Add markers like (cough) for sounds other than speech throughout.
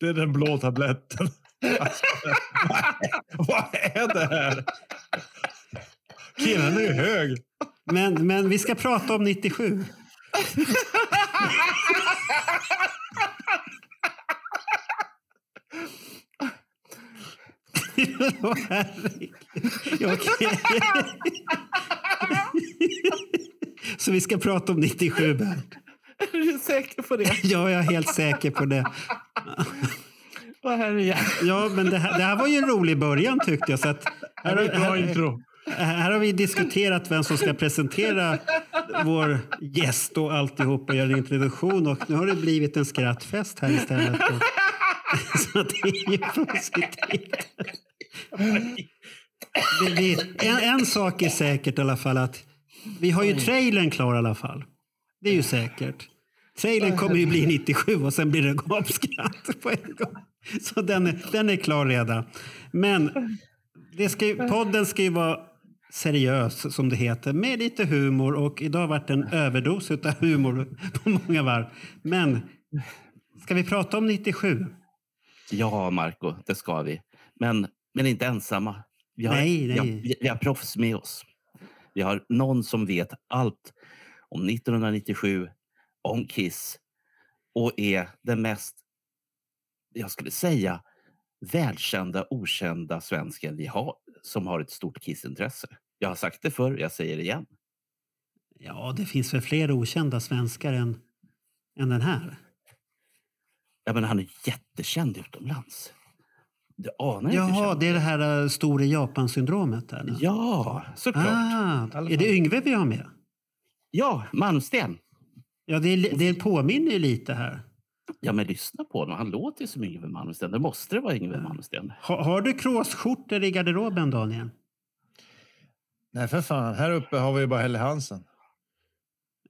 Det är den blå tabletten. Alltså, vad är det här? Killen är ju hög. Men, men vi ska prata om 97. Åh, herregud. Okej. Så vi ska prata om 97, Bernt? Är du säker på det? Ja, jag är helt säker på det. Åh herre Ja, men det här, det här var ju en rolig början tyckte jag. Så att, Det var ett bra här, intro. här har vi diskuterat vem som ska presentera vår gäst och alltihop och göra en introduktion. Och nu har det blivit en skrattfest här istället. (laughs) Så det är ju positivt. Det, det, en, en sak är säkert i alla fall att vi har ju trailern klar i alla fall. Det är ju säkert. Trailern kommer ju bli 97 och sen blir det gapskratt på en gång. (laughs) Så den är, den är klar redan. Men det ska ju, podden ska ju vara seriös som det heter med lite humor och idag har varit en överdos av humor på många varv. Men ska vi prata om 97? Ja, Marco, det ska vi. Men, men inte ensamma. Vi har, Nej, Vi, har, nej. vi, vi har proffs med oss. Vi har någon som vet allt om 1997, om Kiss och är den mest, jag skulle säga, välkända, okända svensken vi har som har ett stort Kiss-intresse. Jag har sagt det förr, jag säger det igen. Ja, det finns väl fler okända svenskar än, än den här. Ja, men han är jättekänd utomlands. Du anar inte. Jaha, känd. det är det här uh, stora Japan-syndromet. Ja, såklart. ah, är det Yngve vi har med? Ja, Malmsten. Ja, det, är, det påminner ju lite här. Ja, men lyssna på honom. Han låter ju som Yngwie Malmsteen. Det måste det vara Yngwie Malmsteen. Ha, har du kråsskjortor i garderoben, Daniel? Nej, för fan. Här uppe har vi ju bara Helle Hansen.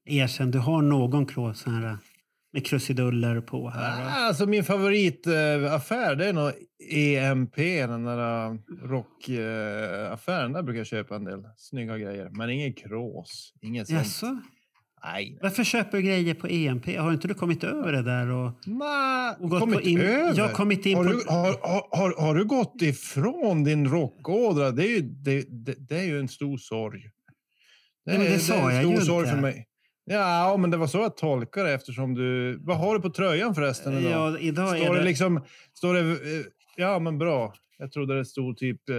Erkänn, du har någon krås här uh, med krusiduller på här. va? Alltså min favoritaffär det är nog EMP, den där äh, rockaffären. Där brukar jag köpa en del snygga grejer. Men ingen krås. Inget sånt. Jaså? Nej. Varför köper du grejer på EMP? Har inte du kommit över det där? Och... Nej, Och gått kommit på in- över? Ja, kommit in har, på- du, har, har, har, har du gått ifrån din rockådra? Det är ju, det, det, det är ju en stor sorg. Det, Nej, men det är- sa är en jag stor ju sorg inte. för mig. Ja, men det var så jag tolkade det eftersom du... Vad har du på tröjan förresten idag? Ja, idag står det det... liksom... Står det... eh, Ja, men bra. Jag trodde det stod typ... eh,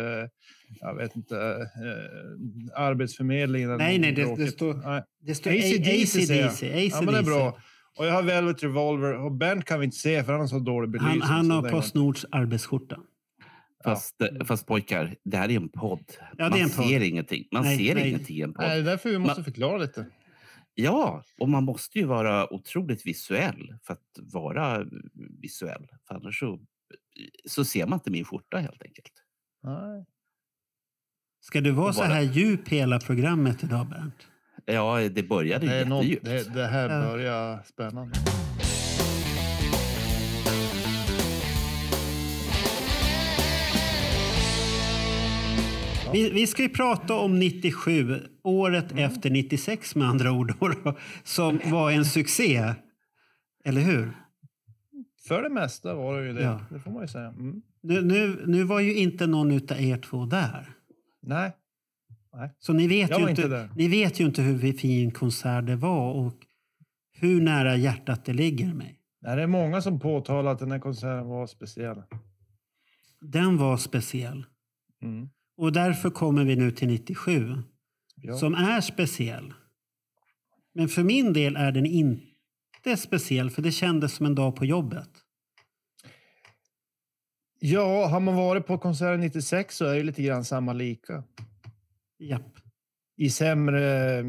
Jag vet inte. eh, Arbetsförmedlingen. eller Nej, nej, något det- det står-. Det står AC/DC. Ja, men det är bra. Och jag har Velvet Revolver. Och Bernt kan vi inte se för han har så dålig belysning. Han, han har. Postnords arbetsskjorta. Fast, eh, fast pojkar, det här är en podd. Ja, det är man en podd. ser ingenting. Man Nej, ser nej. ingenting i en podd. Nej, det är därför vi måste Man- förklara lite. Ja, och man måste ju vara otroligt visuell för att vara visuell. För annars så, så ser man inte min skjorta helt enkelt. Nej. Ska du vara så här djup hela programmet idag, Bernt? Ja, det började Det, är något, jättedjupt. det, det här Ja. börjar spännande. Vi, vi ska ju prata om 97, året Mm. efter 96 med andra ord, då, som var en succé. Eller hur? För det mesta var det ju det. Ja. Det får man ju säga. Mm. Nu, nu, nu var ju inte någon av er två där. Nej. Så ni vet, Jag ju inte, ni vet ju inte hur fin konsert det var och hur nära hjärtat det ligger mig. Nej, det är många som påtalar att den här konserten var speciell. Den var speciell. Mm. Och därför kommer vi nu till 97. Ja. Som är speciell. Men för min del är den inte speciell för det kändes som en dag på jobbet. Ja, har man varit på konserten 96 så är det lite grann samma lika. Japp. i sämre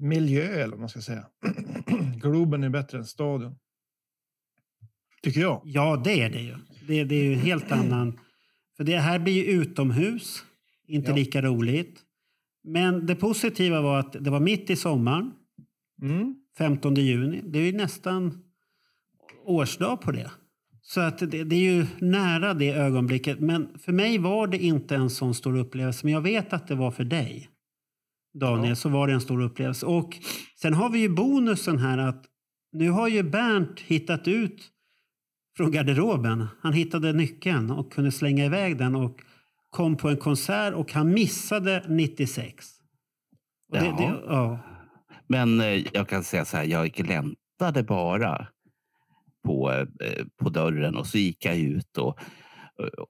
miljö eller vad man ska säga. (clears throat) Globen är bättre än stadion. Tycker jag. Ja, det är det ju. Det, det är ju helt annan... För det här blir ju utomhus, inte Ja. lika roligt. Men det positiva var att det var mitt i sommaren, Mm. 15 juni. Det är ju nästan årsdag på det. Så att det, det är ju nära det ögonblicket. Men för mig var det inte en sån stor upplevelse. Men jag vet att det var för dig, Daniel, Ja. så var det en stor upplevelse. Och sen har vi ju bonusen här att nu har ju Bernt hittat ut från garderoben. Han hittade nyckeln och kunde slänga iväg den och kom på en konsert och han missade 96. Och det, Jaha. det, ja. Men eh, jag kan säga så här, jag gläntade bara på, eh, på dörren och så gick jag ut. Och,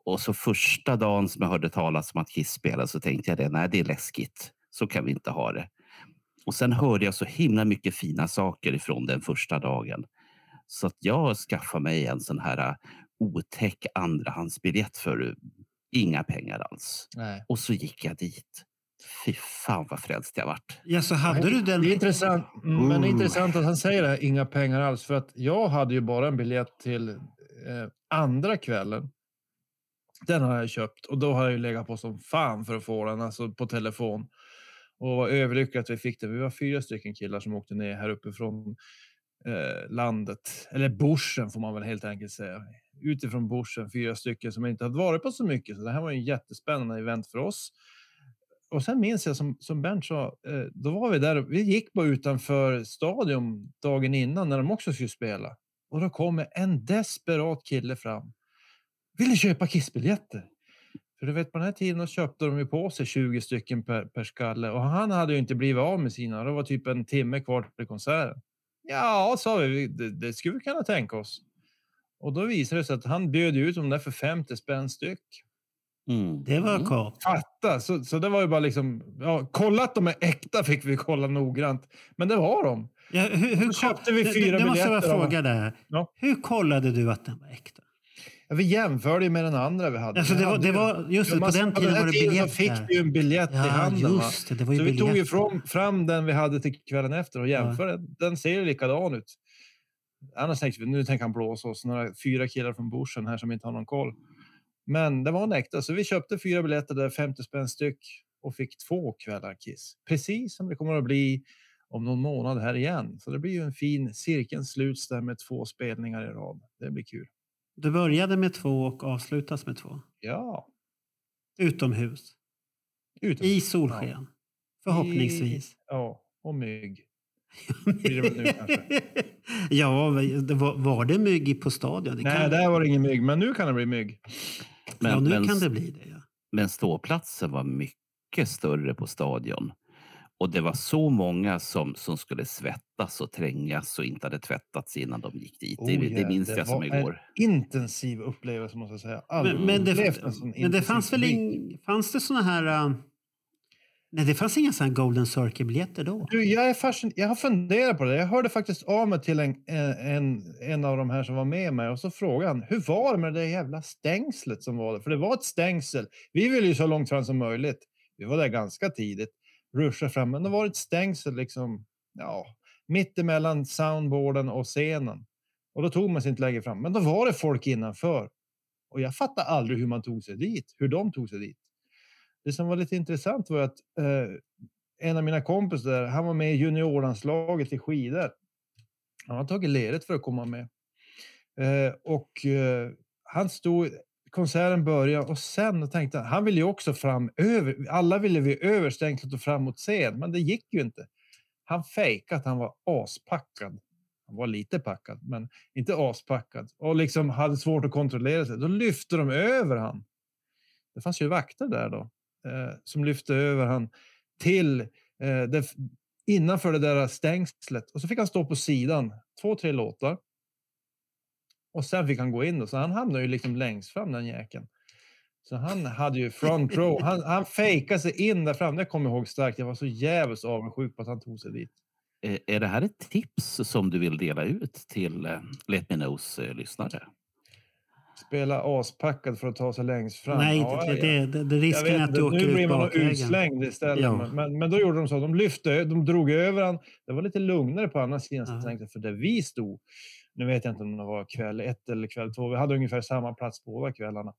och så första dagen som jag hörde talas om att Kiss spelade så tänkte jag det, nej det är läskigt. Så kan vi inte ha det. Och sen hörde jag så himla mycket fina saker ifrån den första dagen. Så att jag skaffade mig en sån här eh, otäck andrahandsbiljett för eh, inga pengar alls. Nej. Och så gick jag dit. Fy fan vad frälst jag vart. ja, så hade du den... Det är intressant, mm, men det är Ooh. intressant att han säger det här, inga pengar alls. För att jag hade ju bara en biljett till eh, andra kvällen. Den har jag köpt och då har jag ju legat på som fan för att få den, alltså på telefon. Och var överlycklig att vi fick det. Vi var fyra stycken killar som åkte ner här uppifrån eh, landet. Eller Borsen får man väl helt enkelt säga. Utifrån Borsen, fyra stycken som inte hade varit på så mycket. Så det här var ju en jättespännande event för oss. Och sen minns jag som, som Bernt sa, eh, då var vi där. Vi gick bara utanför stadion dagen innan när de också skulle spela. Och då kommer en desperat kille fram. Ville köpa Kissbiljetter? För du vet på den här tiden köpte de ju på sig 20 stycken per, per skalle och han hade ju inte blivit av med sina. Det var typ en timme kvar till konserten. Ja, sa vi, det, det skulle vi kunna tänka oss. Och då visade det sig att han bjöd ut dem där för 50 spänn styck. Mm. Det var Mm. kap. Fatta! Så, så det var ju bara liksom, ja, kolla att de är äkta fick vi kolla noggrant. Men det var de. Ja, hur, hur köpte vi det- fyra det, det måste jag biljetter fråga där. Ja. Hur kollade du att den var äkta? Ja, vi jämförde med den andra vi hade. Alltså, Vi det var- det var- just det, Ja, på den tiden var det tiden biljett så fick ju en biljett i Ja, handen. va? just det. Det var ju Så vi tog ju fram, fram den vi hade till kvällen efter och jämförde. Den ser ju likadan ut. Annars tänkte vi, nu tänker han blåsa oss. Några fyra killar från Borsen här som inte har någon koll. Men det var en äkta, så vi köpte fyra biljetter där, 50 spänn styck och fick två kvällar Kiss. Precis som det kommer att bli om någon månad här igen. Så det blir ju en fin cirkeln sluts där med två spelningar i rad. Det blir kul. Du började med två och avslutas med två. Ja, Utomhus. utom. I solsken. Förhoppningsvis. Ja, och mygg. (laughs) Blir det nu kanske. ja, det var, var det mygg på stadion? Det Nej, kan, där var det ingen mygg, men nu kan det bli mygg. Men, ja, nu men, kan det bli det. Ja. men ståplatsen var mycket större på stadion. Och det var så många som, som skulle svettas och trängas och inte hade tvättats innan de gick dit. det, Oh, det ja, minns det jag som igår. En intensiv upplevelse måste jag säga. Men, men, det, men det fanns väl ing, fanns det såna här nej, det fanns inga såna här Golden Circle-biljetter då. Du, jag, är fascin- jag har funderat på det. Jag hörde faktiskt av mig till en, eh, en, en av de här som var med mig och så frågade han hur var det med det jävla stängslet som var där? För det var ett stängsel. Vi ville ju så långt fram som möjligt. Vi var där ganska tidigt, ruscha fram, men det var ett stängsel liksom, ja, mitt emellan soundboarden och scenen. Och då tog man sig inte längre fram. Men då var det folk innanför. Och jag fattar aldrig hur man tog sig dit, hur de tog sig dit. Det som var lite intressant var att eh, en av mina kompisar han var med i juniorlandslaget i skidor. Han har tagit ledigt för att komma med. Eh, och eh, han stod, konserten började och sen tänkte han, han ville ju också fram över, alla ville vi överstängt och framåt scen, men det gick ju inte. Han fejkade att han var aspackad. Han var lite packad, men inte aspackad. Och liksom hade svårt att kontrollera sig. Då lyfte de över han. Det fanns ju vakter där då, Eh, som lyfte över han till eh, det, innanför det där stängslet. Och så fick han stå på sidan, två, tre låtar. Och sen fick han gå in, och så han hamnade ju liksom längst fram den jäkeln. Så han hade ju front row. Han, han fejkade sig in där fram. Det kommer jag ihåg starkt. Jag var så jävligt avundsjuk på att han tog sig dit. Är det här ett tips som du vill dela ut till eh, Let Me Knows eh, lyssnare? Spela aspackad för att ta sig längst fram. Nej, Ja, det, det, det, det risken är att du åker nu blir ut man utslängd istället. Ja. Men, men, då gjorde de så. De lyfte, de drog över han. Det var lite lugnare på andra sidan Ja. ja. för där vi stod. Nu vet jag inte om det var kväll ett eller kväll två. Vi hade ungefär samma plats båda kvällarna.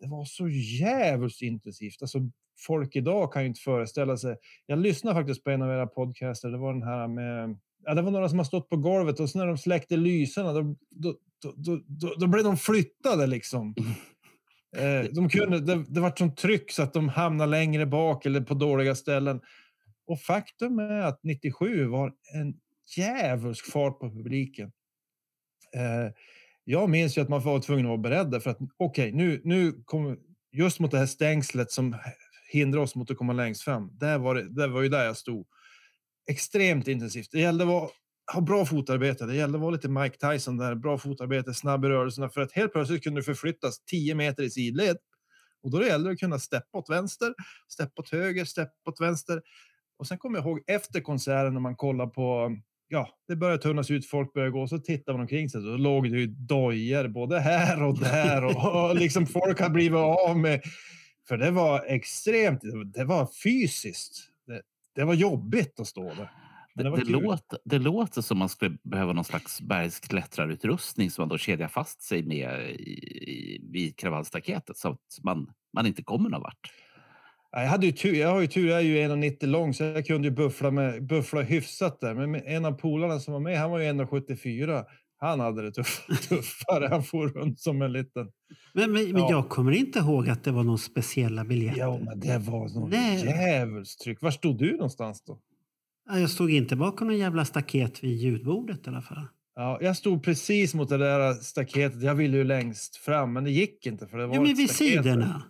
Det var så jävligt intensivt. Alltså, folk idag kan ju inte föreställa sig. Jag lyssnade faktiskt på en av era podcaster. Det var den här med. Ja, det var några som har stått på golvet och så när de släckte lyserna då, då, då, då, då, då blev de flyttade liksom. Eh, de kunde, det, det var sånt tryck så att de hamnade längre bak eller på dåliga ställen. Och faktum är att 97 var en djävulsk fart på publiken. Eh, jag minns ju att man var tvungen att vara beredda för att okej, nu, nu kommer just mot det här stängslet som hindrar oss mot att komma längst fram. Där var det, där var ju där jag stod. Extremt intensivt. Det gällde att vara, ha bra fotarbete. Det gällde att vara lite Mike Tyson där. Bra fotarbete, snabb i rörelserna för att helt plötsligt kunde du förflyttas 10 meter i sidled. Och då gällde det att kunna steppa åt vänster, steppa åt höger, steppa åt vänster. Och sen kommer jag ihåg efter konserten när man kollar på ja, det börjar tunnas ut, folk börjar gå, så tittar man omkring sig, då låg det ju dojor både här och där och, och liksom folk har blivit av med, för det var extremt, det var fysiskt. Det, det var jobbigt att stå där. Men Det, det, låter, det låter som man skulle behöva någon slags bergsklättrarutrustning som man då kedjar fast sig med i, i, vid kravallstaketet så att man, man inte kommer någon vart. Ja, Jag, hade ju tur, jag har ju tur, jag är ju 1,90 lång så jag kunde ju buffla, med, buffla hyfsat där. Men en av polarna som var med, han var ju 1,74. Han hade det tuff, (laughs) tuffare. Han for runt som en liten... Men, men, men Ja. jag kommer inte ihåg att det var någon speciella biljetter. Ja, men det var något Nej. djävulstryck. Var stod du någonstans då? Ja, Jag stod inte bakom någon jävla staket vid ljudbordet i alla fall. Ja, jag stod precis mot det där staketet. Jag ville ju längst fram, men det gick inte. För det var Jo, men vid staket där. sidorna.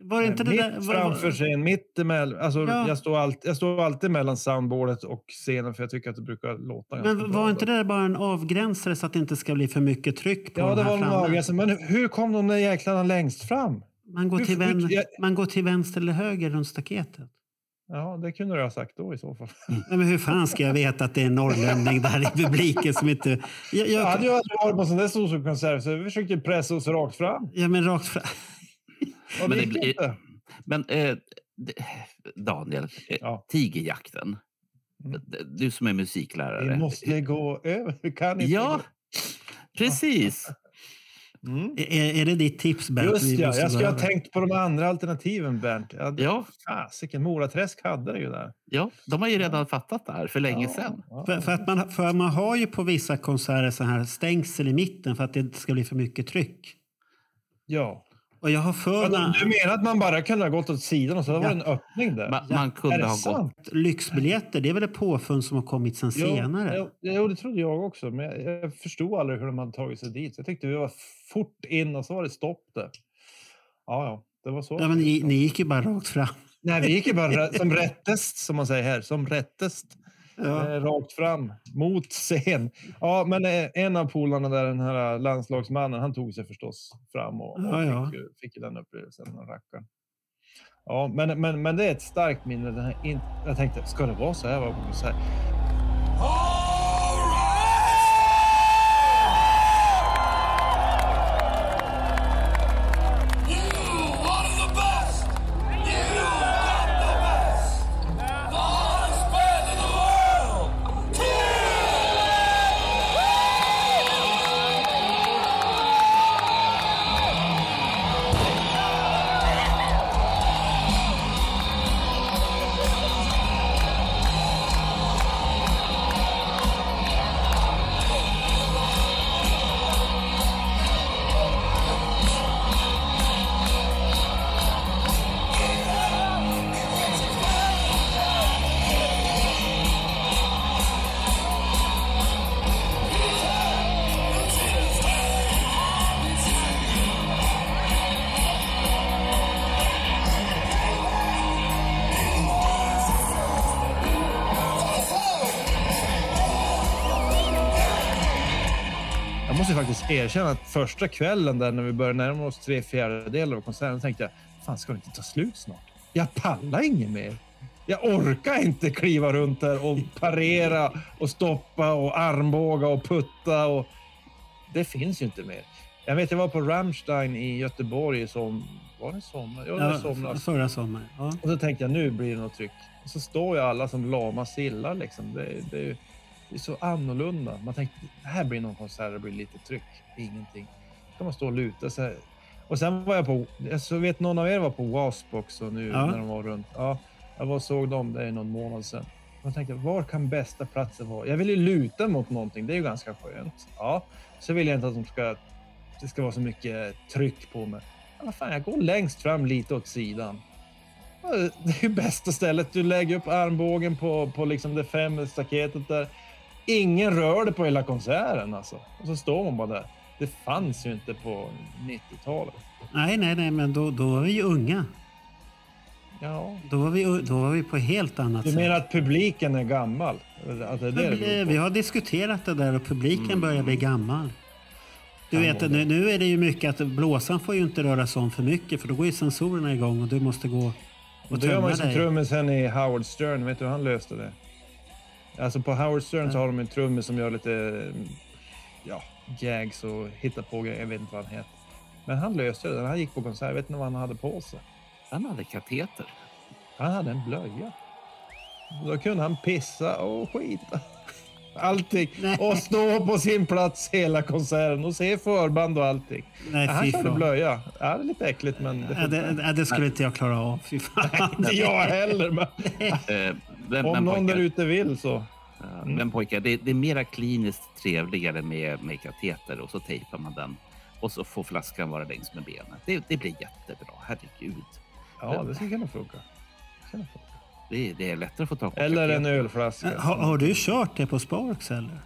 Var det inte det mitt där? Var, framför scen, mitt emellan. Alltså, Ja. jag, står alltid, jag står alltid mellan soundboardet och scenen för jag tycker att det brukar låta men var inte det där bara en avgränsare så att det inte ska bli för mycket tryck på Ja, de det var en avgränsning. Men hur kom de där jäklarna längst fram? Man går, Hur- till hur- vän, jag- man går till vänster eller höger runt staketet. Ja, det kunde du ha sagt då i så fall. Nej, men hur fan ska jag veta att det är en norrlänning där i publiken som inte... Jag, Jag jag, hade ju aldrig varit på sån där solkonsert så vi försökte pressa oss rakt fram. ja, men rakt fram. Och Men det det gick blir- inte. Men eh, det- Daniel, eh, Ja. Tigerjakten. Mm. Du som är musiklärare. Vi måste gå över. Vi kan inte Ja, gå. precis. Mm. Är, är det ditt tips, Bernt? Just ja, jag skulle ha tänkt på de andra alternativen Bernt. Ja, Ja, Fasiken, Moraträsk hade det ju där. ja, de har ju redan fattat det här för länge Ja, sedan. ja. För, för, att man, för man har ju på vissa konserter så här stängsel i mitten för att det inte ska bli för mycket tryck. Ja. Och jag har för Ja, mig Du menar att man bara kunde ha gått åt sidan och så var det en öppning där? Man, Ja, man kunde ha gått... sant? att lyxbiljetter, det är väl ett påfund som har kommit sen Jo, senare? Jo, jo, det trodde jag också. Men jag, jag förstod aldrig hur de hade tagit sig dit. Så jag tyckte vi var fort in och så var det stopp där. Ja, ja, det var så. Ja, men ni, ni gick ju bara rakt fram. Nej, vi gick ju bara (laughs) som rättest, som man säger här. Som rättest. Ja. Eh, rakt fram, mot scen. Ja, men eh, en av polarna där, den här landslagsmannen, han tog sig förstås fram och, och Ja, ja. Fick, ju- fick den upplevelsen, den rackaren. Ja, men, men, men det är ett starkt minne. Den här in, jag tänkte, ska det vara så här? Vad man säga? Första kvällen där när vi började närma oss tre fjärdedelar av konserten tänkte jag, fan ska det inte ta slut snart? Jag pallar inget mer. Jag orkar inte kliva runt där och parera och stoppa och armbåga och putta. Och... Det finns ju inte mer. Jag vet, jag var på Rammstein i Göteborg som, var det sommar? Ja, det somras. förra sommaren. Ja. Och så tänkte jag nu blir det något tryck. Och så står ju alla som lama sillar liksom. Det, det, det är så annorlunda. Man tänkte här blir någon konsert, det blir lite tryck. Ingenting. Då kan man stå och luta sig. Och sen var jag på, jag så vet någon av er var på Wasp också nu Ja. när de var runt. Ja, jag var såg dem, det är någon månad sedan. Jag tänkte, var kan bästa platsen vara? Jag vill ju luta mot någonting, det är ju ganska skönt. Ja, så vill jag inte att de ska, det ska vara så mycket tryck på mig. Ja, vad fan, jag går längst fram lite åt sidan. Det är ju bästa stället. Du lägger upp armbågen på, på liksom det fem staketet där. Ingen rör det på hela konserten alltså. Och så står man bara där. Det fanns ju inte på 90-talet. Nej, nej, nej, men då, då var vi ju unga. Ja. Då var vi, då var vi på helt annat Du sätt. menar att publiken är gammal? Att det är det det på? Vi har diskuterat det där och publiken Mm. börjar bli gammal. Du vet, nu, det. nu är det ju mycket att blåsan får ju inte röra sig om för mycket för då går ju sensorerna igång och du måste gå och Då gör man tömma ju som dig. trummisen i Howard Stern. Vet du hur han löste det? Alltså på Howard Stern så har de en trummis som gör lite ja, gags och hittar på grejer. Jag vet inte vad han heter. Men han löste det. Han gick på konsert, jag vet inte vad han hade på sig. Han hade kateter. Han hade en blöja. Då kunde han pissa och skita. Allting. Nej. Och stå på sin plats hela konserten och se förband och allting. Nej, han körde blöja. Ja, det är lite äckligt men... Det det, ja, det skulle inte jag klara av. Fy fan. (laughs) inte jag heller. Men Men, om men, någon där ute vill så. ja, men pojkar, det, det är mera kliniskt trevligare med, med kateter och så tejpar man den och så får flaskan vara längs med benet. Det, det blir jättebra, herregud. Ja, det skulle kunna funka. Det, det är lättare att få tag på Eller en kateter. ölflaska. Har, har du kört det på Sparks eller?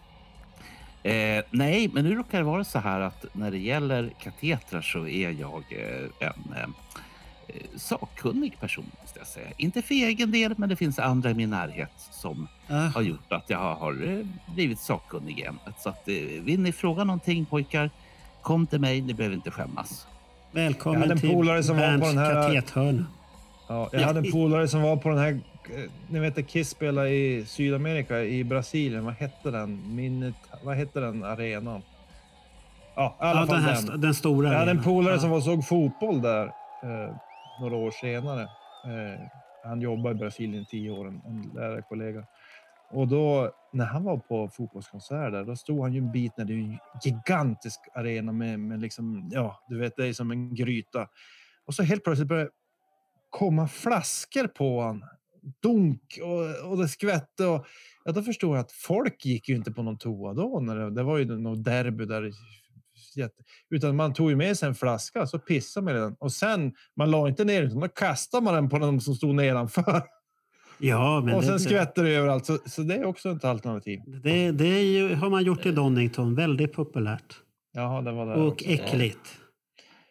Eh, nej, men nu råkar det vara så här att när det gäller katetrar så är jag eh, en eh, sakkunnig person, måste jag säga. Inte för egen del, men det finns andra i min närhet som Ja, har gjort att jag har eh, blivit sakkunnig i ämnet. Så att, eh, vill ni fråga någonting pojkar, kom till mig. Ni behöver inte skämmas. Jag välkommen hade en till polare som var på Berns den här- katethörna. Ja, jag hade en polare som var på den här... eh, Ni vet att Kiss spelade i Sydamerika, i Brasilien. Vad hette den? Minnet, vad hette den arenan? Ja, i alla Ja, fall den, här, den. den stora. Jag hade en polare Ja. som var såg fotboll där några år senare. Eh, han jobbade i Brasilien i tio år, en, en lärarkollega. Och då, när han var på fotbollskonsert där, då stod han ju en bit när det är en gigantisk arena med, med liksom, ja, du vet, det är som en gryta. Och så helt plötsligt började komma flaskor på han. Dunk och, och det skvätte. Och, ja, då förstod jag att folk gick ju inte på någon toa då. När det, det var ju något derby där. Jätte, utan man tog ju med sig en flaska så pissade man i den. Och sen, man la inte ner den, utan då kastade man den på den som stod nedanför. Ja, men och sen det, skvätte det överallt. Så, så det är också ett alternativ. det, det är ju, har man gjort i Donington. Väldigt populärt. Jaha, det var det Och också. äckligt.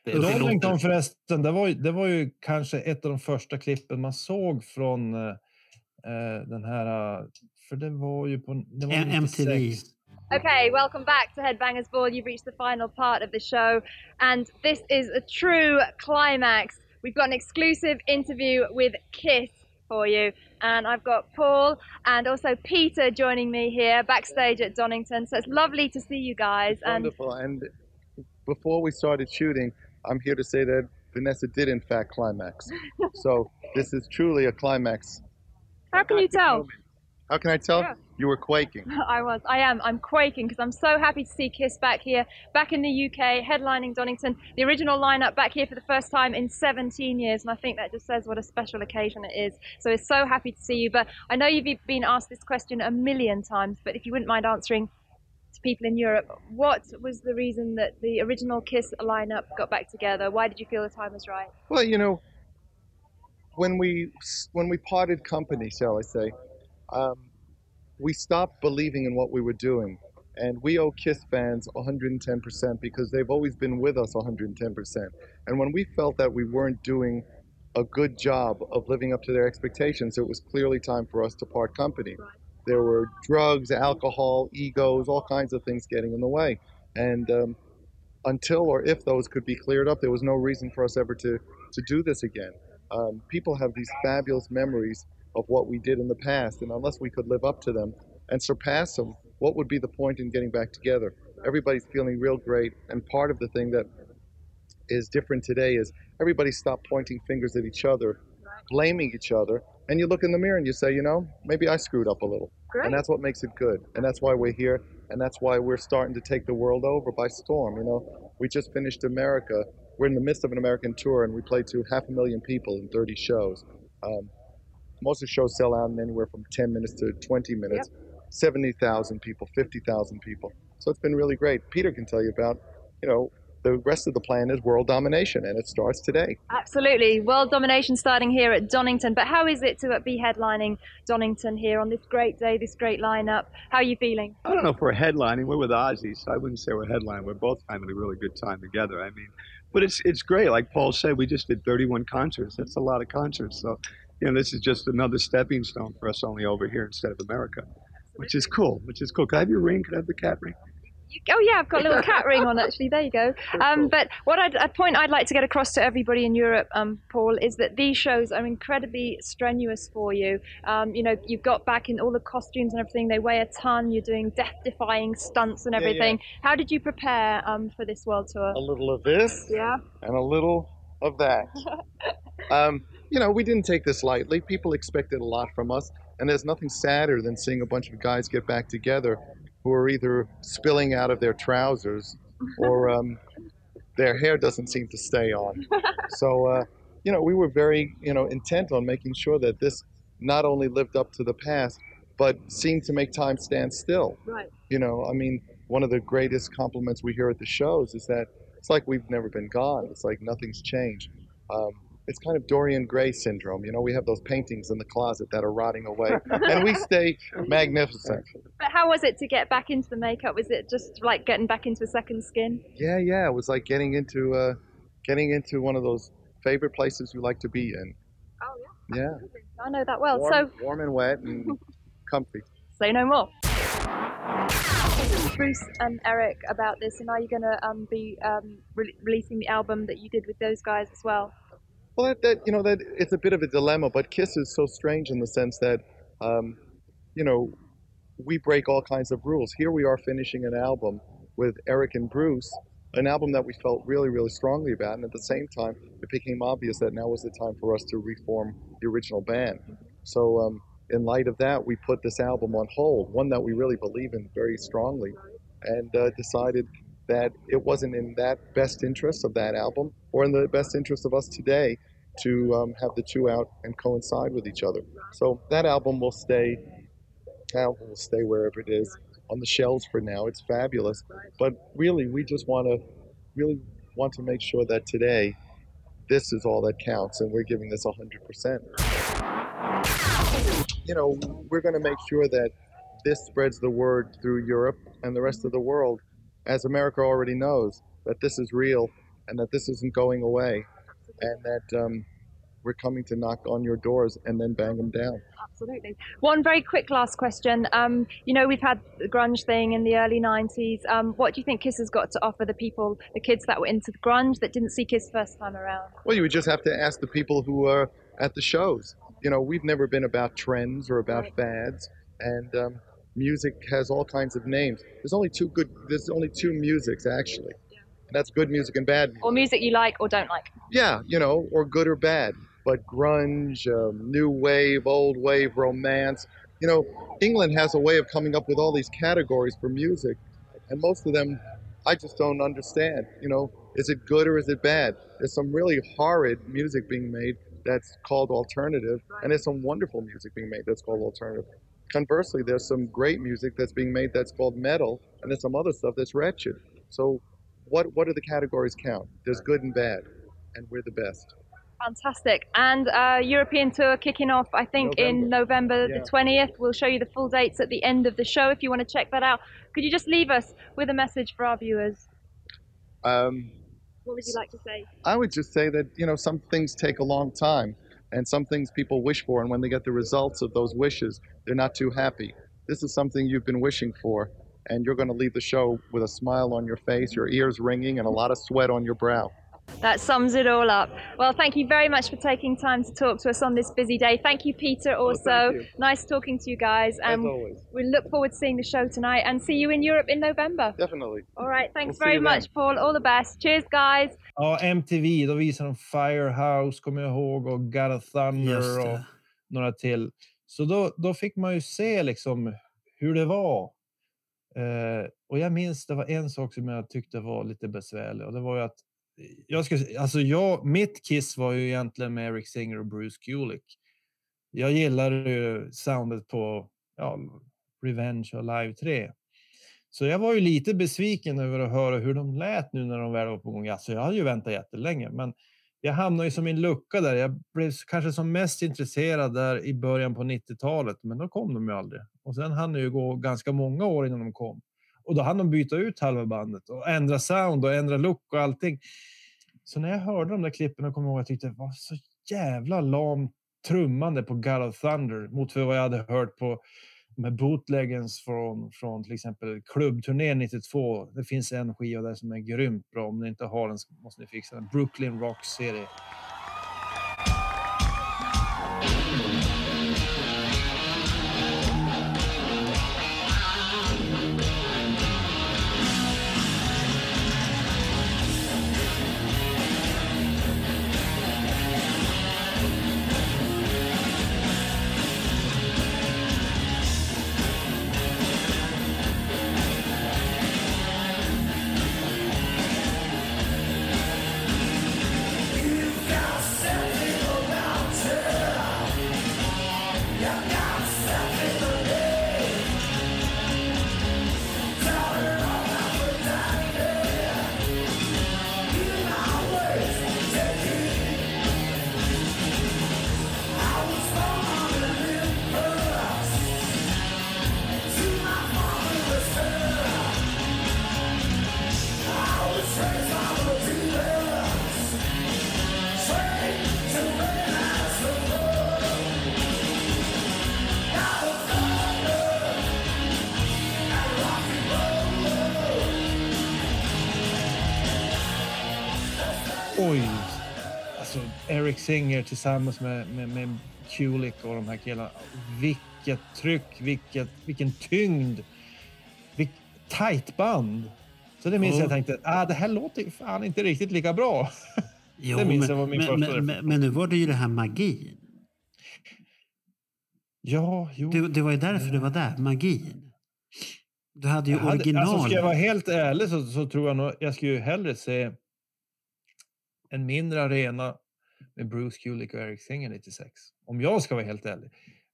Det, det Donington förresten, det var, ju, det var ju kanske ett av de första klippen man såg från eh, eh, den här... För det var ju på... Det var M- 96. MTV. Okay, welcome back to Headbangers Ball. You've reached the final part of the show, and this is a true climax. We've got an exclusive interview with Kiss for you, and I've got Paul and also Peter joining me here backstage at Donington. So it's lovely to see you guys. And Wonderful. And before we started shooting, I'm here to say that Vanessa did in fact climax. (laughs) so this is truly a climax. how can you tell? How can I tell? Yeah. You were quaking. (laughs) I was. I am. I'm quaking because I'm so happy to see Kiss back here, back in the UK, headlining Donington. The original lineup back here for the first time in 17 years, and I think that just says what a special occasion it is. So we're so happy to see you. But I know you've been asked this question a million times, but if you wouldn't mind answering to people in Europe, what was the reason that the original Kiss lineup got back together? Why did you feel the time was right? Well, you know, when we when we parted company, shall I say, um, we stopped believing in what we were doing, and we owe Kiss fans 110% because they've always been with us 110%. And when we felt that we weren't doing a good job of living up to their expectations, it was clearly time for us to part company. There were drugs, alcohol, egos, all kinds of things getting in the way, and um, until or if those could be cleared up, there was no reason for us ever to to do this again. Um, people have these fabulous memories of what we did in the past, and unless we could live up to them and surpass them, what would be the point in getting back together? Everybody's feeling real great, and part of the thing that is different today is everybody stopped pointing fingers at each other, blaming each other, and you look in the mirror and you say, you know, maybe I screwed up a little. Great. And that's what makes it good. And that's why we're here. And that's why we're starting to take the world over by storm. You know, we just finished America. We're in the midst of an American tour and we played to half a million people in 30 shows. Um, most of the shows sell out in anywhere from 10 minutes to 20 minutes. 70,000 people, 50,000 people. So it's been really great. Peter can tell you about, you know, the rest of the plan is world domination and it starts today. Absolutely. World domination starting here at Donington. But how is it to be headlining Donington here on this great day, this great lineup? How are you feeling? I don't know if we're headlining. We're with Ozzy, so I wouldn't say we're headlining. We're both having a really good time together. I mean, but it's it's great. Like Paul said, we just did 31 concerts. That's a lot of concerts. So, you know, this is just another stepping stone for us, only over here instead of America, which is cool. Which is cool. Can I have your ring? Can I have the cat ring? Oh yeah, I've got a little cat ring on actually. There you go. (laughs) Um, but what I'd, a point I'd like to get across to everybody in Europe, um, Paul, is that these shows are incredibly strenuous for you. Um, you know, you've got back in all the costumes and everything. They weigh a ton. You're doing death-defying stunts and Yeah, yeah. everything. How did you prepare um, for this world tour? A little of this Yeah. and a little of that. (laughs) um, you know, we didn't take this lightly. People expected a lot from us, and there's nothing sadder than seeing a bunch of guys get back together who are either spilling out of their trousers (laughs) or um, their hair doesn't seem to stay on. So, uh, you know, we were very, you know, intent on making sure that this not only lived up to the past, but seemed to make time stand still. Right. You know, I mean, one of the greatest compliments we hear at the shows is that it's like we've never been gone. It's like nothing's changed. Um, it's kind of Dorian Gray syndrome. You know, we have those paintings in the closet that are rotting away, and we (laughs) stay magnificent. But how was it to get back into the makeup? Was it just like getting back into a second skin? Yeah, yeah. It was like getting into uh, getting into one of those favorite places you like to be in. Oh yeah. Yeah, I know that well. warm, So warm and wet and (laughs) comfy. say no more. Bruce and Eric about this, and are you going to um, be um, re- releasing the album that you did with those guys as well? Well, that, that you know that it's a bit of a dilemma, but Kiss is so strange in the sense that, um, you know, we break all kinds of rules. Here we are finishing an album with Eric and Bruce, an album that we felt really, really strongly about, and at the same time, it became obvious that now was the time for us to reform the original band. So, um, in light of that, we put this album on hold, one that we really believe in very strongly, and uh, decided that it wasn't in that best interest of that album or in the best interest of us today to um, have the two out and coincide with each other. So that album will stay. Album will stay wherever it is on the shelves for now. It's fabulous, but really, we just want to really want to make sure that today, this is all that counts, and we're giving this hundred percent. You know, we're going to make sure that this spreads the word through Europe and the rest of the world, as America already knows that this is real and that this isn't going away, and that um, we're coming to knock on your doors and then bang them down. Absolutely. One very quick last question. Um, you know, we've had the grunge thing in the early 90s. Um, what do you think Kiss has got to offer the people, the kids that were into the grunge that didn't see Kiss first time around? Well, you would just have to ask the people who are at the shows. You know, we've never been about trends or about fads, and um, music has all kinds of names. There's only two good. There's only two musics actually, and that's good music and bad music. Or music you like or don't like? Yeah, you know, or good or bad. But grunge, um, new wave, old wave, romance. You know, England has a way of coming up with all these categories for music, and most of them I just don't understand. You know, is it good or is it bad? There's some really horrid music being made that's called alternative, and there's some wonderful music being made that's called alternative. Conversely, there's some great music that's being made that's called metal, and there's some other stuff that's wretched. So, what what do the categories count? There's good and bad, and we're the best. Fantastic. And uh, European tour kicking off, I think, in November Yeah. the 20th. We'll show you the full dates at the end of the show if you want to check that out. Could you just leave us with a message for our viewers? Um, What would you like to say? I would just say that you know some things take a long time, and some things people wish for, and when they get the results of those wishes, they're not too happy. This is something you've been wishing for, and you're going to leave the show with a smile on your face, your ears ringing, and a lot of sweat on your brow. That sums it all up. Well, thank you very much for taking time to talk to us on this busy day. Thank you, Peter, also. thank you. Nice talking to you guys. As And always. we look forward to seeing the show tonight and see you in Europe in November. Definitely. All right. Thanks We'll very you then. much, Paul. All the best. Cheers, guys. Ja, MTV, då visade de Firehouse, kommer jag ihåg, och God of Thunder och det. några till. Så då, då fick man ju se liksom hur det var. Eh, och jag minns det var en sak som jag tyckte var lite besvärlig och det var ju att jag ska, alltså jag, mitt kiss var ju egentligen med Eric Singer och Bruce Kulick. Jag gillade ju soundet på ja, Revenge och Live 3. Så jag var ju lite besviken över att höra hur de lät nu när de väl var på gång. Alltså jag hade ju väntat jättelänge, men jag hamnade ju som i en lucka där. Jag blev kanske som mest intresserad där i början på 90-talet, men då kom de ju aldrig. Och sen hann det ju gå ganska många år innan de kom. Och då hann de byta ut halva bandet och ändra sound och ändra look och allting. Så när jag hörde de där klippen och kom ihåg att jag tyckte det var så jävla lam trummande på God of Thunder mot vad jag hade hört på med bootleggens från, från till exempel klubbturnén 92. Det finns en skiva där som är grymt bra. Om ni inte har den så måste ni fixa den. Brooklyn Rock serie. Eric Singer tillsammans med, med, med Kulik och de här killarna. Vilket tryck, vilket, vilken tyngd. Vilk, tight band. Så det minns Ja. jag tänkte, ah, det här låter fan inte riktigt lika bra. (laughs) Jo, Det minns men, jag var min men, första men, men, nu var det ju det här magin. Ja, jo. Det, det var ju därför du var där, magin. Du hade ju Jag hade- original. Alltså, ska jag vara helt ärlig så, så tror jag nog jag skulle ju hellre se en mindre arena med Bruce Kulick och Eric Singer 96. Om jag ska vara helt ärlig.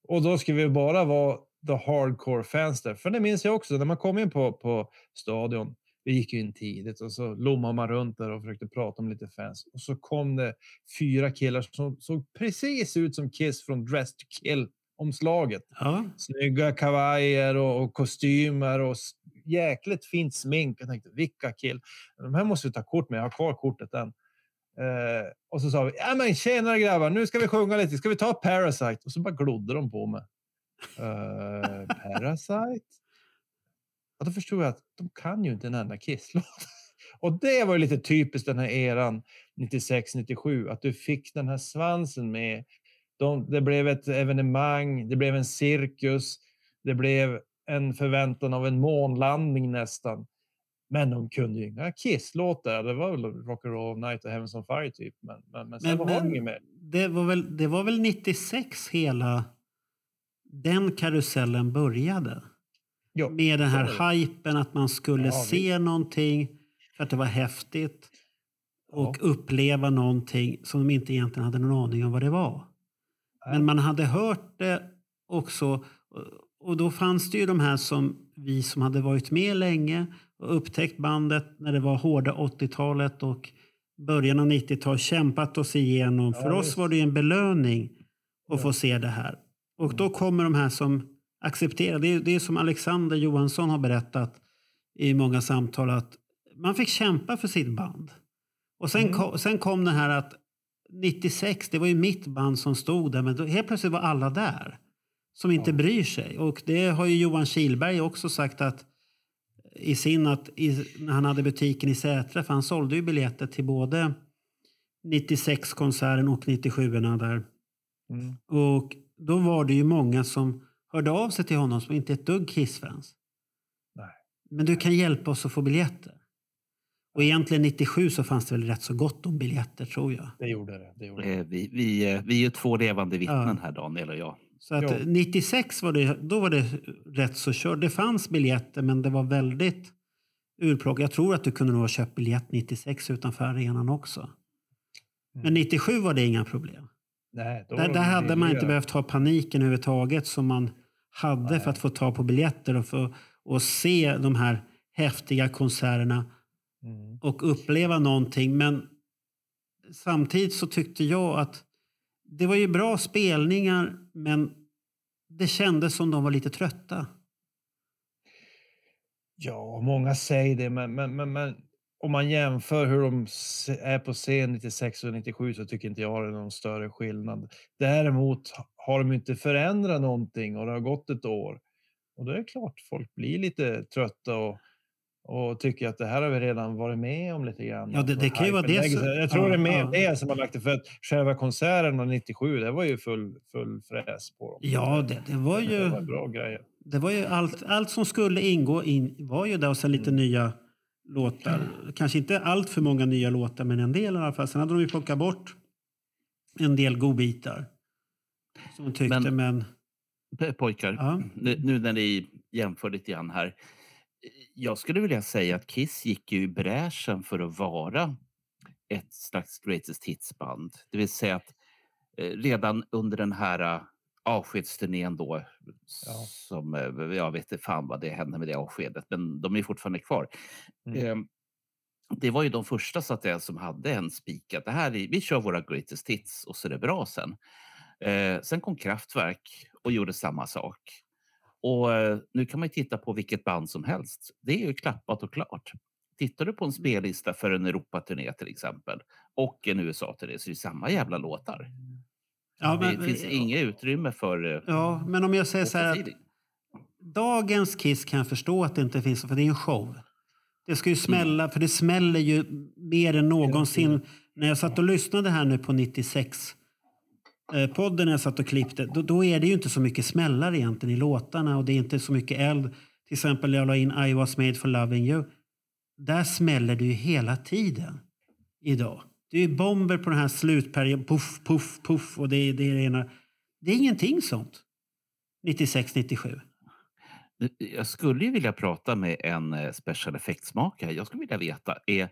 Och då ska vi bara vara the hardcore fans där. För det minns jag också när man kom in på, på stadion. Vi gick ju in tidigt och så lommade man runt där och försökte prata med lite fans. Och så kom det fyra killar som såg precis ut som Kiss från Dress to Kill omslaget. Ja, Snygga kavajer och, och kostymer och jäkligt fint smink. Jag tänkte, vilka kill. De här måste vi ta kort med. Jag har kvar kortet än. Eh, och så sa vi, ja men tjenare grabbar, nu ska vi sjunga lite. Ska vi ta Parasite? Och så bara glodde de på mig. Eh, (laughs) Parasite? Ja, då förstod jag att de kan ju inte en enda Kiss-låt. (laughs) Och det var ju lite typiskt den här eran 96-97, att du fick den här svansen med. De, det blev ett evenemang, det blev en cirkus, det blev en förväntan av en månlandning nästan. Men de kunde ju inga Kiss-låtar. Det var väl Rock'n'Roll Night och Heavens on Fire typ. Men, men, men sen Men- var det mer. det var, väl, det var väl 96 hela den karusellen började. Ja, Med den här hypen att man skulle Ja, se någonting för att det var häftigt. Och uppleva någonting som de inte egentligen hade någon aning om vad det var. Men man hade hört det också. Och då fanns det ju de här som vi som hade varit med länge och upptäckt bandet när det var hårda 80-talet och början av 90-talet kämpat oss igenom. För Ja, oss visst. var det en belöning att få se det här. Och då kommer de här som accepterar. Det är, det är som Alexander Johansson har berättat i många samtal att man fick kämpa för sitt band. Och sen, kom, sen kom det här att 96, det var ju mitt band som stod där, men då, helt plötsligt var alla där som inte bryr sig. Och det har ju Johan Kilberg också sagt att i sin att i, när han hade butiken i Sätra, för han sålde ju biljetter till både 96-konserten och 97 där. Mm. Och då var det ju många som hörde av sig till honom som inte är ett dugg Kiss-fans. Men du kan hjälpa oss att få biljetter. Och egentligen 97 så fanns det väl rätt så gott om biljetter tror jag. Det gjorde det. det, gjorde det. Eh, Vi, vi, eh, vi är ju två levande vittnen Ja. här, Daniel och jag. Så att Ja. 96 var det, då var det rätt så kört. Det fanns biljetter men det var väldigt urplockat. Jag tror att du kunde nog ha köpt biljett 96 utanför arenan också. Men 97 var det inga problem. Nej, då Där, där hade man inte behövt ha paniken överhuvudtaget som man hade för att få ta på biljetter och, få, och se de här häftiga konserterna Mm. och uppleva någonting. Men samtidigt så tyckte jag att det var ju bra spelningar men det kändes som de var lite trötta. Ja, många säger det, men, men, men, men om man jämför hur de är på scen 96 och 97 så tycker inte jag det är någon större skillnad. Däremot har de inte förändrat någonting och det har gått ett år. Och då är det klart folk blir lite trötta och, och tycker att det här har vi redan varit med om lite grann. Ja, det- det kan ju vara det som-. Jag tror ja, det är mer ja. det som har lagt det, för att själva konserten av 97, det var ju full, full fräs på dem. Ja, det, det var Det ju, var bra grejer. det var ju allt, allt som skulle ingå in, var ju där och sen lite nya låtar. Kanske inte allt för många nya låtar men en del i alla fall. Sen hade de ju plockat bort en del godbitar. Som de tyckte men... Men- Pojkar, Ja. nu, nu när ni jämför lite grann här. Jag skulle vilja säga att Kiss gick ju i bräschen för att vara ett slags greatest hits-band. Det vill säga att eh, redan under den här eh, avskedsturnén då, Ja. som eh, jag vet inte fan vad det hände med det avskedet, men de är fortfarande kvar. Mm. Eh, det var ju de första så att säga, som hade en spik att det här är, vi kör våra greatest hits och så är det bra sen. Sen kom Kraftwerk och gjorde samma sak. Och eh, nu kan man ju titta på vilket band som helst. Det är ju klappat och klart. Tittar du på en spellista för en Europaturné till exempel och en USA-turné så är det samma jävla låtar. Ja, det men, finns inget utrymme för eh, ja, men om jag säger så här att dagens Kiss kan jag förstå att det inte finns, för det är en show. Det ska ju smälla, för det smäller ju mer än någonsin. När jag satt och lyssnade här nu på 96 eh, Eh, podden jag satt och klippte, då, då är det ju inte så mycket smällar egentligen i låtarna och det är inte så mycket eld. Till exempel jag la in I was made for loving you. Där smäller det ju hela tiden idag. Det är ju bomber på den här slutperioden, puff, puff, puff och det, är- det är det ena. Det är ingenting sånt. 96, 97. Jag skulle ju vilja prata med en eh, special effects-makare. Jag skulle vilja veta, är,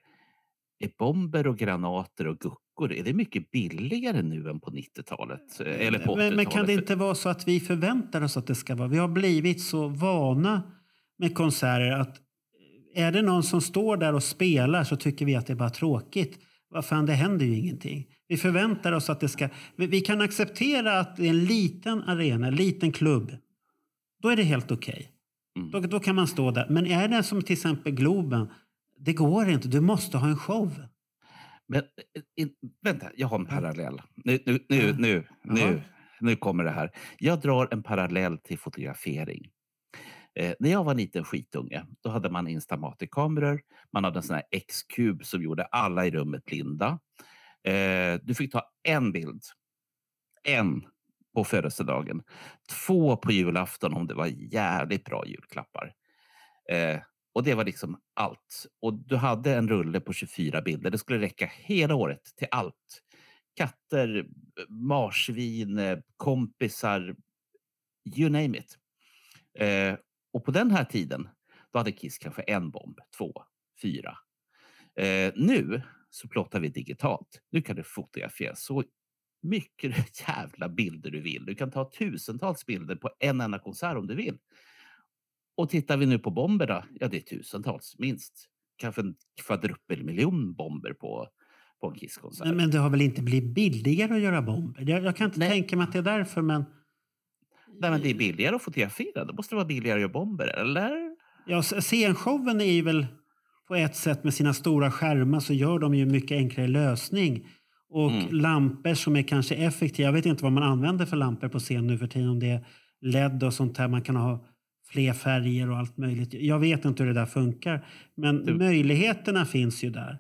är bomber och granater och guckor, är det mycket billigare nu än på 90-talet? Eh, Eller på 80-talet? Men, men kan det inte vara så att vi förväntar oss att det ska vara? Vi har blivit så vana med konserter att är det någon som står där och spelar så tycker vi att det är bara tråkigt. Vad fan, det händer ju ingenting. Vi förväntar oss att det ska... Vi, kan acceptera att det är en liten arena, en liten klubb. Då är det helt okej. Mm. Då, då kan man stå där. Men är det som till exempel Globen, det går inte. Du måste ha en show. Men eh, in, vänta, jag har en parallell. Nu, nu, nu, Ja. nu, Jaha. nu, nu kommer det här. Jag drar en parallell till fotografering. Eh, när jag var liten skitunge, då hade man Instamatic-kameror. Man hade en sån här X-kub som gjorde alla i rummet blinda. Eh, du fick ta en bild. En på födelsedagen. Två på julafton om det var jävligt bra julklappar. Eh, och det var liksom allt. Och du hade en rulle på 24 bilder. Det skulle räcka hela året till allt. Katter, eh, marsvin, eh, kompisar, you name it. Eh, och på den här tiden, då hade Kiss kanske en bomb, två, fyra. Eh, nu så plottar vi digitalt. Nu kan du fotografera så mycket (laughs) jävla bilder du vill. Du kan ta tusentals bilder på en enda konsert om du vill. Och tittar vi nu på bomberna, ja det är tusentals minst. Kanske en kvadrupelmiljon bomber på, på en Kiss-konsert. Men, det har väl inte blivit billigare att göra bomber? Jag, jag kan inte Nej. tänka mig att det är därför, men... Nej, men det är billigare att fotografera. Då måste det vara billigare att göra bomber, eller? Ja, scenshowen är ju väl på ett sätt med sina stora skärmar så gör de ju mycket enklare lösning. Och Mm. lampor som är kanske effektiva. Jag vet inte vad man använder för lampor på scen nu för tiden. Om det är LED och sånt här. Man kan ha fler färger och allt möjligt. Jag vet inte hur det där funkar. Men Du- möjligheterna finns ju där.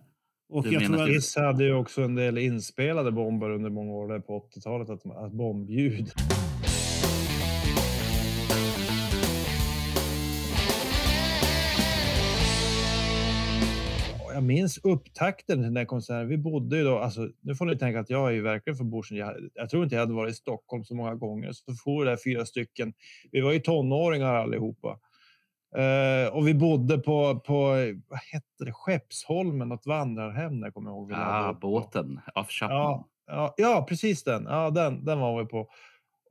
Och jag tror att, Kiss hade ju också en del inspelade bomber under många år på 80-talet, att, att bombljud. Jag minns upptakten till den här konserten. Vi bodde ju då, alltså, nu får ni tänka att jag är ju verkligen från Borsen. Jag, jag tror inte jag hade varit i Stockholm så många gånger. Så for där fyra stycken. Vi var ju tonåringar allihopa. Eh, och vi bodde på, på vad hette det, Skeppsholmen, något vandrarhem där kommer jag ihåg. Ah, båten. Ja, ja, ja, precis den. Ja, den, den var vi på.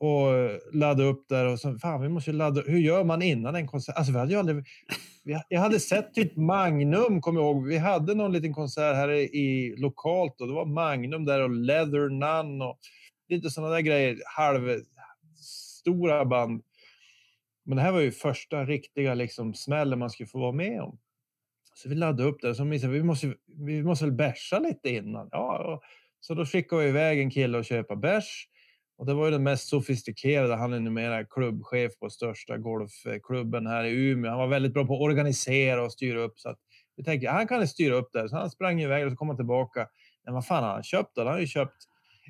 Och ladda upp där och så, fan vi måste ladda Hur gör man innan en konsert? Alltså vi hade ju aldrig... Vi, jag hade sett typ Magnum, kommer jag ihåg. Vi hade någon liten konsert här i, i lokalt och det var Magnum där och Leather Nun och lite sådana där grejer. Halv stora band. Men det här var ju första riktiga liksom smällen man skulle få vara med om. Så vi laddade upp det. Så minns jag, vi måste, vi måste väl bärsa lite innan. Ja, och, så då skickade vi iväg en kille och köpa bärs. Och det var ju den mest sofistikerade. Han är numera klubbchef på största golfklubben här i Umeå. Han var väldigt bra på att organisera och styra upp. Så att vi tänkte, han kan styra upp det. Så han sprang iväg och så kom han tillbaka. Men vad fan har han köpt då? Han har ju köpt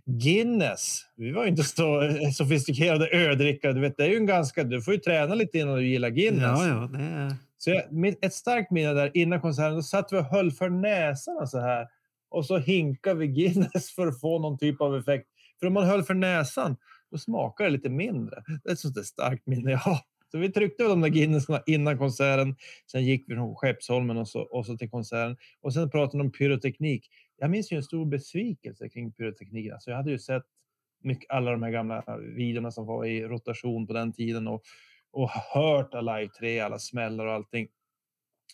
Guinness. Vi var ju inte så (laughs) sofistikerade ödrickare. Du vet, det är ju en ganska... Du får ju träna lite innan du gillar Guinness. ja, ja, är... Så jag, ett starkt minne där innan konserten, då satt vi och höll för näsan så här. Och så hinkade vi Guinness (laughs) för att få någon typ av effekt. För om man höll för näsan, då smakar det lite mindre. Det är ett sånt där starkt minne jag har. Så vi tryckte de där Guinnessarna innan konserten. Sen gick vi från Skeppsholmen och så, och så till konserten. Och sen pratade de om pyroteknik. Jag minns ju en stor besvikelse kring pyrotekniken. Alltså jag hade ju sett mycket, alla de här gamla videorna som var i rotation på den tiden och, och hört Alive 3, alla smällar och allting.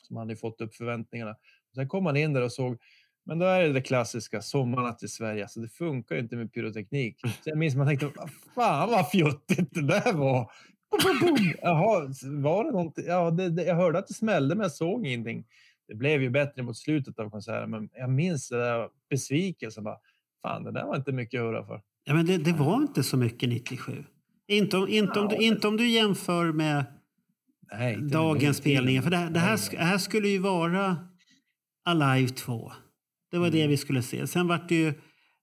Så man hade fått upp förväntningarna. Sen kom man in där och såg, men då är det det klassiska, sommarnatt i Sverige. Alltså det funkar ju inte med pyroteknik. Så jag minns man tänkte, vad fan vad fjuttigt det där var. Jaha, var det någonting? Ja, det, det, jag hörde att det smällde, men jag såg ingenting. Det blev ju bättre mot slutet av konserten, men jag minns det där besvikelsen. Bara, fan, det där var inte mycket att hurra för. Ja, men det, det var inte så mycket 97. Inte om, inte om, du, inte om du jämför med Nej, dagens spelningar. För det, det, här, det här skulle ju vara Alive 2. Det var Mm. det vi skulle se. Sen var det ju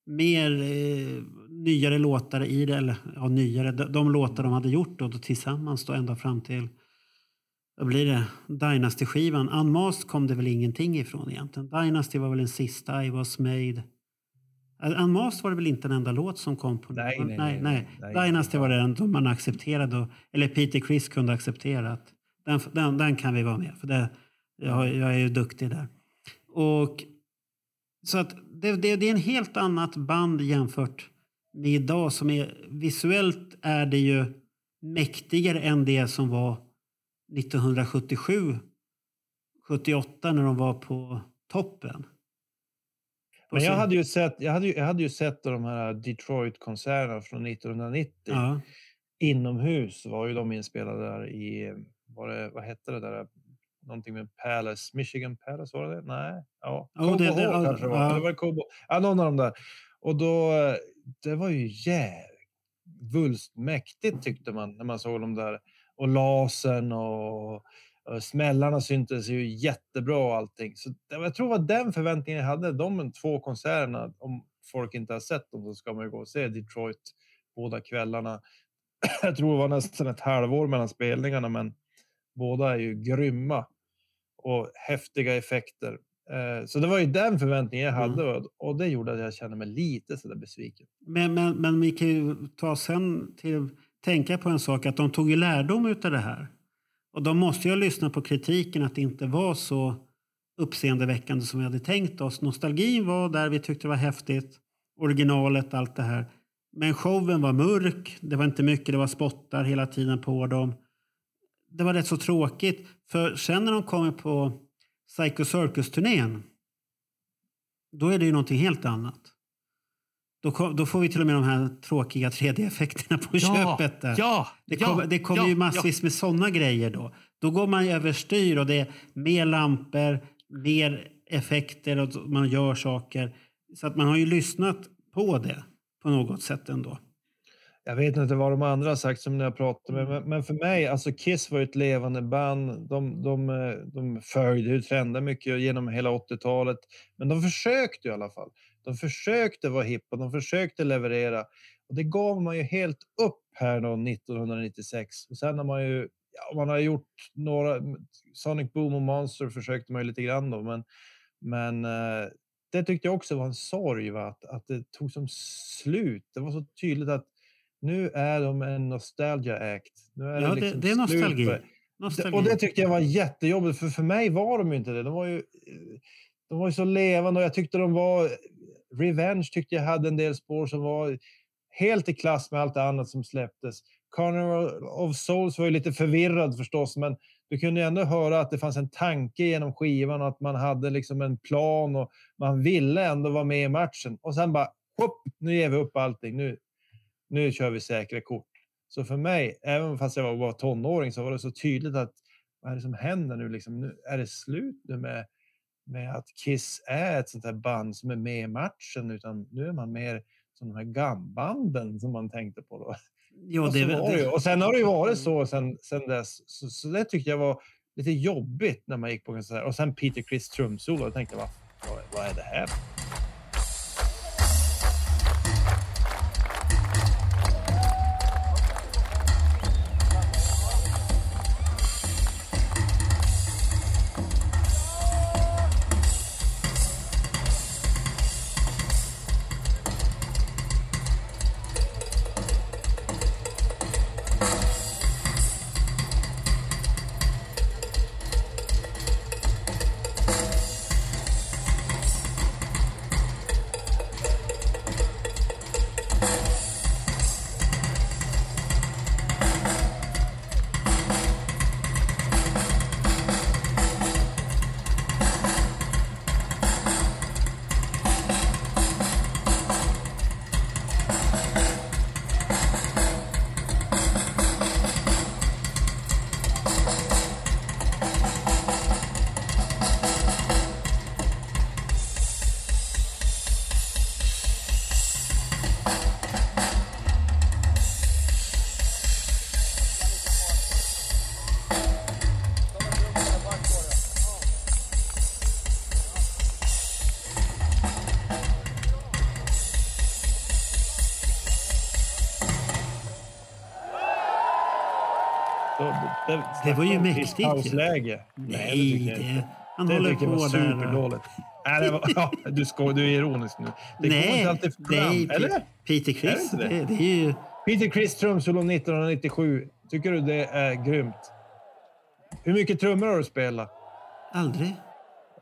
mer eh, nyare låtar i det. Eller ja, nyare. De, de låtar de hade gjort då, då tillsammans då ända fram till vad blir det? Dynasty-skivan. Unmasked kom det väl ingenting ifrån egentligen. Dynasty var väl den sista. I was made. Uh, Unmasked var det väl inte en enda låt som kom på Nej, nej, nej, nej, nej. Dynasty var den som man accepterade. Och, eller Peter Criss kunde acceptera att den, den, den kan vi vara med. För det, jag, jag är ju duktig där. Och, så att det, det, det är en helt annat band jämfört med idag. Som är, visuellt är det ju mäktigare än det som var 1977, 78 när de var på toppen. Men jag hade ju sett, jag hade ju, jag hade ju sett de här Detroit-konserterna från 1990. Ja. Inomhus var ju de inspelade där i, var det, vad hette det där? Någonting med Palace, Michigan Palace, var det det? Nej, ja. Ja, det- det- ja, kanske det var. ja. Eller var det Cobo? Ja, någon av dem där. Och då, det var ju jävligt mäktigt tyckte man när man såg dem där. Och lasern och, smällarna syntes ju jättebra och allting. Så det, jag tror det var den förväntningen jag hade. De två konserterna, om folk inte har sett dem så ska man ju gå och se Detroit båda kvällarna. (clears throat) Jag tror det var nästan ett halvår mellan spelningarna, men båda är ju grymma och häftiga effekter. Eh, Så det var ju den förväntningen jag Mm. hade och- och det gjorde att jag kände mig lite sådär besviken. Men, men, men vi kan ju ta sen till tänka på en sak att de tog ju lärdom utav det här. Och de måste ju ha lyssnat på kritiken att det inte var så uppseendeväckande som vi hade tänkt oss. Nostalgin var där, vi tyckte det var häftigt. Originalet, allt det här. Men showen var mörk, det var inte mycket, det var spottar hela tiden på dem. Det var rätt så tråkigt. För sen när de kommer på Psycho Circus-turnén då är det ju någonting helt annat. Då, kom, då får vi till och med de här tråkiga 3D-effekterna på köpet. Där. Ja! Det ja, kommer, det kommer ja, ju massvis med såna grejer då. Då går man överstyr och det är mer lampor, mer effekter och man gör saker. Så att man har ju lyssnat på det på något sätt ändå. Jag vet inte vad de andra har sagt som ni har pratat med, men, men för mig, alltså Kiss var ett levande band. De, de, eh, de följde ju trender mycket genom hela 80-talet, men de försökte i alla fall. De försökte vara hippa, de försökte leverera och det gav man ju helt upp här då 1996. Och sen har man ju, ja, man har gjort några, Sonic Boom och Monster försökte man ju lite grann då, men, men eh, det tyckte jag också var en sorg, va? Att, att det tog som slut. Det var så tydligt att nu är de en nostalgia act. Nu är Ja, det, liksom det är nostalgi. för- nostalgi. och det tyckte jag var jättejobbigt, för för mig var de inte det. De var ju, de var ju så levande och jag tyckte de var... Revenge tyckte jag hade en del spår som var helt i klass med allt annat som släpptes. Carnival of Souls var ju lite förvirrad förstås, men du kunde ändå höra att det fanns en tanke genom skivan och att man hade liksom en plan och man ville ändå vara med i matchen. Och sen bara, hopp, nu ger vi upp allting. Nu, nu kör vi säkra kort. Så för mig, även fast jag var bara tonåring, så var det så tydligt att vad är det som händer nu? Liksom, nu är det slut nu med, med att Kiss är ett sånt här band som är med i matchen, utan nu är man mer som de här gambanden som man tänkte på då. Ja, och, det, det, och sen har det ju varit så sen, sen dess. Så, så det tyckte jag var lite jobbigt när man gick på konserter. Och sen Peter Criss trumsolo. Jag tänkte, vad, vad är det här? Det, Det var ju mäktigt ju. Pausläge. nej, jag det, inte. han Det håller tycker jag på var superdåligt. Nej, det var, ja, du, sko, du är ironisk nu. Det kommer Nej, inte alltid fram. nej eller? Pe- Peter Criss, Är det det, det? det, är ju... Peter Criss trumsolo 1997. Tycker du det är grymt? Hur mycket trummor har du spelat? Aldrig.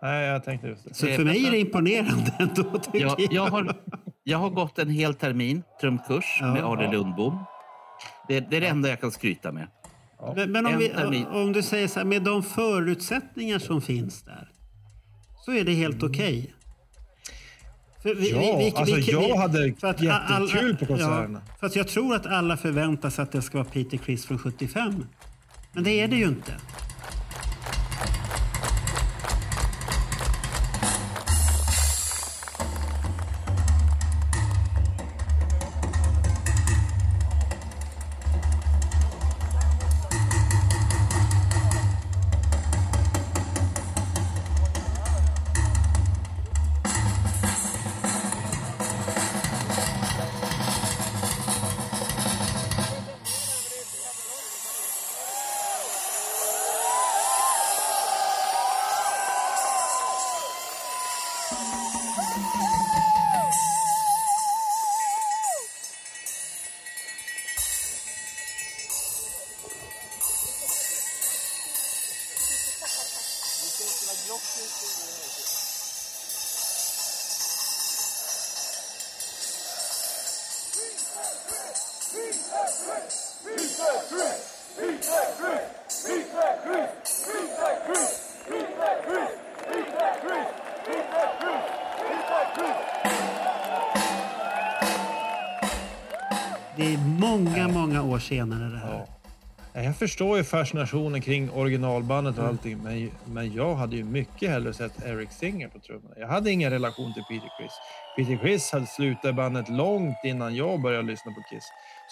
Nej, jag tänkte just det. Så för mig är det imponerande ändå, tycker Jag, jag. jag, har, jag har gått en hel termin trumkurs Ja. med Arne Lundbom. Det, det är det enda jag kan skryta med. Men, men om, vi, om du säger så här, med de förutsättningar som finns där, så är det helt okej. För vi- Mm. Ja, alltså jag hade för att jättekul på konserterna. Ja, för att jag tror att alla förväntar sig att det ska vara Peter Criss från 75. Men det är det ju inte. Senare det här. Ja, Jag förstår ju fascinationen kring originalbandet och allting, men, men jag hade ju mycket hellre sett Eric Singer på trummorna. Jag hade ingen relation till Peter Criss. Peter Criss hade slutat bandet långt innan jag började lyssna på Kiss.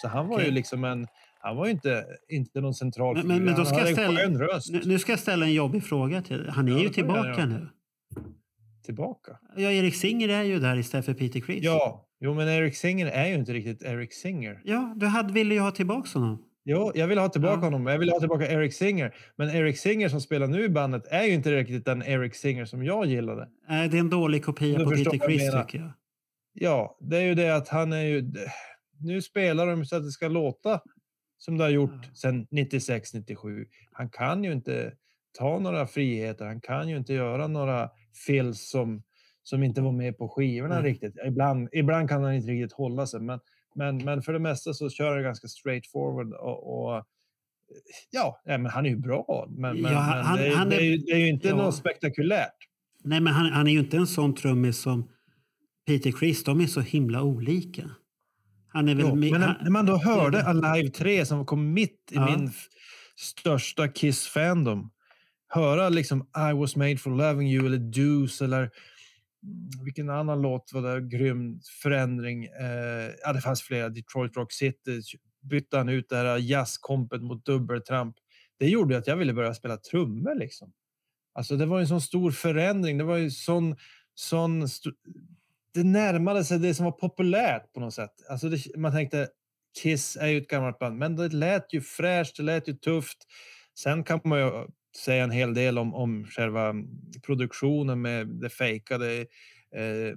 Så han var Okej. ju liksom en... Han var ju inte, inte någon central Men, men, men då ska jag ställa, nu, nu ska jag ställa en jobbig fråga till. Han är Ja, ju får jag tillbaka göra. nu. Tillbaka. Ja, Erik Singer är ju där istället för Peter Criss. Ja, jo men Eric Singer är ju inte riktigt Eric Singer. Ja, du hade, ville ju ha tillbaka honom. Jo, jag vill ha tillbaka Ja. honom. Jag vill ha tillbaka Eric Singer. Men Eric Singer som spelar nu i bandet är ju inte riktigt den Eric Singer som jag gillade. Nej, det är en dålig kopia Du på Peter menar. tycker jag. Ja, det är ju det att han är ju... Nu spelar de så att det ska låta som det har gjort Ja. sedan 96, 97. Han kan ju inte ta några friheter. Han kan ju inte göra några fills som, som inte var med på skivorna Nej. riktigt. Ibland, ibland kan han inte riktigt hålla sig, men, men, men för det mesta så kör han ganska straight forward och, och ja, men han är ju bra. Men, men, Ja, men han- det, är, han det, är- är ju, det är ju inte ja. något spektakulärt. Nej, men han, han är ju inte en sån trummis som Peter Criss. De är så himla olika. Han är väl... Jo, mi- men när, när man då hörde Alive 3 som kom mitt i Ja. min största Kiss-fandom. Höra liksom I was made for loving you eller Deuce eller mm, Mm, vilken annan låt var det? Grym förändring. Eh, ja, det fanns flera. Detroit Rock City bytte han ut det här jazzkompet mot dubbeltramp. Det gjorde att jag ville börja spela trummor liksom. Alltså det var en sån stor förändring. Det var ju sån, sån st- det närmade sig det som var populärt på något sätt. Alltså det, man tänkte Kiss är ju ett gammalt band, men det lät ju fräscht, det lät ju tufft. Sen kan man ju säga en hel del om, om själva produktionen med det fejkade eh,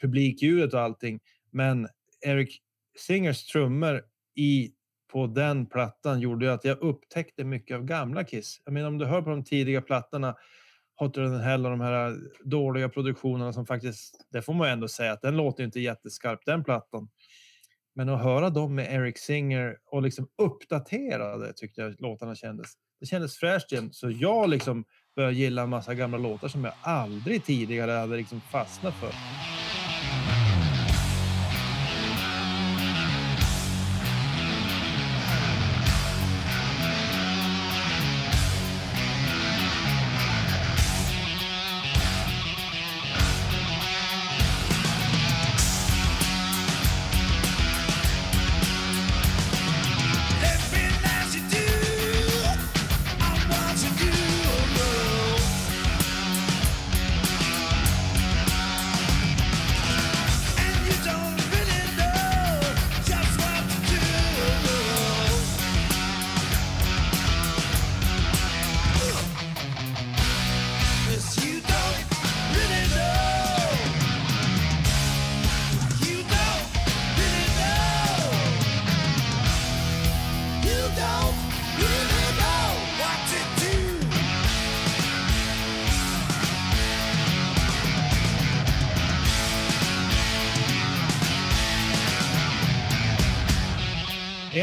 publikljudet och allting. Men Eric Singers trummor i, på den plattan gjorde att jag upptäckte mycket av gamla Kiss. Jag menar om du hör på de tidiga plattorna Hotter than Hell och de här dåliga produktionerna som faktiskt, det får man ändå säga att den låter inte jätteskarp den plattan. Men att höra dem med Eric Singer och liksom uppdatera det tyckte jag låtarna kändes. Det kändes fräscht igen. Så jag liksom började gilla en massa gamla låtar som jag aldrig tidigare hade liksom fastnat för.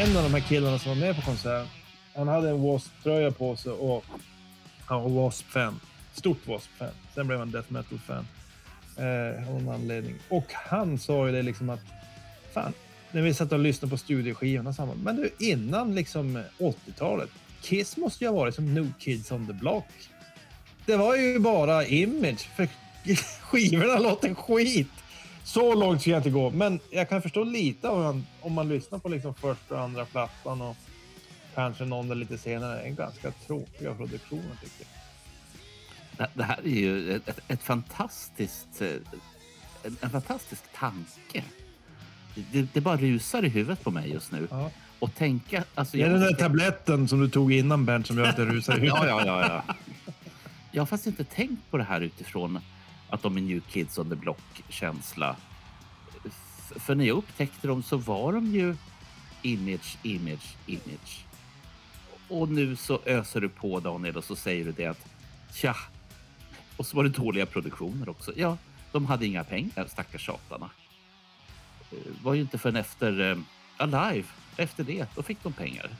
En av de här killarna som var med på konserten, han hade en W.A.S.P-tröja på sig och han var W.A.S.P-fan. Stort W.A.S.P-fan. Sen blev han death metal-fan. Eh, av någon anledning. Och han sa ju det liksom att fan, när vi satt och lyssnade på studioskivorna sa han, men du innan liksom 80-talet, Kiss måste ju ha varit som New Kids on the Block. Det var ju bara image, för (laughs) skivorna låter skit. Så långt ska jag inte gå, men jag kan förstå lite av han, om man lyssnar på liksom första och andra plattan och kanske någon där lite senare. En ganska tråkiga produktioner tycker jag. Det, här är ju ett, ett, fantastiskt, eh, en, en fantastisk tanke. Det, det bara rusar i huvudet på mig just nu. Ja. Och tänka... Alltså, Det är den där tabletten som du tog innan Bernt som gör att det rusar ut. (laughs) Ja, ja, ja, ja. Jag har faktiskt inte tänkt på det här utifrån att de är New Kids on the Block-känsla. F- För när jag upptäckte dem så var de ju image, image, image. Och nu så öser du på Daniel och så säger du det att tja. Och så var det dåliga produktioner också. Ja, de hade inga pengar, stackars tjatarna. Det var ju inte förrän efter eh, Alive, efter det, då fick de pengar.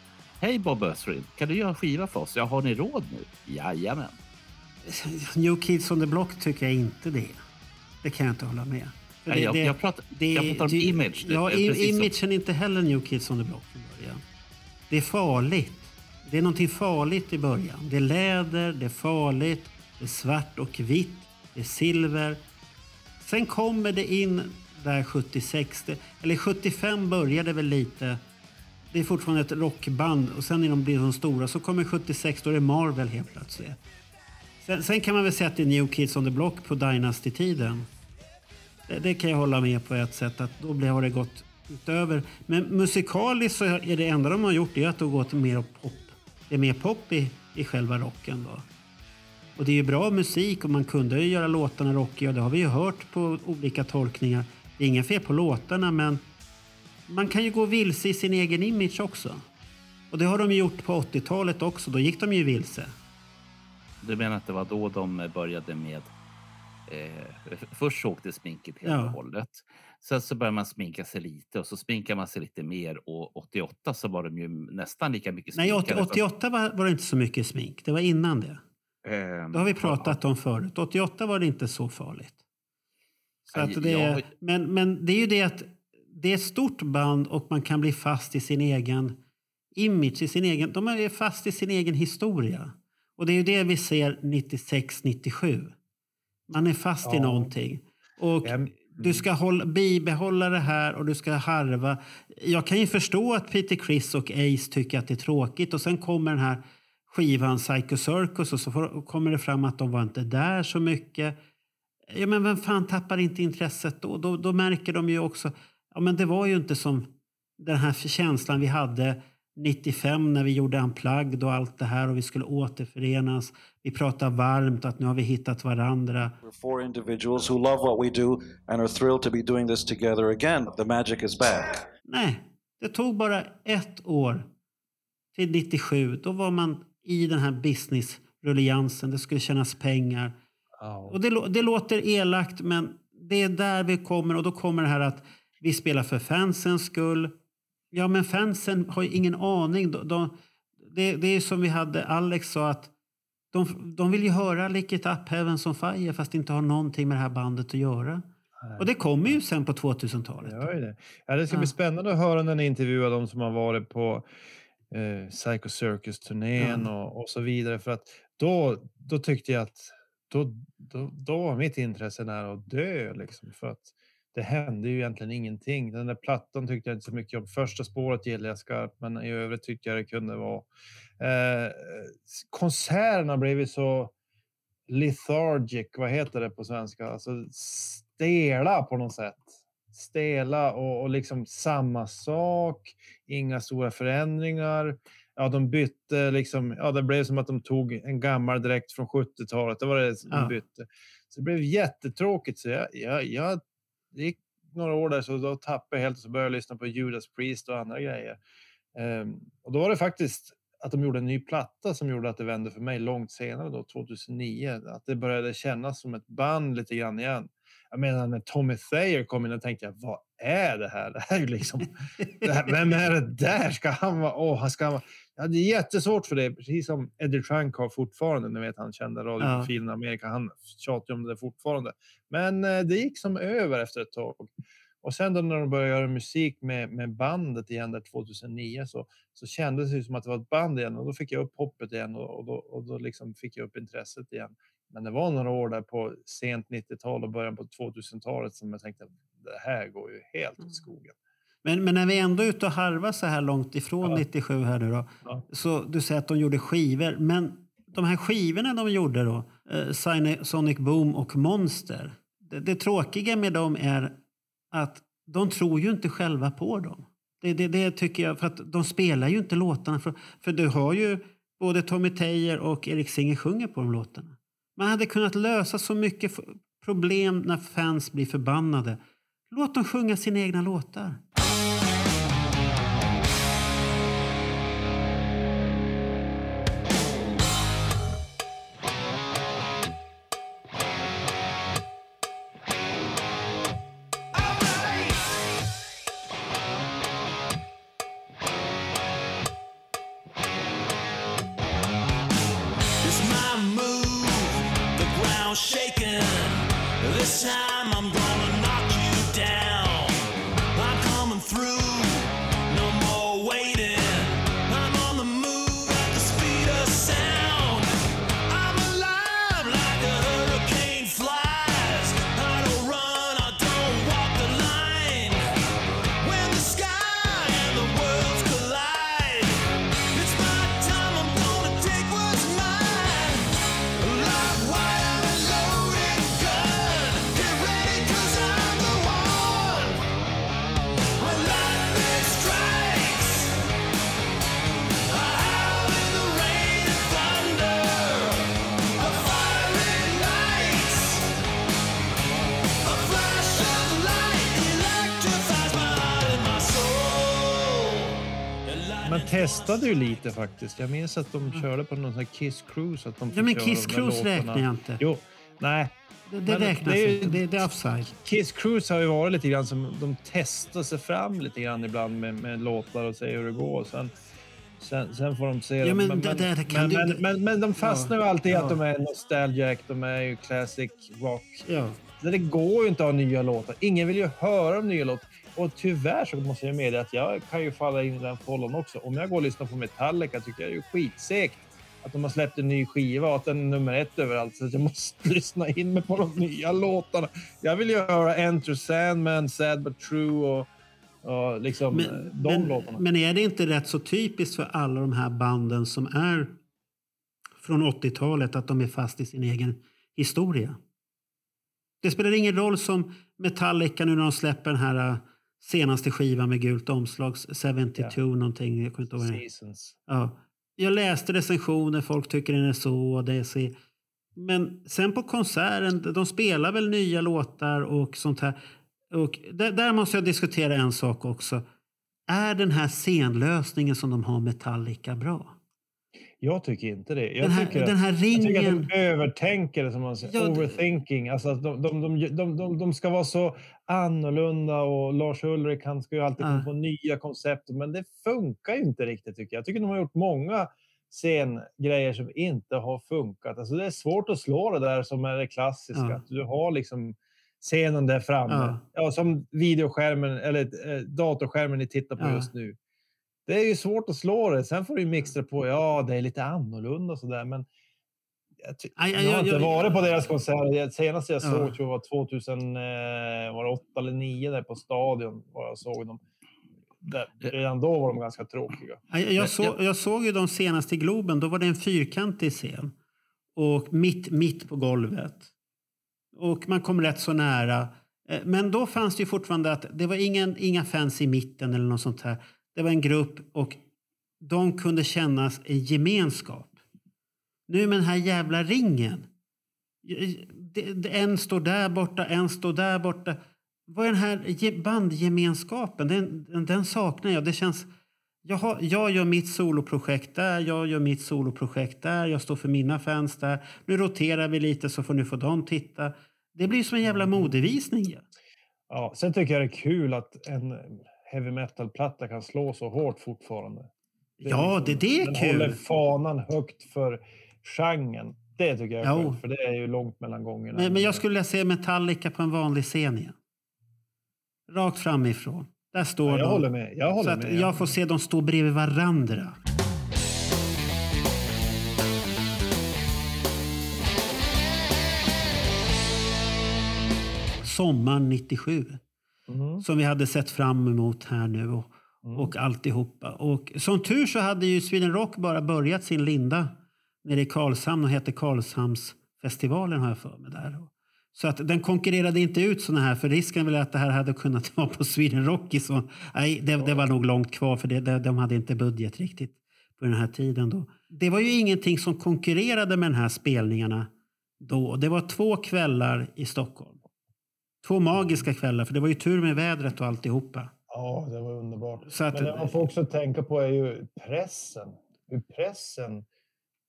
Hej Bob Ösrin, kan du göra en skiva för oss? Ja, har ni råd nu? Jajamän. New Kids on the Block tycker jag inte det. Det kan jag inte hålla med. För Nej, jag- jag pratar- jag pratar om det- image. Det Ja, imagen är inte heller New Kids on the Block från början. Det är farligt. Det är någonting farligt i början. Det är läder, det är farligt, det är svart och vitt, det är silver. Sen kommer det in där 76, det- eller 75 började väl lite. Det är fortfarande ett rockband och sen när de blir de stora så kommer 76, då är det Marvel helt plötsligt. Sen, sen kan man väl säga att det är New Kids on the Block på Dynasty-tiden. Det, det kan jag hålla med på ett sätt, att då har det gått utöver. Men musikaliskt så är det enda de har gjort det är att det har gått mer pop. Det är mer pop i, i själva rocken då. Och det är ju bra musik och man kunde ju göra låtarna rockiga och det har vi ju hört på olika tolkningar. Det är inga fel på låtarna men man kan ju gå vilse i sin egen image också. Och det har de gjort på 80-talet också, då gick de ju vilse. Du menar att det var då de började med... Eh, först så åkte sminket helt Ja. och hållet. Sen så började man sminka sig lite och så sminkar man sig lite mer. Och 88 så var de ju nästan lika mycket Nej, sminkade. 80, 88 var, var det inte så mycket smink. Det var innan det. Ehm, Det har vi ja, pratat om förut. 88 var det inte så farligt. Så Nej, att det, jag- men, men det är ju det att det är ett stort band och man kan bli fast i sin egen image. I sin egen, de är fast i sin egen historia. Och det är ju det vi ser 96-97. Man är fast i Ja. någonting. Och Ja, du ska hålla, bibehålla det här och du ska harva. Jag kan ju förstå att Peter Criss och Ace tycker att det är tråkigt och sen kommer den här skivan Psycho Circus och så får, kommer det fram att de var inte där så mycket. Ja, men vem fan tappar inte intresset då? Då, då märker de ju också, ja men det var ju inte som den här känslan vi hade 95 när vi gjorde Unplugged och allt det här och vi skulle återförenas. Vi pratade varmt att nu har vi hittat varandra. We're four individuals who love what we do and are thrilled to be doing this together again. The magic is back. Nej, det tog bara ett år till 97. Då var man i den här business-rulliansen. Det skulle tjänas pengar. Och det, det låter elakt, men det är där vi kommer. Och då kommer det här att vi spelar för fansens skull. Ja, men fansen har ju ingen aning. De, de, det, det är som vi hade, Alex sa att de, de vill ju höra Lick it up, Heavens on fire fast det inte har någonting med det här bandet att göra. Och det kommer ju sen på 2000-talet. Gör ju det. Ja, det ska Ja. bli spännande att höra när ni intervjuar de som har varit på eh, Psycho Circus-turnén och, och så vidare. För att då, då tyckte jag att då, då, då var mitt intresse nära att dö. Liksom, för att det hände ju egentligen ingenting. Den där plattan tyckte jag inte så mycket om. Första spåret gillade jag skarpt, men i övrigt tyckte jag det kunde vara... Eh, konserterna blev ju så lethargic, vad heter det på svenska? Alltså stela på något sätt. Stela och, och liksom samma sak, inga stora förändringar. Ja, de bytte liksom, ja, det blev som att de tog en gammal dräkt från 70-talet. Det var det som Ja. bytte. Så det blev jättetråkigt. Så jag, jag, jag, det gick några år där så då tappade jag helt och så började jag lyssna på Judas Priest och andra grejer. Ehm, och då var det faktiskt att de gjorde en ny platta som gjorde att det vände för mig långt senare då, 2009. Att det började kännas som ett band lite grann igen. Jag menar när Tommy Thayer kom in och tänkte jag, vad är det här? (laughs) Det här är ju liksom, här, vem är det där? Ska han vara, åh, han ska vara, ja, det är jättesvårt för det, precis som Eddie Trunk har fortfarande, ni vet han kände radioprofilen i Amerika, han tjatar om det fortfarande. Men eh, det gick som över efter ett tag. Och sen då när de började göra musik med, med bandet igen där 2009 så, så kändes det som att det var ett band igen och då fick jag upp hoppet igen och, och då, och då liksom fick jag upp intresset igen. Men det var några år där på sent 90-tal och början på 2000-talet som jag tänkte det här går ju helt åt skogen. Men, men när vi ändå är ute och harvar så här långt ifrån Ja. 97 här nu då. Ja. Så du säger att de gjorde skivor. Men de här skivorna de gjorde då, eh, Sonic Boom och Monster. Det, det tråkiga med dem är att de tror ju inte själva på dem. Det, det, det tycker jag, för att de spelar ju inte låtarna. För, för du har ju både Tommy Tejer och Erik Singer sjunger på de låtarna. Man hade kunnat lösa så mycket problem när fans blir förbannade. Låt dem sjunga sina egna låtar. Testade ju lite faktiskt. Jag minns att de körde på någon sån här Kiss Cruise. Att de Ja, men Kiss Cruise räknar jag inte. Jo, nej. Det, det Men räknas det inte. Det, det är offside. Kiss Cruise har ju varit lite grann som de testar sig fram lite grann ibland med, med låtar och ser hur det går. Sen, sen, sen får de se. Ja, dem. men det där kan men, du- men, men, men de fastnar ju alltid i Ja. att de är nostalgic, de är ju classic rock. Ja. Det går ju inte att ha nya låtar. Ingen vill ju höra de nya låtar. Och tyvärr så måste jag medge att jag kan ju falla in i den fållan också. Om jag går och lyssnar på Metallica tycker jag det är ju skitsegt att de har släppt en ny skiva och att den är nummer ett överallt. Så att jag måste (laughs) lyssna in mig på de nya låtarna. Jag vill ju höra Enter Sandman, Sad But True och, och liksom eh, Men, de men, låtarna. men är det inte rätt så typiskt för alla de här banden som är från 80-talet att de är fast i sin egen historia? Det spelar ingen roll som Metallica nu när de släpper den här äh, senaste skivan med gult omslag, 72 någonting. Jag kommer inte ihåg. Seasons. Ja. Jag läste recensioner, folk tycker den är så och det är så. Men sen på konserten, de spelar väl nya låtar och sånt här. Och där, där måste jag diskutera en sak också. Är den här scenlösningen som de har Metallica bra? Jag tycker inte det. Jag Den här- tycker den här att, Jag tycker ringen- att de övertänker det, som man säger. Ja, Overthinking. Alltså att de, de, de, de, de, de ska vara så annorlunda och Lars Ulrik han ska ju alltid komma Ja. på nya koncept. Men det funkar ju inte riktigt tycker jag. Jag tycker de har gjort många scengrejer som inte har funkat. Alltså det är svårt att slå det där som är det klassiska. Ja. Att du har liksom scenen där framme. Ja. Ja. som videoskärmen eller eh, datorskärmen ni tittar på just nu. Det är ju svårt att slå det. Sen får du ju det på. Ja, det är lite annorlunda och sådär, men jag, Aj, aj, jag har inte aj. varit på deras konserter. Senast jag Ja. såg tror jag var 2008 eller 2009 där på Stadion. Var jag såg dem. Där, redan då var de ganska tråkiga. Ja, Jag, jag, så, jag såg ju de senaste i Globen. Då var det en fyrkantig scen. Och mitt, mitt på golvet. Och man kom rätt så nära. Eh, Men då fanns det ju fortfarande att det var ingen, inga fans i mitten eller något sånt här. Det var en grupp och de kunde kännas en gemenskap. Nu med den här jävla ringen. En står där borta, en står där borta. Vad är den här bandgemenskapen? Den, den, saknar jag. Det känns... Jag, har, jag gör mitt soloprojekt där, jag gör mitt soloprojekt där, jag står för mina fans där. Nu roterar vi lite så får nu få de titta. Det blir som en jävla modevisning. Ja, sen tycker jag det är kul att en heavy metal-platta kan slå så hårt fortfarande. Det Ja, det, det är den håller kul. fanan högt för genren. Det tycker jag är Jo. skönt, för det är ju långt mellan gångerna. Men, men jag skulle vilja se Metallica på en vanlig scen igen. Rakt framifrån. Där står Ja, jag de. håller med. Jag håller så med. jag får se dem stå bredvid varandra. Sommaren 97. Mhm. Som vi hade sett fram emot här nu. Och, Mm. och alltihopa. Och som tur så hade ju Sweden Rock bara börjat sin linda nere i Karlshamn och hette Karlshamnsfestivalen har jag för mig där. Så att den konkurrerade inte ut såna här, för risken väl att det här hade kunnat (laughs) vara på Sweden Rock. Så, nej, det, det var nog långt kvar för det, det, de hade inte budget riktigt på den här tiden då. Det var ju ingenting som konkurrerade med de här spelningarna då. Det var två kvällar i Stockholm. Två magiska kvällar, för det var ju tur med vädret och alltihopa. Ja, det var underbart. Så att- Men det man får också tänka på är ju pressen. Hur pressen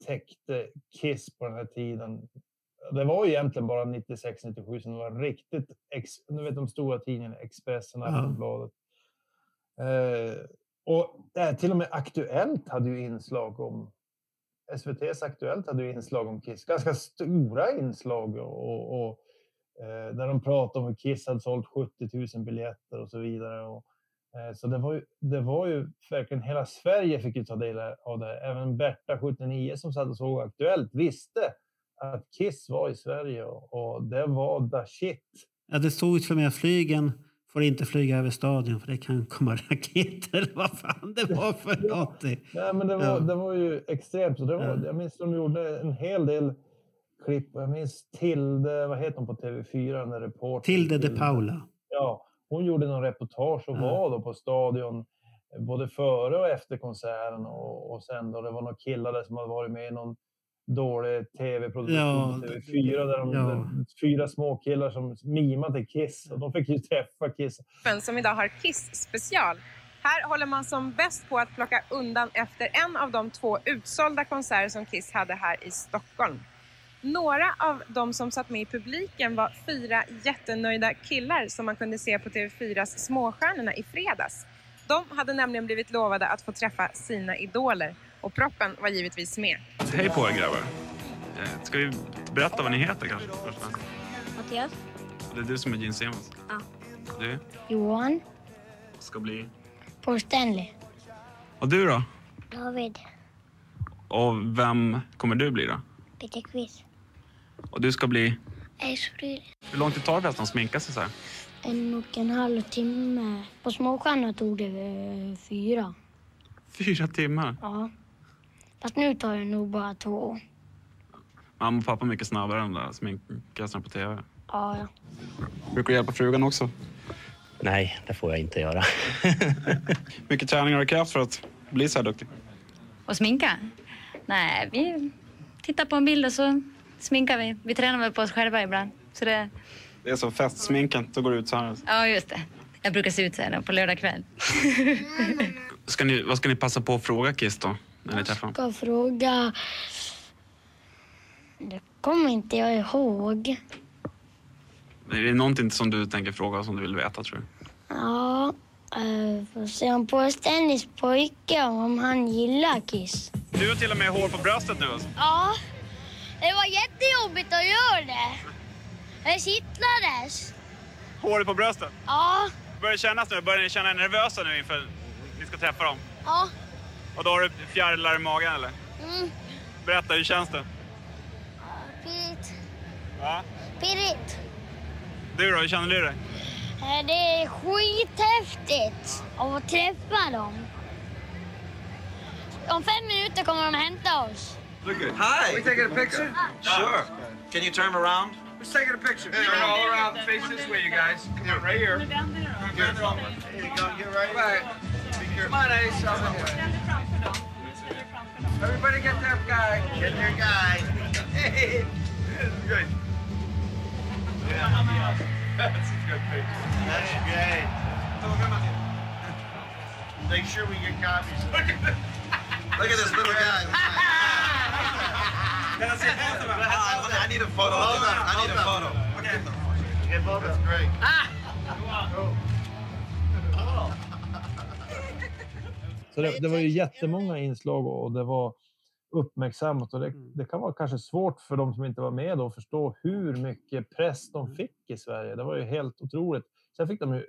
täckte Kiss på den här tiden. Det var ju egentligen bara 96-97 som det var riktigt... Ex, nu vet de stora tidningarna, Expressen Ja. Aftonbladet. Eh, och eh, till och med Aktuellt hade ju inslag om... SVTs Aktuellt hade ju inslag om Kiss. Ganska stora inslag. Och, och, eh, där de pratade om hur Kiss hade sålt 70 000 biljetter och så vidare. Och, eh, så det var, ju, det var ju verkligen hela Sverige fick ju ta del av det. Även Berta 79 som satt och såg Aktuellt visste att Kiss var i Sverige och, och det var the shit. Ja, det stod för mig att flygen får inte flyga över stadion för det kan komma (laughs) raketer. Vad fan det var för (laughs) någonting. Nej, men det var, Ja. det var ju extremt. Så det var, Ja. Jag minns de gjorde en hel del klipp. Jag minns Tilde, vad heter hon på TV4? Den där reportern. Tilde de Paula. Ja, hon gjorde någon reportage och Ja. var då på stadion eh, både före och efter konserten. Och, och sen då det var några killar där som hade varit med i någon dålig tv-produktion Ja, på det- TV4. Där de, ja. där, fyra små killar som mimade till Kiss. Och de fick ju träffa Kiss. som idag har Kiss special. Här håller man som bäst på att plocka undan efter en av de två utsålda konserter som Kiss hade här i Stockholm. Några av de som satt med i publiken var fyra jättenöjda killar som man kunde se på TV4s Småstjärnorna i fredags. De hade nämligen blivit lovade att få träffa sina idoler och proppen var givetvis med. Hej på er grabbar. Eh, Ska vi berätta vad ni heter kanske? Mattias? Det är du som är Gene Simmons. Ja. Du Johan? ska bli... Paul Stanley? Och du då? David? Och vem kommer du bli då? Peter Quiz? Och du ska bli... Ace Hur lång tid tar det att sminka sig så här? En och en halv timme. På Småstjärnorna tog det eh, fyra. Fyra timmar? Ja. Fast nu tar det nog bara två. Mamma och pappa är mycket snabbare än de där på tv. Ja, ja. Brukar du hjälpa frugan också? Nej, det får jag inte göra. (laughs) Mycket träning har du krävt för att bli så här duktig? Och sminka? Nej, vi tittar på en bild och så sminkar vi. Vi tränar väl på oss själva ibland. Så det, Det är så festsminken, då går det ut så här. ja, just det. Jag brukar se ut så här på lördag kväll. (laughs) Ska ni, vad ska ni passa på att fråga Kiss då? När ni träffar honom? Ska fråga... Det kommer inte jag ihåg. Är det någonting som du tänker fråga som du vill veta tror du? Ja, uh, får se om Stanleys pojke om han gillar Kiss. Du har till och med hår på bröstet nu alltså. Ja, det var jättejobbigt att göra det. Det kittlades. Håret på bröstet? Ja, Börjar kännas nu? Börjar ni känna er nervösa nu inför ni ska träffa dem? ja. Och då har du fjärilar i magen eller? Mm. Berätta, hur känns det? Pirrigt. Va? Pirrigt. Du då, hur känner du dig? Eh, Det är skithäftigt att träffa dem. Om fem minuter kommer de hämta oss. Look good. Hi. we taking a picture? Uh, sure. Can you turn around? Who's taking a picture? Turn all around, face this way, you guys. Come on, right here. Here you go, get right. Right. Come on, Ace, over here. Everybody get that guy. Get your guy. Hey. Good. Yeah. That's a good picture. That's great. Make sure we get copies. (laughs) Look at this little guy. (laughs) Can I say both of them? I need a photo. Hold on. I need a photo. Okay. Get both That's great. Så det, det var ju jättemånga inslag och det var uppmärksammat och det, det kan vara kanske svårt för de som inte var med då att förstå hur mycket press de fick i Sverige. Det var ju helt otroligt. Sen fick de ju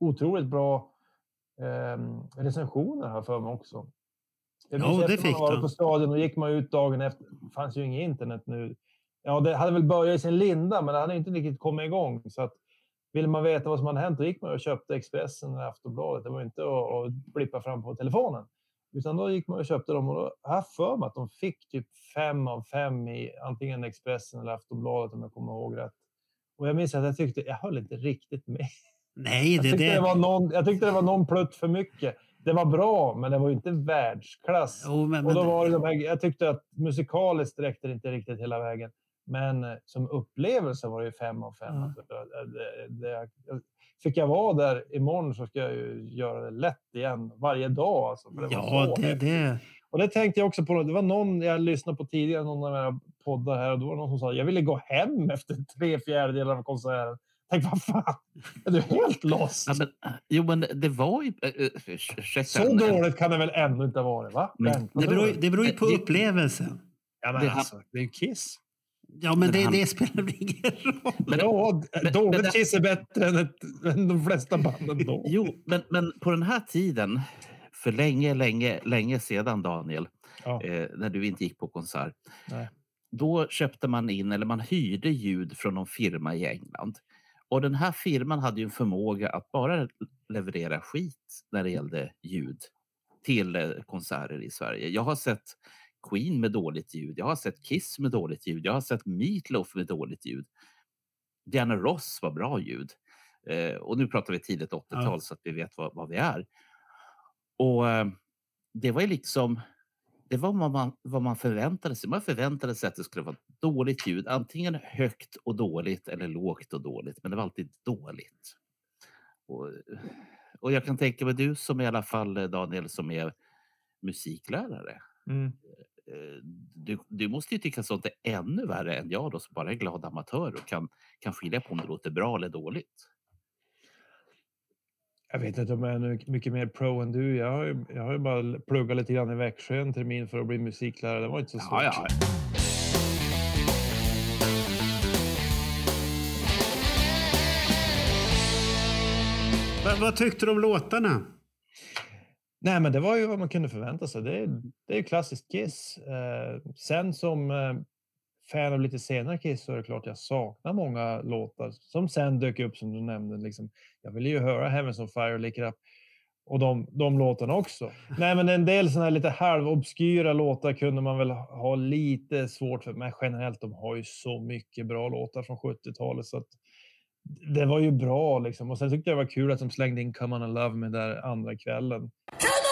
otroligt bra eh, recensioner här för mig också. Jag Ja, minns det efter man fick var. På stadion och gick man ut dagen efter. Det fanns ju inget internet nu. Ja, det hade väl börjat i sin linda, men det hade inte riktigt kommit igång. Så att ville man veta vad som hade hänt, då gick man och köpte Expressen eller Aftonbladet. Det var inte att, att blippa fram på telefonen. Utan då gick man och köpte dem och då har jag för mig att de fick typ fem av fem i antingen Expressen eller Aftonbladet om jag kommer ihåg rätt. Och jag minns att jag tyckte, jag höll inte riktigt med. Nej, Jag det, tyckte det, det, var någon, jag tyckte det var någon plutt för mycket. Det var bra, men det var ju inte världsklass. Jo, men- och då var det de här, jag tyckte att musikaliskt räckte det inte riktigt hela vägen. Men eh, som upplevelse var det ju fem av fem. Alltså, det, det, fick jag vara där imorgon så ska jag ju göra det lätt igen varje dag. Alltså, det ja, det, det, Och det tänkte jag också på. Det var någon jag lyssnade på tidigare, någon av era poddar här, och då var det någon som sa jag ville gå hem efter tre fjärdedelar av konserten. Tänk vad fan, är du helt lost? Ja, men, eh, jo, men det var ju... Äh, äh, ursäkta, Så men- dåligt kan det väl ändå inte varit? Va? Men- det, beror, det beror ju på Det- upplevelsen. Ja, men det- alltså, det är ju Kiss. Ja, men, Men det, han- det spelar väl ingen roll. Men- ja, men dåligt det- Kiss är bättre än, ett, än de flesta banden då. (laughs) Jo, men, men på den här tiden, för länge, länge, länge sedan Daniel, Ja. eh, när du inte gick på konsert, Nej. då köpte man in eller man hyrde ljud från någon firma i England. Och den här firman hade ju en förmåga att bara leverera skit när det gällde ljud till eh, konserter i Sverige. Jag har sett Queen med dåligt ljud, jag har sett Kiss med dåligt ljud, jag har sett Meatloaf med dåligt ljud. Diana Ross var bra ljud. Eh, och nu pratar vi tidigt 80-tal Ja. så att vi vet vad, vad vi är. Och eh, det var ju liksom det var vad man, vad man förväntade sig. Man förväntade sig att det skulle vara dåligt ljud, antingen högt och dåligt eller lågt och dåligt, men det var alltid dåligt. Och, Och jag kan tänka mig du som i alla fall eh, Daniel som är musiklärare. Mm. Eh, Du, du måste ju tycka sånt är ännu värre än jag då som bara är glad amatör och kan, kan skilja på om det låter bra eller dåligt. Jag vet inte om jag är nu mycket mer pro än du. Jag har ju, jag har ju bara pluggat lite grann i Växjö en termin för att bli musiklärare. Det var inte så svårt. Ja, ja. Va, vad tyckte du om låtarna? Nej, men det var ju vad man kunde förvänta sig. Det är, det är ju klassiskt Kiss. Eh, sen som eh, fan av lite senare Kiss så är det klart jag saknar många låtar som sen dök upp som du nämnde. Liksom, jag ville ju höra Heavens on Fire och Lick It Up och de, de låtarna också. Nej, men en del sådana här lite halvobskyra låtar kunde man väl ha lite svårt för. Men generellt, de har ju så mycket bra låtar från 70-talet så att det var ju bra liksom. Och sen tyckte jag det var kul att de slängde in Come on and love me där andra kvällen. Ja,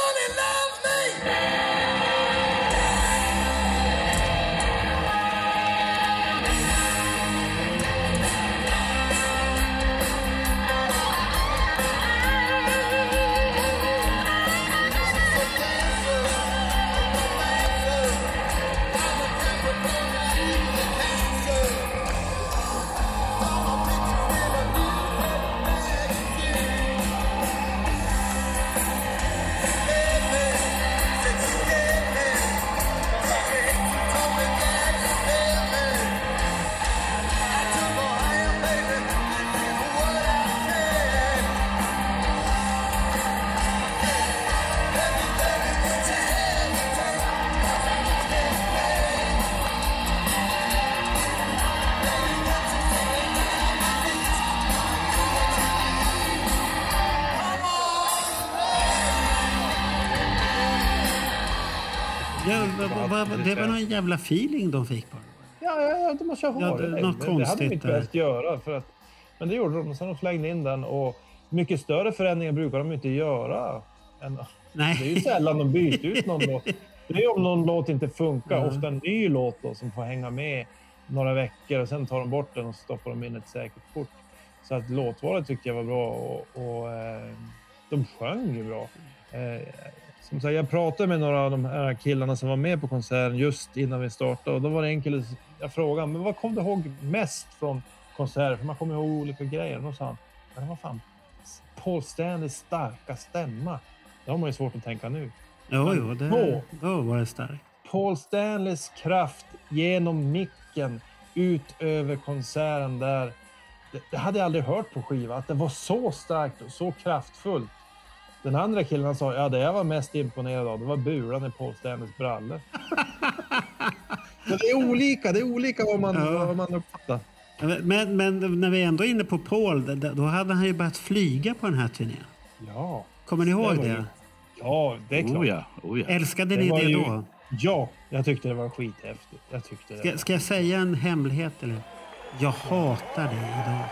jävla feeling de fick bara. Ja, ja, ja det måste jag ha Ja, varit. det- något det, det hade de konstigt inte behövt göra. För att, men det gjorde de. Sen de slängde in den. Och mycket större förändringar brukar de inte göra. Än, Nej. Det är ju sällan de byter ut någon låt. (laughs) Det är om någon låt inte funkar. Ja. Ofta en ny låt då, som får hänga med några veckor och sen tar de bort den och stoppar dem in ett säkert kort. Så att låtvalet tyckte jag var bra och, och eh, de sjöng ju bra. Eh, som sagt, jag pratade med några av de här killarna som var med på konserten just innan vi startade och då var det en kille, jag frågade men vad kom du ihåg mest från konserten? För man kommer ihåg olika grejer. Och då sa han, men vad fan, Paul Stanleys starka stämma. Det har man ju svårt att tänka nu. Jo, Men jo, det, då, då var det starkt. Paul Stanleys kraft genom micken ut över konserten där. Det, det hade jag aldrig hört på skiva, att det var så starkt och så kraftfullt. Den andra killen han sa, ja det jag var mest imponerad av, det var bulan i Paul Stanleys brallor. (laughs) Det är olika, det är olika vad man, Ja. vad man uppfattar. Men, men när vi ändå är inne på Paul, då hade han ju börjat flyga på den här turnén. Ja. Kommer ni ihåg var det? ju- Ja, det är klart. Oh ja, oh ja. Älskade Det ni var det ju- då? Ja, jag tyckte det var skithäftigt. Jag tyckte det. Ska, ska jag säga en hemlighet? Eller? Jag hatar det idag.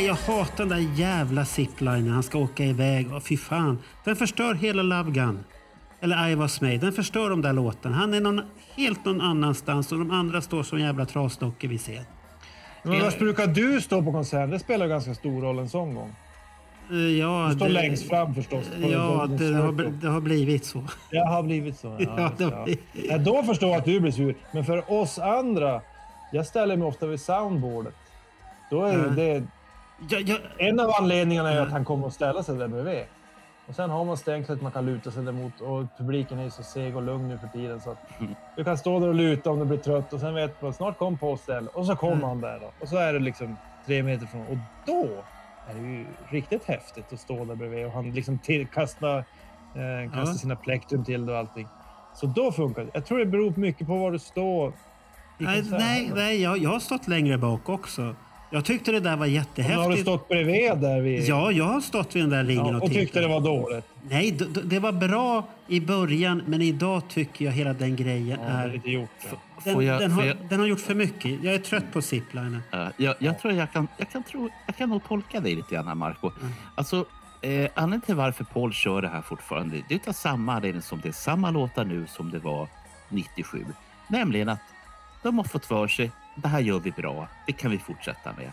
Nej, jag hatar den där jävla ziplinen. Han ska åka iväg. Och fy fan. Den förstör hela Love Gun. Eller I was made. Den förstör de där låtarna. Han är någon, helt någon annanstans och de andra står som jävla trasdockor vid scen. Men vart brukar du stå på konsert? Det spelar ganska stor roll en sån gång. Eh, Ja, Du står det- längst fram förstås. Ja, Golden det har, det har blivit så. Det har blivit så. Ja, (laughs) Ja, det det, har blivit- Ja, då förstår jag att du blir sur. Men för oss andra, jag ställer mig ofta vid soundboardet. Då är Ja. det... En av anledningarna är att han kommer att ställa sig där bredvid. Och sen har man stängslet man kan luta sig emot och publiken är ju så seg och lugn nu för tiden så att du kan stå där och luta om du blir trött och sen vet man snart kom på ställ och så kommer Mm. han där då. Och så är det liksom tre meter från och då är det ju riktigt häftigt att stå där bredvid och han liksom till, kastar, eh, kastar sina plektrum till och allting. Så då funkar det. Jag tror det beror mycket på var du står. konserten. nej, nej jag, jag har stått längre bak också. Jag tyckte det där var jättehäftigt. har du stått bredvid där vid... Ja, jag har stått vid den där ringen Ja, och och tyckte det var dåligt? Nej, d- d- det var bra i början, men idag tycker jag hela den grejen Ja, är är... lite gjort. Den, jag- har, jag- den har gjort för mycket. Jag är trött på ziplinen. Ja, jag, jag tror jag kan, jag kan, tro, jag kan nog tolka dig lite grann, här, Marco. Mm. Alltså, eh, anledningen till varför Paul kör det här fortfarande, det är samma anledning som det är samma låtar nu som det var 97. Nämligen att de har fått för sig, det här gör vi bra, det kan vi fortsätta med.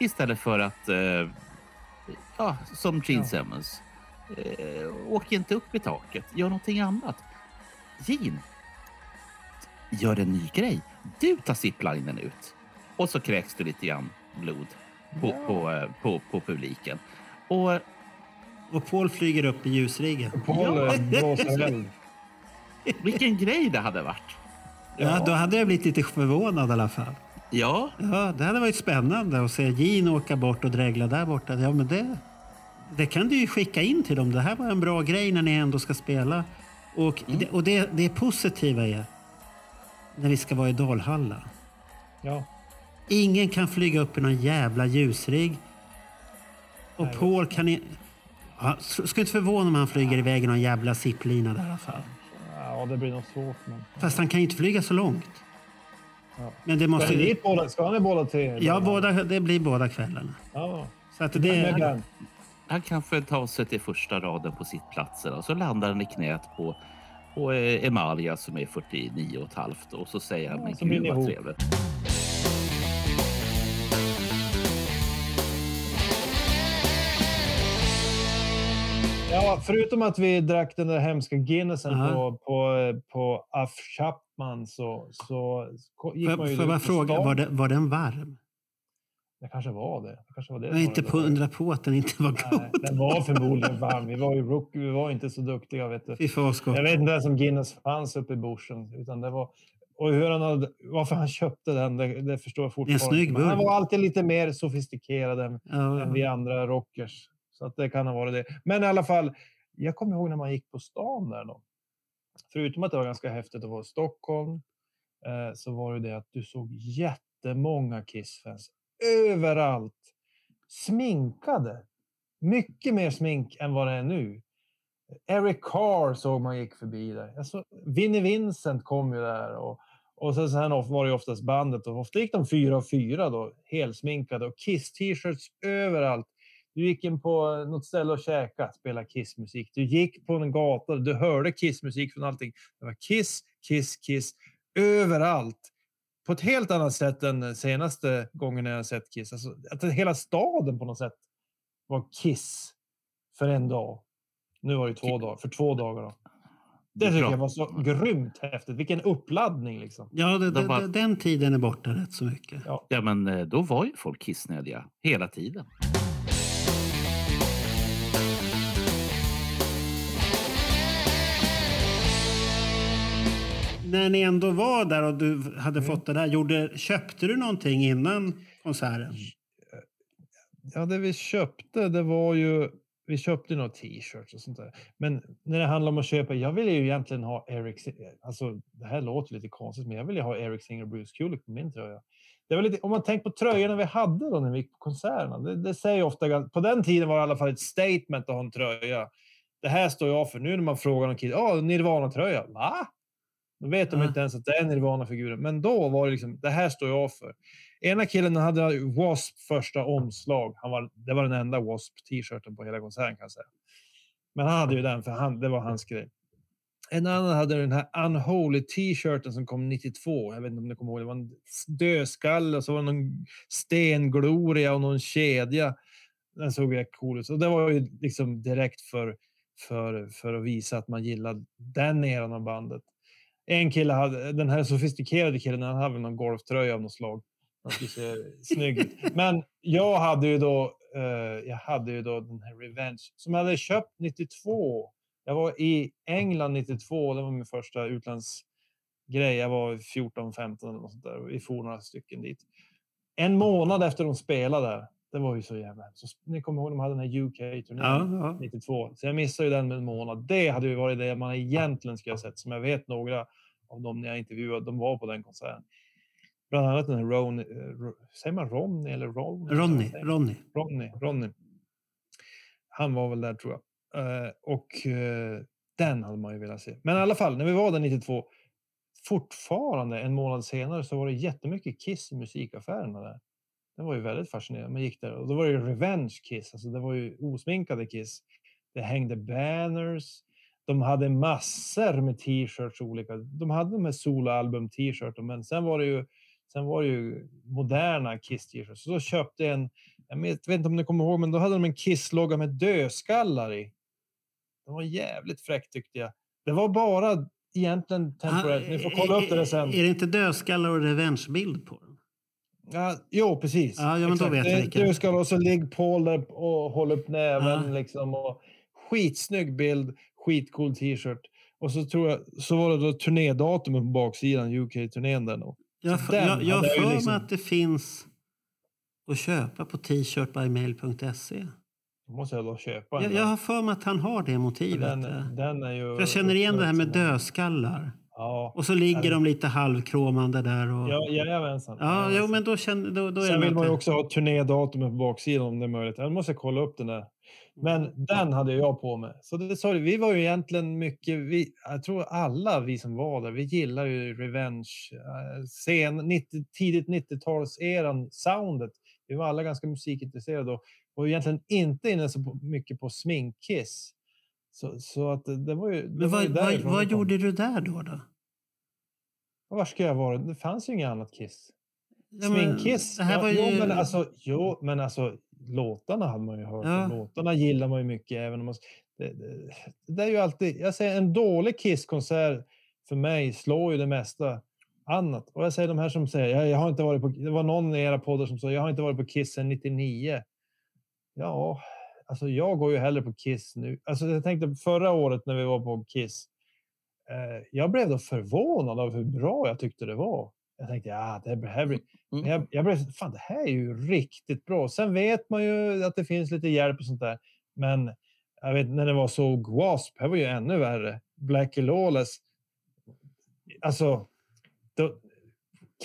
Istället för att, eh, ja, som Gene Ja. Simmons, eh, åk inte upp i taket, gör någonting annat. Gene, gör en ny grej. Du tar ziplinen ut och så kräks det lite grann blod på, Ja. på, eh, på, på publiken. Och, Och Paul flyger upp i ljusriggen. Paul Ja. eh, blåser (laughs) eld. vilken grej det hade varit! Ja, då hade jag blivit lite förvånad i alla fall. Ja, Ja, det hade varit spännande att se Gene åka bort och dregla där borta. Ja, men det, det kan du ju skicka in till dem. Det här var en bra grej när ni ändå ska spela. Och, det, och det, det positiva är när vi ska vara i Dalhalla. Ja. Ingen kan flyga upp i någon jävla ljusrigg. Och Paul kan... I, ja, ska inte förvåna om han flyger iväg i någon jävla zipplina där i alla fall. Ja, det blir nog svårt. Men... Fast han kan ju inte flyga så långt. Ja. Men det måste... Ska, ni båda, ska ni båda tre? Ja, båda, det blir båda kvällarna. Ja. Så att det... Han kan få ta sig till första raden på sittplatserna och så landar han i knät på, på eh, Emalia som är 49 och ett halvt och så säger han Ja, men gud vad ihop." trevligt. Ja, förutom att vi drack den där hemska Guinnessen Ja. på, på, på Aff Chapman så, så gick Får man ju får jag fråga, var, det, var den varm? Det kanske var det. det, kanske var det Jag är inte det på undra på att den inte var god. Nej, den var förmodligen varm. Vi var ju rookie, vi var inte så duktiga. Vet du. Jag vet inte ens om Guinness fanns uppe i bushen. Utan det var, och hur han hade, varför han köpte den, det, det förstår jag fortfarande. snygg inte. Men Han burk. var alltid lite mer sofistikerad än, Ja, än vi andra rockers. Så att det kan ha varit det. Men i alla fall, jag kommer ihåg när man gick på stan där då. Förutom att det var ganska häftigt att vara i Stockholm eh, så var det det att du såg jättemånga Kiss-fans överallt. Sminkade. Mycket mer smink än vad det är nu. Eric Carr såg man gick förbi där. Alltså, Vinnie Vincent kom ju där. Och, och sen, sen var det oftast bandet. Och ofta gick de fyra och fyra då, helsminkade. Och Kiss-t-shirts överallt. Du gick in på något ställe och käka, spela Kiss-musik. Du gick på en gata, du hörde Kiss-musik från allting. Det var Kiss, Kiss, Kiss överallt. På ett helt annat sätt än senaste gången jag sett Kiss. Alltså, att hela staden på något sätt var Kiss för en dag. Nu var det två dagar, för två dagar. Då. Det tycker jag var så grymt häftigt. Vilken uppladdning liksom. Ja, det, De det, var- den tiden är borta rätt så mycket. Ja. Ja, men eh, då var ju folk kissnödiga hela tiden. När ni ändå var där och du hade Mm. fått det där, gjorde, köpte du någonting innan konserten? Ja, det vi köpte, det var ju... Vi köpte några t-shirts och sånt där. Men när det handlar om att köpa, jag ville ju egentligen ha Eric... Alltså, det här låter lite konstigt, men jag ville ha Eric Singer och Bruce Kulick på min tröja. Det var lite, om man tänker på tröjorna vi hade då när vi gick på konserterna. Det, det säger ofta... På den tiden var det i alla fall ett statement att ha en tröja. Det här står jag för. Nu när man frågar någon kid, ja, Nirvana-tröja. Va? Då vet de Ja. inte ens att det är Nirvana-figuren. Men då var det liksom, det här står jag för. Ena killen hade W.A.S.P. första omslag. Han var, det var den enda W.A.S.P. t-shirten på hela konserten kan jag säga. Men han hade ju den, för han, det var hans grej. En annan hade den här Unholy t-shirten som kom 92. Jag vet inte om ni kommer ihåg. Det var en dödskalle och så var det någon stengloria och någon kedja. Den såg rätt cool ut. Och det var ju liksom direkt för, för, för att visa att man gillade den eran av bandet. En kille hade, den här sofistikerade killen, han hade väl någon golftröja av något slag. Han skulle se snygg ut. Men jag hade ju då, eh, jag hade ju då den här Revenge som jag hade köpt 92. Jag var i England 92, det var min första utlandsgrej. Jag var 14-15 eller något sånt där. Vi for några stycken dit. En månad efter de spelade. Det var ju så jävla så, Ni kommer ihåg de hade den här UK-turnén Ja, ja. 92. Så jag missade ju den med en månad. Det hade ju varit det man egentligen skulle ha sett. Som jag vet några av dem jag intervjuade, de var på den konserten. Bland annat den här Ron, eh, säger man Ronny eller Ron? Ronny, Ronny. Ronny, Ronny. Han var väl där tror jag. Eh, och eh, den hade man ju velat se. Men i alla fall, när vi var där 92, fortfarande en månad senare så var det jättemycket Kiss i musikaffärerna där. Det var ju väldigt fascinerande. Man gick där och då var det ju Revenge Kiss, alltså det var ju osminkade Kiss. Det hängde banners. De hade massor med t-shirts olika. De hade de här soloalbum t-shirten, men sen var det ju Sen var det ju moderna Kiss t-shirts. Så då köpte en, jag vet inte om ni kommer ihåg, men då hade de en Kiss-logga med dödskallar i. De var jävligt fräckt tyckte jag. Det var bara egentligen temporärt. Ni får kolla upp det sen. Är det inte dödskallar och revengebild på den? Ja, jo, precis. Ja, ja, men då vet jag Det- vilka. Dödskalle och så ligger Paul där och håller upp näven. Liksom, och skitsnygg bild, skitcool t-shirt. Och så tror jag, så var det då turnédatumet på baksidan, UK-turnén där nog. Jag, har för mig liksom- att det finns att köpa på t-shirtbymail.se. Då måste jag då köpa. Jag, jag har för mig att han har det motivet. den, eh. den är ju... För jag känner igen det här med dödskallar. Ja. Och så ligger de lite halvkromande där. Och... Ja, jajamensan. Ja, jo, men då, känner, då, då är Sen vill man ju också ha turnédatumet på baksidan om det är möjligt. Jag måste kolla upp den där. Men den hade jag på mig. Så det sa vi var ju egentligen mycket, vi, jag tror alla vi som var där, vi gillar ju Revenge, eh, sen 90, tidigt 90-talseran, soundet. Vi var alla ganska musikintresserade och var egentligen inte inne så mycket på sminkkiss. Så, så att det, det var ju... Det Men var ju vad, vad, vad gjorde du där då? då? Var ska jag vara? Det fanns ju inget annat Kiss. Ja, men Sminkkiss? det här ja, var jo, ju- men alltså, jo, men alltså låtarna hade man ju hört. Ja. och Låtarna gillar man ju mycket. Även om man, det, det, det är ju alltid, jag säger en dålig Kiss-konsert för mig slår ju det mesta annat. Och jag säger de här som säger, jag, jag har inte varit på, det var någon i era poddar som sa, jag har inte varit på Kiss sedan 99. Ja, alltså jag går ju hellre på Kiss nu. Alltså jag tänkte förra året när vi var på Kiss, eh, jag blev då förvånad av hur bra jag tyckte det var. Jag tänkte, ja, det här blir... Men Jag, jag blev, fan det här är ju riktigt bra. Sen vet man ju att det finns lite hjälp och sånt där. Men jag vet när det var så Wasp, här var ju ännu värre. Black Lawless. Alltså, då,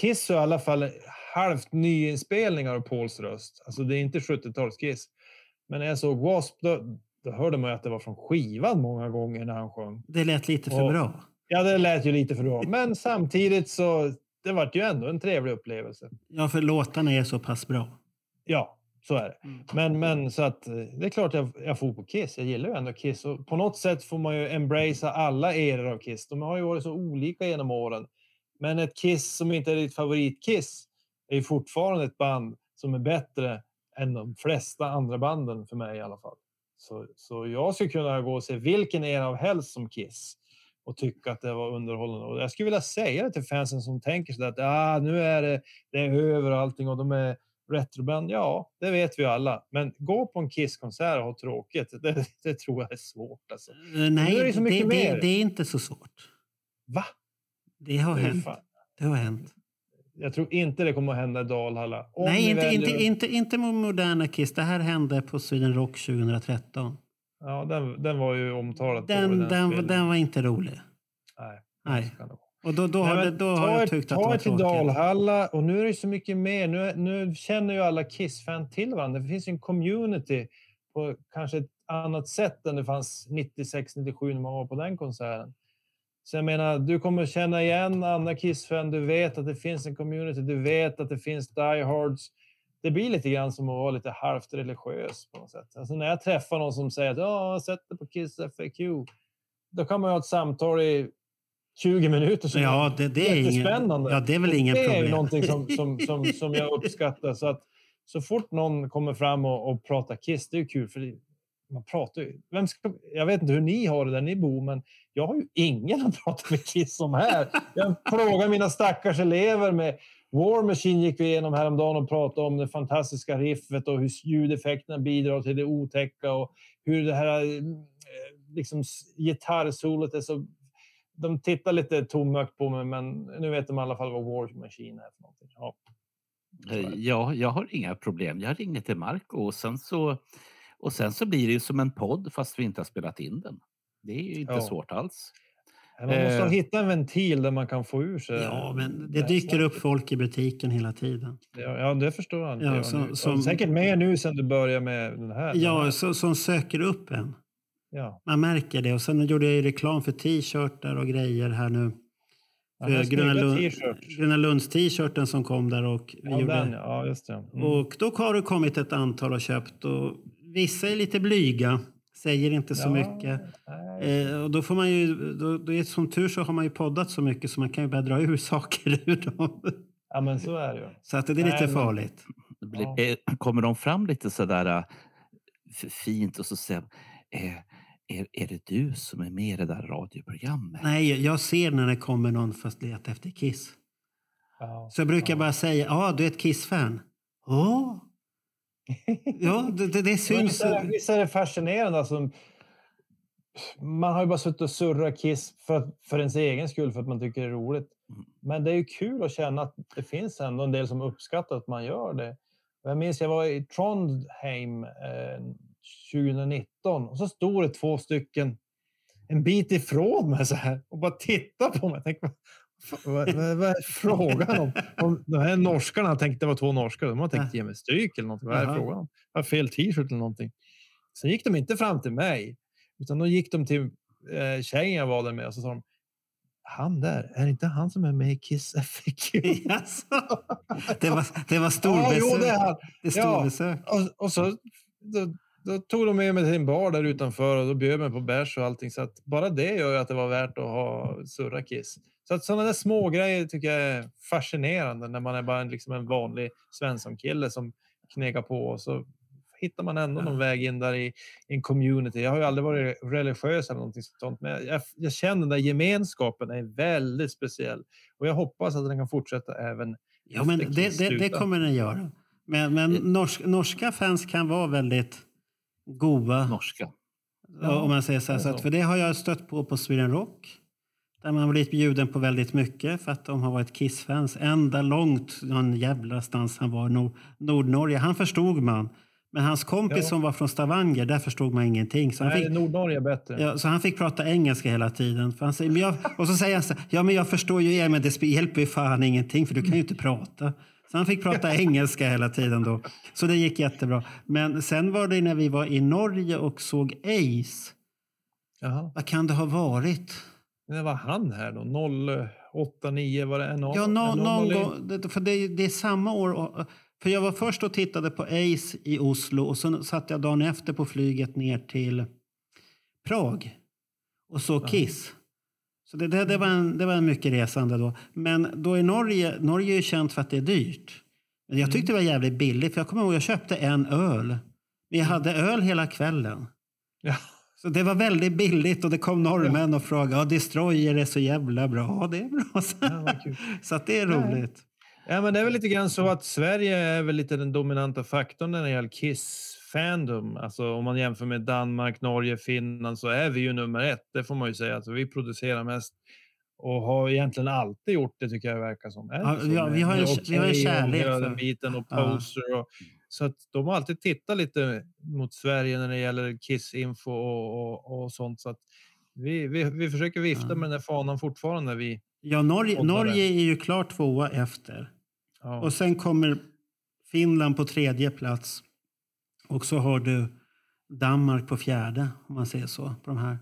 Kiss är i alla fall halvt nyinspelningar av Pauls röst. Alltså det är inte 70-tals-Kiss. Men när jag såg Wasp, då, då hörde man ju att det var från skivan många gånger när han sjöng. Det lät lite för Och- bra. Ja, det lät ju lite för bra. Men samtidigt så det vart ju ändå en trevlig upplevelse. Ja, för låtarna är så pass bra. Ja, så är det. Men, men så att eh, det är klart jag, jag får på Kiss. Jag gillar ju ändå Kiss och på något sätt får man ju embracea alla eror av Kiss. De har ju varit så olika genom åren. Men ett Kiss som inte är ditt favoritkiss är ju fortfarande ett band som är bättre än de flesta andra banden för mig i alla fall. Så, så jag skulle kunna gå och se vilken era av helst som Kiss och tycka att det var underhållande. Och jag skulle vilja säga det till fansen som tänker så att ah, nu är det, det är över allting och de är retroband. Ja, det vet vi alla. Men gå på en Kiss-konsert och ha tråkigt, (laughs) det, det tror jag är svårt. Alltså. Eh, Nej, är det så det, det, är inte så svårt. Va? Det har är hänt. fan- Det har hänt. Jag tror inte det kommer att hända i Dalhalla. Om Nej, inte, väljer- inte, inte, inte med moderna Kiss. Det här hände på Sweden Rock 2013. Ja, den, den var ju omtalat. Den, den, den var inte rolig. Nej. Nej. Och då, då, Nej, har, då har ta jag tyckt att ta det var er till tråkigt. Dalhalla och nu är det så mycket mer. Nu, nu känner ju alla Kiss-fan till varandra. Det finns en community på kanske ett annat sätt än det fanns 96, 97 när man var på den konserten. Så jag menar, du kommer känna igen andra Kiss-fan. Du vet att det finns en community. Du vet att det finns diehards. Det blir lite grann som att vara lite halvt religiös på något sätt. Alltså när jag träffar någon som säger att ja, jag har sett det på Kiss FAQ. Då kan man ha ett samtal i 20 minuter som Ja, det- det är ingen- jättespännande. ja, det är väl Och inga Det är problem. någonting som, (laughs) som, som, som jag uppskattar. Så att så fort någon kommer fram och, och pratar Kiss, det är kul. För man pratar ju. Vem ska, jag vet inte hur ni har det där ni bor, men jag har ju ingen att prata med Kiss om här. Jag plågar mina stackars elever med War Machine gick vi igenom häromdagen och pratade om det fantastiska riffet och hur ljudeffekterna bidrar till det otäcka och hur det här eh, liksom gitarrsolot är så... De tittar lite tomögt på mig, men nu vet de i alla fall vad War Machine är för någonting. Ja. Eh, Ja, jag har inga problem. Jag ringer till Marco och sen så, och sen så blir det ju som en podd fast vi inte har spelat in den. Det är ju inte Ja. svårt alls. Man måste Eh, hitta en ventil där man kan få ur sig... Ja, men det dyker upp folk i butiken hela tiden. Ja, ja det förstår jag. Ja, som- nu. som- Säkert mer nu sen du började med den här. den Ja, här. så, som söker upp en. Ja. Man märker det. Och sen gjorde jag ju reklam för t-shirtar och grejer här nu. Ja, den Gröna, Lund. Gröna Lunds t-shirten som kom där. Och vi Ja, gjorde, den, ja, just det. Mm. Och då har det kommit ett antal och köpt. Och vissa är lite blyga. Säger inte så Ja, mycket. Eh, och då får man ju, då, då är, som tur så har man ju poddat så mycket så man kan ju börja dra ur (laughs) saker ur dem. Ja, men så är det ju. Så att det är lite Nej, men- farligt. det blir, eh, kommer de fram lite sådär eh, fint och så säger eh, är, är det du som är med i det där radioprogrammet? Nej, jag ser när det kommer någon fast letar efter Kiss. Ja. Så jag brukar bara säga, ja du är ett Kiss-fan. Ja. Ja, det, det, det syns. Visst är, det fascinerande? Alltså, man har ju bara suttit och surrat Kiss för, för ens egen skull, för att man tycker det är roligt. Men det är ju kul att känna att det finns ändå en del som uppskattar att man gör det. Jag minns jag var i Trondheim eh, 2019 och så stod det två stycken en bit ifrån mig så här och bara tittade på mig. Jag tänkte, vad, vad, är frågan om? om de här norskarna tänkte det var två norskar. De har tänkt ge mig stryk eller något. Vad är Jaha. frågan om? Jag har fel t-shirt eller någonting. Sen gick de inte fram till mig, utan då gick de till eh, tjejen jag var där med och så sa de han där, är det inte han som är med i Kiss FAQ? (laughs) Jaså? Det var, det var Ja, storbesök. jo, det är han. Det är storbesök. Och, och så då, då tog de med mig till en bar där utanför och då bjöd mig på bärs och allting. Så att bara det gör ju att det var värt att ha surra Kiss. Så att sådana där små grejer tycker jag är fascinerande när man är bara en, liksom en vanlig Svensson-kille som knekar på och så hittar man ändå någon väg in där i, i en community. Jag har ju aldrig varit religiös eller någonting sånt, men jag, jag känner den där gemenskapen är väldigt speciell och jag hoppas att den kan fortsätta även Ja, men det, det, det kommer den göra. Men, men norsk, norska fans kan vara väldigt goa. Norska. Ja, om man säger så här. Så att, för det har jag stött på på Sweden Rock. Där man blivit bjuden på väldigt mycket för att de har varit Kiss-fans. Ända långt någon jävla stans han var, Nord, Nordnorge. Han förstod man. Men hans kompis Ja. som var från Stavanger, där förstod man ingenting. Så han Nej, fick, Nordnorge är bättre. Ja, så han fick prata engelska hela tiden. För han säger, men jag, och så säger han så här, ja men jag förstår ju er men det hjälper ju fan ingenting för du kan ju inte prata. Så han fick prata (laughs) engelska hela tiden då. Så det gick jättebra. Men sen var det när vi var i Norge och såg Ace. Jaha. Vad kan det ha varit? Det var han här då? 089 var det? En, Ja, en någon gång. För det, är- det är samma år. och- För jag var först och tittade på Ace i Oslo och sen satt jag dagen efter på flyget ner till Prag och såg Kiss. Så det, det, det, var en, det var en mycket resande då. Men då i Norge, Norge är ju känt för att det är dyrt. Men jag tyckte det var jävligt billigt för jag kommer ihåg jag köpte en öl. Vi hade öl hela kvällen. Ja. Så det var väldigt billigt och det kom norrmän och frågade ja, Destroyer är så jävla bra. Ja, det är bra. (laughs) Så att det är roligt. Ja, men det är väl lite grann så att Sverige är väl lite den dominanta faktorn när det gäller Kiss-fandom. Alltså om man jämför med Danmark, Norge, Finland så är vi ju nummer ett. Det får man ju säga. Alltså, vi producerar mest och har egentligen alltid gjort det tycker jag verkar som. Ja, ja, vi har en- med vi har och kärlek för- den biten och Ja. poster. Och, så att de har alltid tittat lite mot Sverige när det gäller Kiss-info och, och, och sånt. Så att vi, vi, vi försöker vifta med den där fanan fortfarande. Vi, Ja, Norge. Norge är ju klart tvåa efter. Ja. Och sen kommer Finland på tredje plats. Och så har du Danmark på fjärde, om man säger så. På de här.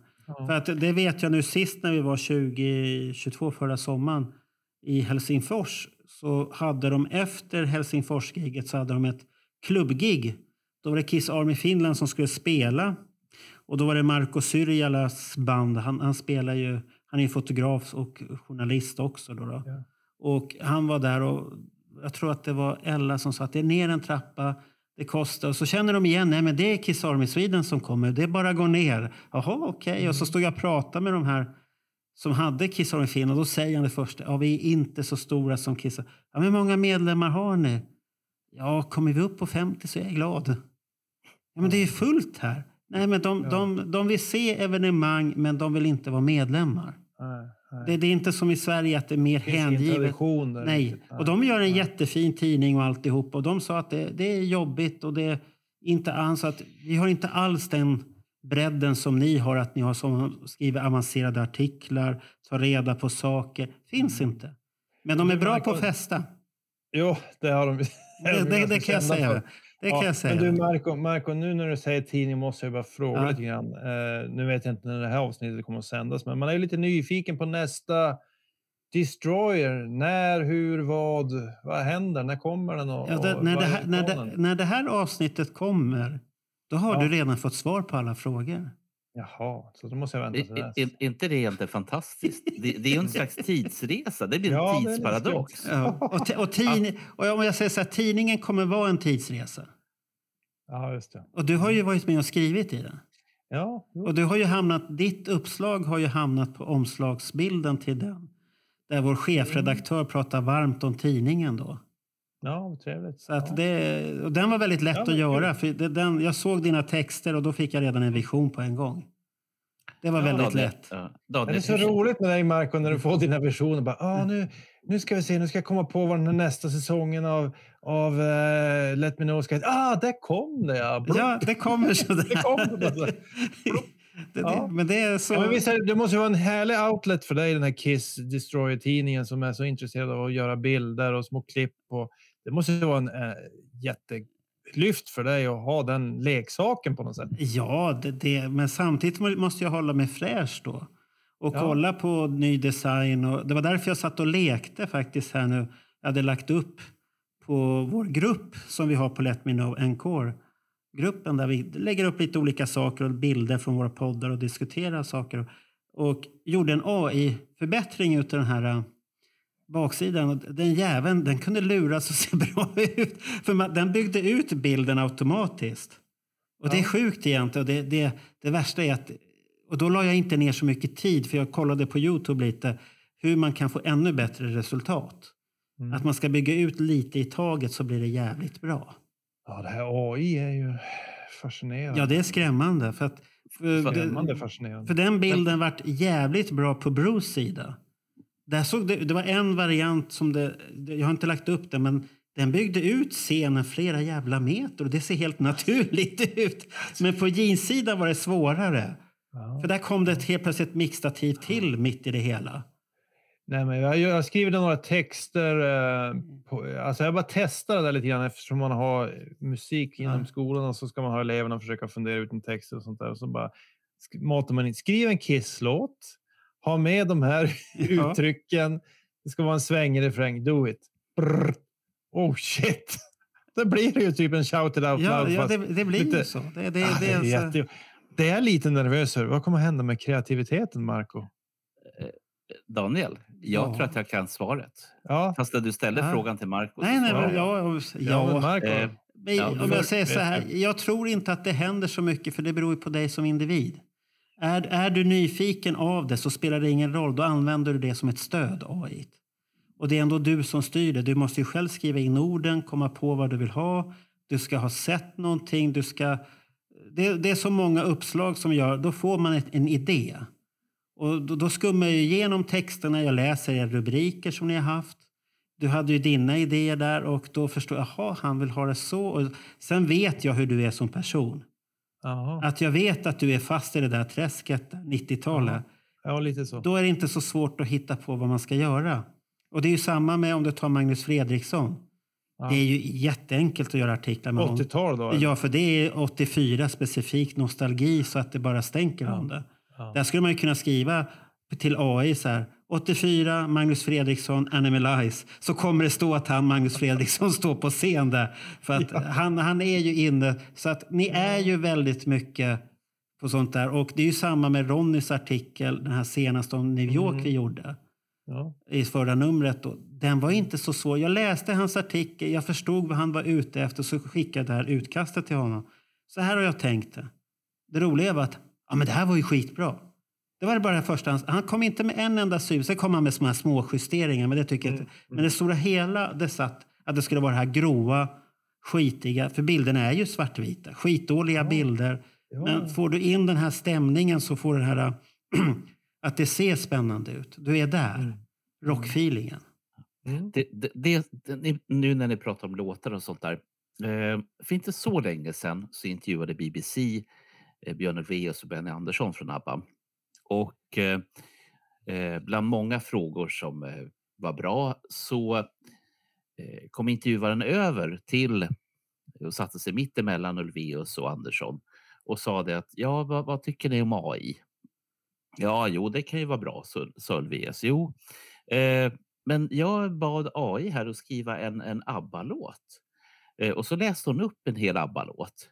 För att det vet jag nu sist när vi var 2022 förra sommaren i Helsingfors så hade de efter Helsingfors-giget så hade de ett klubbgig. Då var det Kiss Army Finland som skulle spela. Och då var det Marco Syrjalas band. Han, han spelar ju, han är fotograf och journalist också. Då, då. Och han var där och jag tror att det var Ella som sa att det är ner en trappa, det kostar. Och så känner de igen, nej men det är Kiss Army Sweden som kommer, det är bara att gå ner. Jaha, okej. Och så stod jag och pratade med de här som hade Kiss Army Finland och då säger han det första, ja vi är inte så stora som Kiss. Ja, men hur många medlemmar har ni? Ja, kommer vi upp på 50 så är jag glad. Ja, men det är fullt här. Nej, men de, de, de vill se evenemang, men de vill inte vara medlemmar. Nej, nej. Det, det är inte som i Sverige att det är mer ingen hängivet. Nej. Nej, och de gör en jättefin tidning och alltihop. Och de sa att det, det är jobbigt och det är inte alls att vi har inte alls den bredden som ni har, att ni har som skriver avancerade artiklar, tar reda på saker. Finns Mm. inte. Men de är bra på att festa. Jo, det har de. Det, det, det kan jag säga. Det kan jag säga. Men du Marco, Marco, nu när du säger tidning måste jag bara fråga Ja. lite grann. Eh, nu vet jag inte när det här avsnittet kommer att sändas, men man är lite nyfiken på nästa Destroyer. När, hur, vad, vad händer? När kommer den? Och, Ja, det, när, det är här, när, det, när det här avsnittet kommer, då har Ja. du redan fått svar på alla frågor. Jaha, så då måste jag vänta till Är, dess. är, inte det egentligen fantastiskt? Det, det är ju en (laughs) slags tidsresa. Det blir en Ja, tidsparadox. Ja. (laughs) Och, och, tidning, och om jag säger så här, tidningen kommer vara en tidsresa. Ja, just det. Och du har ju varit med och skrivit i den. Ja, jo. Och du har ju hamnat, ditt uppslag har ju hamnat på omslagsbilden till den. Där vår chefredaktör pratar varmt om tidningen då. Ja vad trevligt. Så att det, och den var väldigt lätt Ja, att göra. För det, den, jag såg dina texter och då fick jag redan en vision på en gång. Det var väldigt Daniel, lätt. ja, Det Daniel, är så roligt med dig Marco när du får dina visioner. Bara, ah, nu, nu ska vi se, nu ska jag komma på vad den här nästa säsongen av, av eh, Let Me Know ska heta. Ah, där kom det ja! Ja, det kommer sådär. (laughs) Det kom det. Det, Ja. det, men det är så... Ja, men visst det, det måste ju vara en härlig outlet för dig, den här Kiss Destroyer-tidningen som är så intresserad av att göra bilder och små klipp. Och, det måste ju vara en eh, jättelyft för dig att ha den leksaken på något sätt. Ja, det, det, men samtidigt må- måste jag hålla mig fräsch då. Och Ja. kolla på ny design. Och det var därför jag satt och lekte faktiskt här nu. Jag hade lagt upp på vår grupp som vi har på Let Me Know Encore. Gruppen där vi lägger upp lite olika saker och bilder från våra poddar och diskuterar saker. Och gjorde en AI-förbättring utav den här äh, baksidan. Och Den jäveln den kunde luras och se (laughs) bra ut. För man, den byggde ut bilden automatiskt. Och det är sjukt egentligen. Och det, det, det värsta är att... Och då la jag inte ner så mycket tid, för jag kollade på Youtube lite hur man kan få ännu bättre resultat. Mm. Att man ska bygga ut lite i taget så blir det jävligt bra. Ja, det här AI är ju fascinerande. Ja, det är skrämmande. För, att, för, Skrämmande fascinerande. för den bilden vart jävligt bra på Bruce sida. Där såg det, det var en variant som det, det, jag har inte lagt upp den, men den byggde ut scenen flera jävla meter och det ser helt naturligt (laughs) ut. Men på jeanssidan var det svårare. För där kom det ett helt plötsligt ett mixtativ till mitt i det hela. Nej, men jag, jag skriver några texter. Eh, på, alltså jag bara testar det där lite grann eftersom man har musik inom skolan och så ska man ha eleverna försöka fundera ut en text och sånt där. Och så bara matar man in. Skriv en Kiss-låt. Ha med de här (laughs) Ja. uttrycken. Det ska vara en svängig refräng. Do it. Brr. Oh shit. (laughs) Det blir det ju typ en shout it out Ja, loud. ja det, det blir lite- ju så. Det, det, Ah, det, är så. jätte... det är lite nervös. över. Vad kommer hända med kreativiteten, Marco? Daniel, jag Ja. tror att jag kan svaret. Ja. Fast du ställde Ja. frågan till Marco. Nej, nej, men ja, ja, Marco. Eh, Men Ja, om jag säger så här, jag tror inte att det händer så mycket för det beror ju på dig som individ. Är, är du nyfiken av det så spelar det ingen roll, då använder du det som ett stöd, AI. Och det är ändå du som styr det. Du måste ju själv skriva in orden, komma på vad du vill ha. Du ska ha sett någonting, du ska... Det, det är så många uppslag som gör, då får man ett, en idé. Och då, då skummar jag igenom texterna, jag läser era rubriker som ni har haft. Du hade ju dina idéer där och då förstår jag, jaha, han vill ha det så. Och sen vet jag hur du är som person. Att jag vet att du är fast i det där träsket, 90-talet. Ja, lite så. Då är det inte så svårt att hitta på vad man ska göra. Och det är ju samma med om du tar Magnus Fredriksson. Ja. Det är ju jätteenkelt att göra artiklar med honom. 80-tal då? eller? Ja, för det är 84 specifikt nostalgi så att det bara stänker om det. Där skulle man ju kunna skriva till AI så här. 84, Magnus Fredriksson, Animalize. Så kommer det stå att han, Magnus Fredriksson, står på scen där. För att han, han är ju inne. Så att ni är ju väldigt mycket på sånt där. Och det är ju samma med Ronnys artikel, den här senaste om New York Mm. vi gjorde Ja. i förra numret. Då. Den var inte så svår. Jag läste hans artikel, jag förstod vad han var ute efter så skickade jag det här utkastet till honom. Så här har jag tänkt det. Det roliga var att ja, men det här var ju skitbra. Det var det bara det första. Han- kom inte med en enda syn. Sen kom han med här små justeringar. Men det, tycker jag inte. men det stora hela det satt att det skulle vara det här grova, skitiga. För bilderna är ju svartvita. Skitdåliga bilder. Men får du in den här stämningen så får den här (clears throat) att det ser spännande ut. Du är där. Rockfeelingen. Det, det, det, det, nu när ni pratar om låtar och sånt där. Eh, för inte så länge sedan så intervjuade BBC eh, Björn Ulvaeus och Benny Andersson från ABBA. Och eh, bland många frågor som eh, var bra så eh, kom intervjuaren över till och satte sig mitt emellan Ulvaeus och Andersson och sa det att ja, vad, vad tycker ni om AI? Ja, jo, det kan ju vara bra, sa- Ulvaeus. Jo, eh, men jag bad AI här att skriva en, en ABBA-låt. Eh, och så läste hon upp en hel ABBA-låt.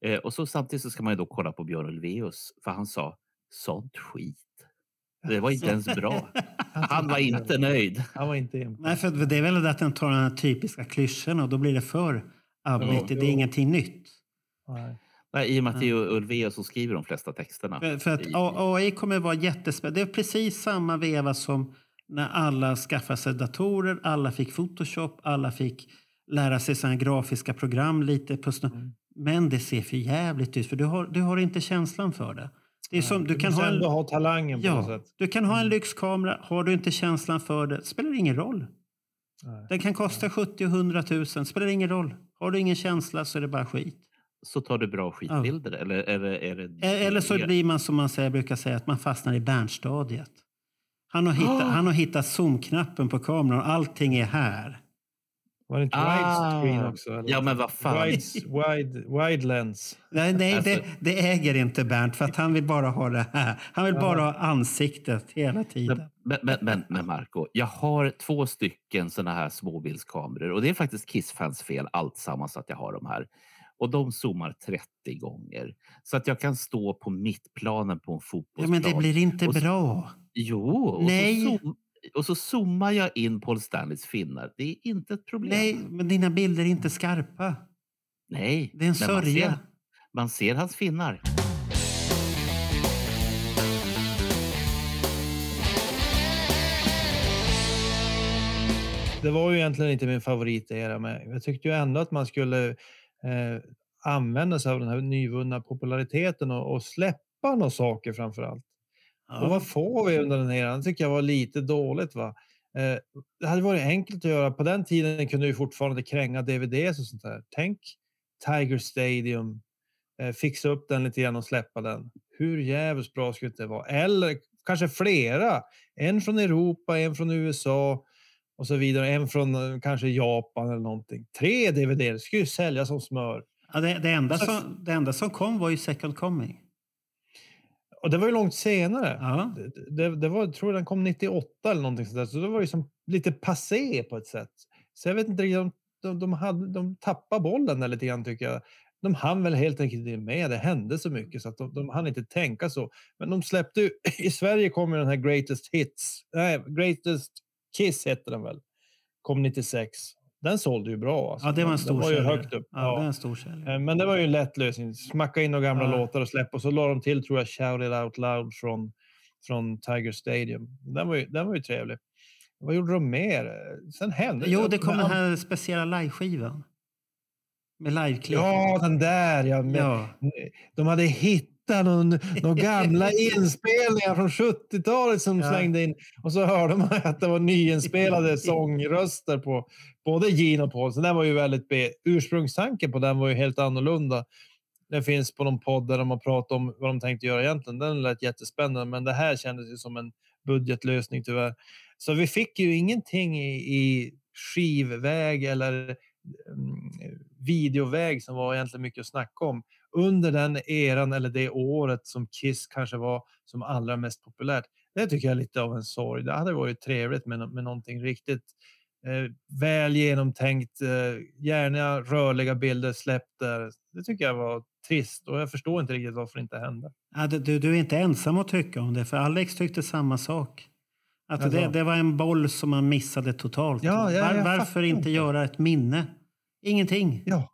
Eh, och så samtidigt så ska man ju då kolla på Björn Ulvaeus, för han sa sånt skit. Det var inte ens bra. (laughs) Han var inte nöjd. Han var inte. Nej, för det är väl det att den tar de här typiska klyschorna och då blir det för abbigt. Jo. Det är ingenting nytt. Nej, I och med att det är Ulvaeus som skriver de flesta texterna. För, för att AI kommer vara jättespännande. Det är precis samma veva som när alla skaffade sig datorer, alla fick Photoshop, alla fick lära sig här grafiska program lite på. Mm. Men det ser för jävligt ut för du har, du har inte känslan för det. Det är som, du, Du kan ha en, ändå ha talangen på något ja, sätt. du kan ha en lyxkamera, har du inte känslan för det spelar ingen roll. Den kan kosta 70 och 100 000, spelar ingen roll. Har du ingen känsla så är det bara skit. Så tar du bra skitbilder? Eller är det, är det E- Eller så blir man som man säger, brukar säga, att man fastnar i Berntstadiet. Han har hittat, han har hittat zoomknappen på kameran och allting är här. Var det inte widescreen också? eller? Ah. Ja, men vad fan. Wides, wide, wide lens. Nej, nej Alltså- det, det äger inte Bernt för att han vill bara ha det här. Han vill bara ha ansiktet hela tiden. Men, men, men, men Marco, jag har två stycken såna här småbildskameror och det är faktiskt Kiss-fans fel alltsammans att jag har dem här. Och de zoomar 30 gånger. Så att jag kan stå på mittplanen på en Ja, fotbollsplan. men det blir inte och bra. Jo, och Nej. Så zoom, och så zoomar jag in Paul Stanleys finnar. Det är inte ett problem. Nej, men dina bilder är inte skarpa. Nej, Det är en men man sörja. ser, man ser hans finnar. Det var ju egentligen inte min favoritera, men jag tyckte ju ändå att man skulle eh, använda sig av den här nyvunna populariteten och, och släppa några saker framför allt. Och vad får vi under den här eran? Det tycker jag var lite dåligt. va? Eh, det hade varit enkelt att göra. På den tiden kunde vi fortfarande kränga DVDs och sånt där. Tänk Tiger Stadium. Eh, fixa upp den lite grann och släppa den. Hur jävligt bra skulle det vara? Eller kanske flera. En från Europa, en från USA och så vidare. En från eh, kanske Japan eller någonting. Tre DVD skulle ju sälja som smör. Ja, det, det, enda som, det enda som kom var ju Second Coming. Och det var ju långt senare. Ja. Det, det, det var, jag tror den kom 98 eller någonting sådär. Så det var ju som lite passé på ett sätt. Så jag vet inte riktigt, de, de, de, hade, de tappade bollen där lite grann tycker jag. De hann väl helt enkelt inte med. Det hände så mycket så att de, de hann inte tänka så. Men de släppte ju, (laughs) i Sverige kom ju den här Greatest Hits. Nej, Greatest Kiss hette den väl. Kom 96. Den sålde ju bra. Alltså. Ja, det var en stor Den var ju högt upp. Ja, det är en stor säljare. Eh, Men det var ju en lätt lösning. Smacka in några gamla Ja. låtar och släppa. Och så la de till, tror jag, Shout It Out Loud från, från Tiger Stadium. Den var, ju, den var ju trevlig. Vad gjorde de mer? Sen hände Jo, det kom den här speciella liveskivan. Med liveklipp. Ja, den där ja. Ja. De hade hittat någon, någon gamla (laughs) inspelningar från 70-talet som Ja. slängde in. Och så hörde man att det var nyinspelade (laughs) sångröster på både Gene och Paul. Så den var ju väldigt B. Ursprungstanken på den var ju helt annorlunda. Det finns på någon podd där de har pratat om vad de tänkte göra egentligen. Den lät jättespännande, men det här kändes ju som en budgetlösning tyvärr. Så vi fick ju ingenting i, i skivväg eller mm, videoväg som var egentligen mycket att snacka om. Under den eran eller det året som Kiss kanske var som allra mest populärt. Det tycker jag är lite av en sorg. Det hade varit trevligt med, med någonting riktigt eh, väl genomtänkt, eh, gärna rörliga bilder släppt där. Det tycker jag var trist och jag förstår inte riktigt varför det inte hände. Ja, du, du är inte ensam att tycka om det, för Alex tyckte samma sak. Att det, Alltså. det var en boll som man missade totalt. Ja, ja, Var, varför inte. göra ett minne? Ingenting. Ja,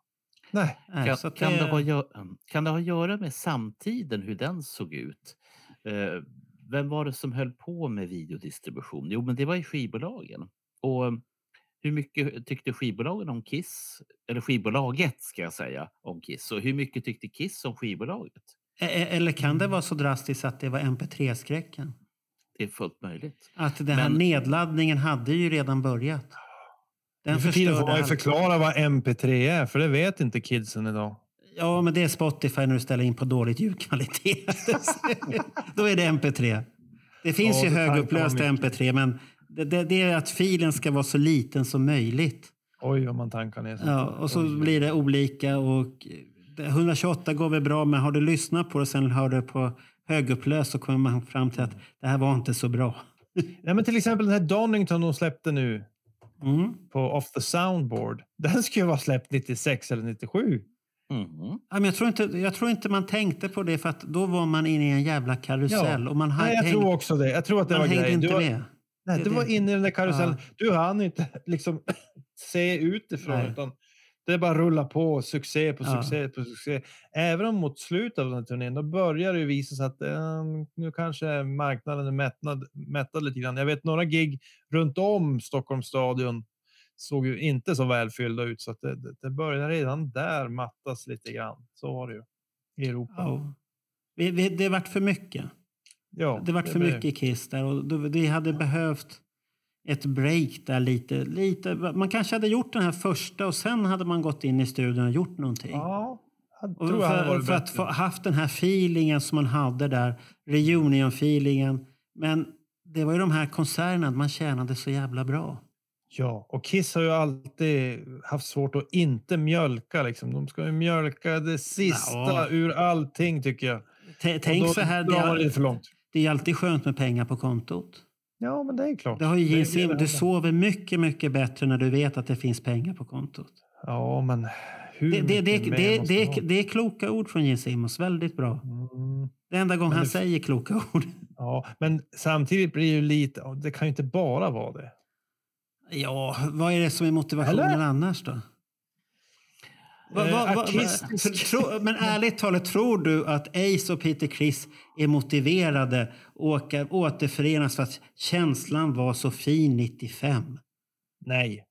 nej. Nej, Kan, så kan, det... det- ha, gö- kan det ha att göra med samtiden, hur den såg ut? Eh, vem var det som höll på med videodistribution? Jo, men det var ju skivbolagen. Och eh, hur mycket tyckte skivbolagen om Kiss? Eller skivbolaget ska jag säga om Kiss. Och hur mycket tyckte Kiss om skivbolaget? E- e- Eller kan det vara så drastiskt att det var MP3-skräcken? Det är fullt möjligt. Att den här Men- nedladdningen hade ju redan börjat. Den Nu för tiden får man ju förklara vad MP3 är, för det vet inte kidsen idag. Ja, men det är Spotify när du ställer in på dåligt ljudkvalitet. (laughs) Då är det MP3. Det finns Ja, ju det högupplösta komma mycket. MP3, men det, det, det är att filen ska vara så liten som möjligt. Oj, vad man tankar ner Ja, och så Oj, blir det olika. Och det- 128 går väl bra, men har du lyssnat på det och sen hör du på högupplöst så kommer man fram till att det här var inte så bra. Ja, men till exempel den här Donington de släppte nu Mm. på Off the Soundboard. (laughs) Den skulle vara släppt 96 eller 97. Mhm. Ja, men jag, tror inte, jag tror inte man tänkte på det för att då var man inne i en jävla karusell. Och man Nej, jag häng- tror också det. Jag tror att det man var hängde grejen. inte Du var, med. nej, Det- du var inne i den där karusellen. Ja. Du hann inte liksom (laughs) se utifrån. Nej. Utan det bara rulla på, succé på Ja. succé på succé. Även om mot slutet av den här turnén, då börjar det ju visa sig att eh, nu kanske marknaden är mättad, mättad lite grann. Jag vet några gig runt om Stockholms stadion såg ju inte så välfyllda ut så att det, det, det börjar redan där mattas lite grann. Så var det ju i Europa. Ja. Vi, vi, det vart för mycket. Ja, det vart det för blev- mycket Kiss där. Och vi hade behövt ett break där lite, lite. Man kanske hade gjort den här första och sen hade man gått in i studion och gjort någonting. Ja, jag tror jag för, för att få haft den här feelingen som man hade där, reunion-feelingen. Men det var ju de här konserterna man tjänade så jävla bra. Ja, och Kiss har ju alltid haft svårt att inte mjölka. Liksom. De ska ju mjölka det sista Ja. ur allting tycker jag. T- Tänk så här, det långt. det är alltid skönt med pengar på kontot. Ja, men det är klart. Det har ju det Du sover mycket, mycket bättre när du vet att det finns pengar på kontot. Ja, men hur Det, det, det, det, det, det är kloka ord från Gene Simmons. Väldigt bra. Mm. Det enda gången Men han säger kloka (laughs) ord. Ja, men samtidigt blir det ju lite... Det kan ju inte bara vara det. Ja, vad är det som är motivationen Eller? annars då? Va, va, va, för, tro, men ärligt talat, tror du att Ace och Peter Criss är motiverade åka, återförenas för att känslan var så fin 95? (laughs) Nej.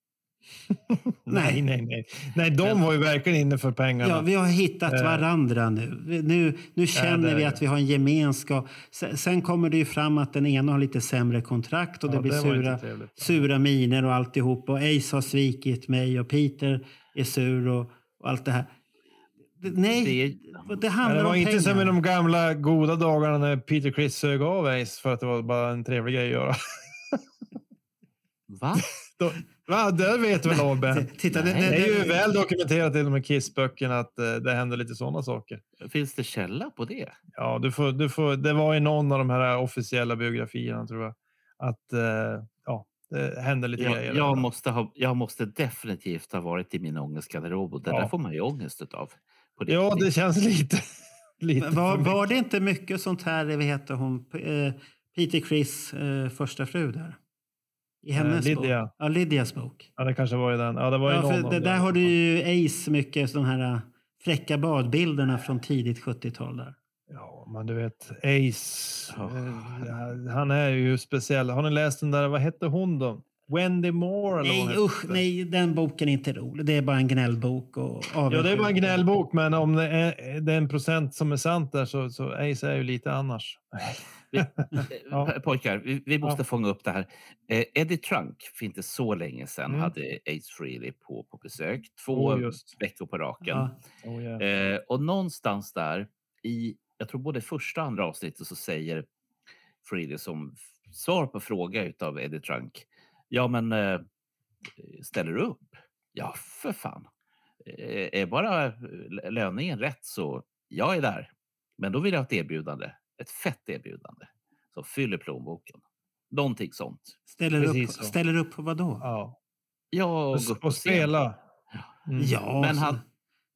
nej, nej, nej. Nej, de var ju verkligen inne för pengarna. Ja, vi har hittat Eh, varandra nu. Nu, nu känner det vi att vi har en gemenskap. Sen, kommer det ju fram att den ena har lite sämre kontrakt och Ja, det blir det sura, sura miner och alltihop. Och Ace har svikit mig och Peter är sur och, och allt det här. Det, nej, det, Det handlar Men det var om inte pengar. som i de gamla goda dagarna när Peter Criss sög av Ace för att det var bara en trevlig grej att göra. Va? (laughs) Då, va, det vet väl Ahlberg? Titta, det, det- det- är ju väl dokumenterat i de här Kiss-böckerna att eh, det händer lite sådana saker. Finns det källa på det? Ja, du får, du får, det var i någon av de här officiella biografierna tror jag. Att eh, det hände lite grejer. Jag, där. jag, måste ha, jag måste definitivt ha varit i min ångestgarderob och det Ja. där får man ju ångest utav. På Ja, det känns lite... (laughs) lite Var, var det inte mycket sånt här, vad heter hon, eh, Peter Criss eh, första fru där? I hennes Lydia. bok? Ja, Lydias bok. Ja, det kanske var i den. Ja, det var Ja, någon det, där har du ju Ace mycket, de här fräcka badbilderna från tidigt 70-tal. där. Men du vet, Ace, eh, han är ju speciell. Har ni läst den där, vad hette hon då? Wendy Moore? Nej, usch, nej, den boken är inte rolig. Det är bara en gnällbok. Och Ja, det är bara en gnällbok, men om det är, det är en procent som är sant där så, så Ace är ju lite annars. (laughs) Vi, (laughs) Ja. eh, Pojkar, vi, vi måste Ja. fånga upp det här. Eh, Eddie Trunk för inte så länge sedan Mm. hade Ace Frehley på, på besök. Två Oh, veckor på raken. Ja. Oh, yeah. Eh, och någonstans där i, jag tror både första och andra avsnittet så säger Frehley som svar på fråga utav Eddie Trunk. Ja, men eh, ställer du upp? Ja, för fan. Eh, är bara eh, löningen rätt så Jag är där, men då vill jag ha ett erbjudande. Ett fett erbjudande som fyller plånboken. Någonting sånt. Ställer Precis upp, så. ställer upp på vad då? Ja. Ja, Och, och scen. spela. Mm. Ja, Men så- han,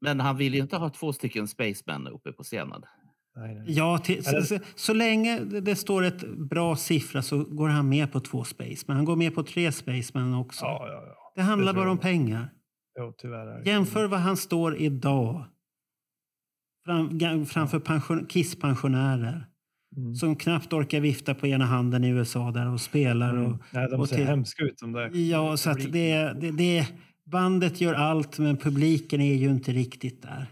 men han vill ju inte ha två stycken spacemen uppe på scenen. Nej, nej. Ja, till, så, så, så länge det, står ett bra siffra så går han med på två space. Men han går med på tre spacemen också. Ja, ja, ja. det handlar det bara om pengar. Jo, tyvärr. Jämför vad han står idag fram, framför pension, Kiss-pensionärer Mm. som knappt orkar vifta på ena handen i USA där och spelar. Och, Mm. Nej, de och ser till- hemska ut de där. Ja, så att det, det, det, bandet gör allt men publiken är ju inte riktigt där.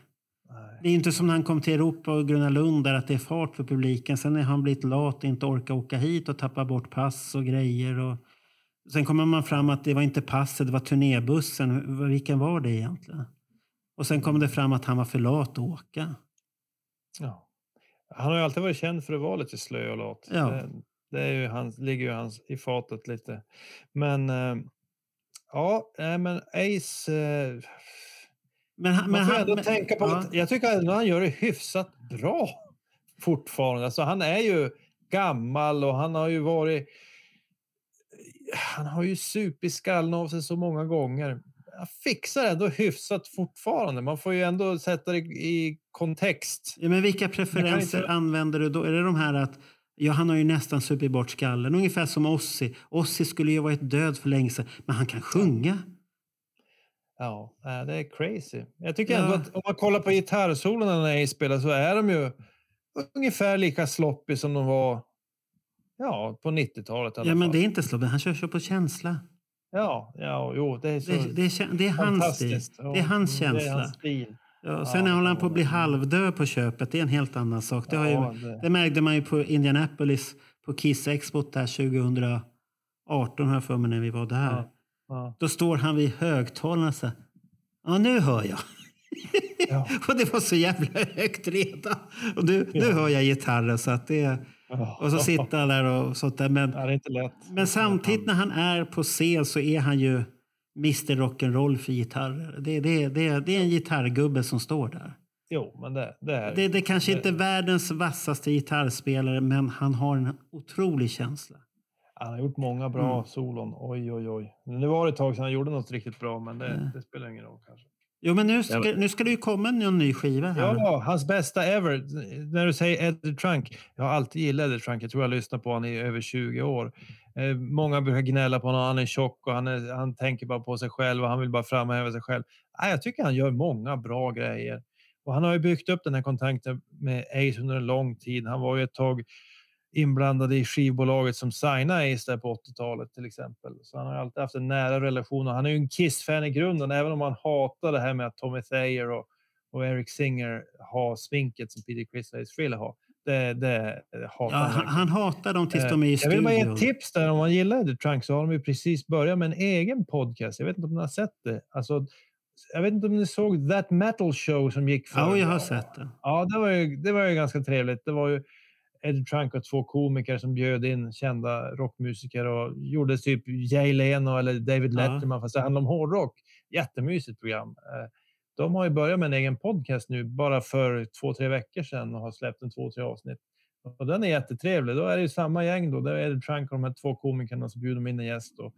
Det är inte som när han kom till Europa och Gröna Lund där att det är fart för publiken. Sen är han blivit lat och inte orkar åka hit och tappar bort pass och grejer. Och sen kommer man fram att det var inte passet, det var turnébussen. Vilken var det egentligen? Och sen kom det fram att han var för lat att åka. Ja. Han har ju alltid varit känd för att vara lite slö och lat. Ja. Det, det är ju hans, ligger ju hans i fatet lite. Men eh, ja, men Ace... Men, han- man men får han- ändå men- tänka på ja. att jag tycker ändå han gör det hyfsat bra fortfarande. Alltså, han är ju gammal och han har ju varit... Han har ju supit skallen av sig så många gånger. Han fixar ändå hyfsat fortfarande. Man får ju ändå sätta det i kontext. Ja, men vilka preferenser inte- använder du då? Är det de här att ja, han har ju nästan supit bort skallen? Ungefär som Ossi. Ossi skulle ju varit död för länge sedan, men han kan sjunga. Ja, det är crazy. Jag tycker Ja. ändå att om man kollar på gitarrsolorna när Ace spelar så är de ju ungefär lika sloppy som de var ja, på 90-talet. i alla Ja, men fall. det är inte slobben. Han kör så på känsla. Ja, ja, jo, det är så Det, det, är, det är hans stil. Ja, Det är hans mm, känsla. Det är hans stil. Ja, sen håller han på att bli halvdöd på köpet. Det är en helt annan sak. Det, har Ja, ju, det- det märkte man ju på Indianapolis på Kiss Expo där 2018 har jag för mig när vi var där. Ja, ja. Då står han vid högtalarna och säger Ja, nu hör jag. (laughs) och det var så jävla högt redan. Och nu, nu hör jag gitarren. Så att det, och så sitter han där och sånt där. Men, Ja, det är inte lätt. men samtidigt när han är på scen så är han ju Mr Rock'n'Roll för gitarrer. Det, det, det, det är en gitarrgubbe som står där. Jo, men det, det är Det, det kanske inte är världens vassaste gitarrspelare, men han har en otrolig känsla. Han har gjort många bra Mm. solon. Oj, oj, oj. Nu var det ett tag sedan han gjorde något riktigt bra, men det, Ja. det spelar ingen roll kanske. Jo, men nu ska, nu ska det ju komma en ny skiva här. Ja, hans bästa ever. När du säger Eddie Trunk. Jag har alltid gillat Eddie Trunk. Jag tror jag lyssnat på honom i över 20 år. Eh, många brukar gnälla på honom. Han är tjock och han, är, han tänker bara på sig själv och han vill bara framhäva sig själv. Nej, jag tycker han gör många bra grejer. Och han har ju byggt upp den här kontakten med Ace under en lång tid. Han var ju ett tag inblandad i skivbolaget som signade Ace där på 80-talet till exempel. Så han har alltid haft en nära relation och han är ju en Kiss-fan i grunden, även om han hatar det här med att Tommy Thayer och, och Eric Singer har sminket som Peter och Ace Frehley har. Det, det hatar Ja, han. han, hatar dem tills Eh, de är i Jag vill bara ge studion. ett tips där om man gillar The Trunk så har de ju precis börjat med en egen podcast. Jag vet inte om ni har sett det. Alltså, jag vet inte om ni såg That Metal Show som gick för Ja, jag har sett det. Ja, det var ju, det var ju ganska trevligt. Det var ju Eddie Trunk och två komiker som bjöd in kända rockmusiker och gjorde typ Jay Leno eller David Ja. Letterman fast det handlade om hårdrock. Jättemysigt program. Eh, De har ju börjat med en egen podcast nu bara för två, tre veckor sedan och har släppt en två, tre avsnitt. Och den är jättetrevlig. Då är det ju samma gäng då. Det är Eddie Trunk och de här två komikerna som bjuder de in en gäst och,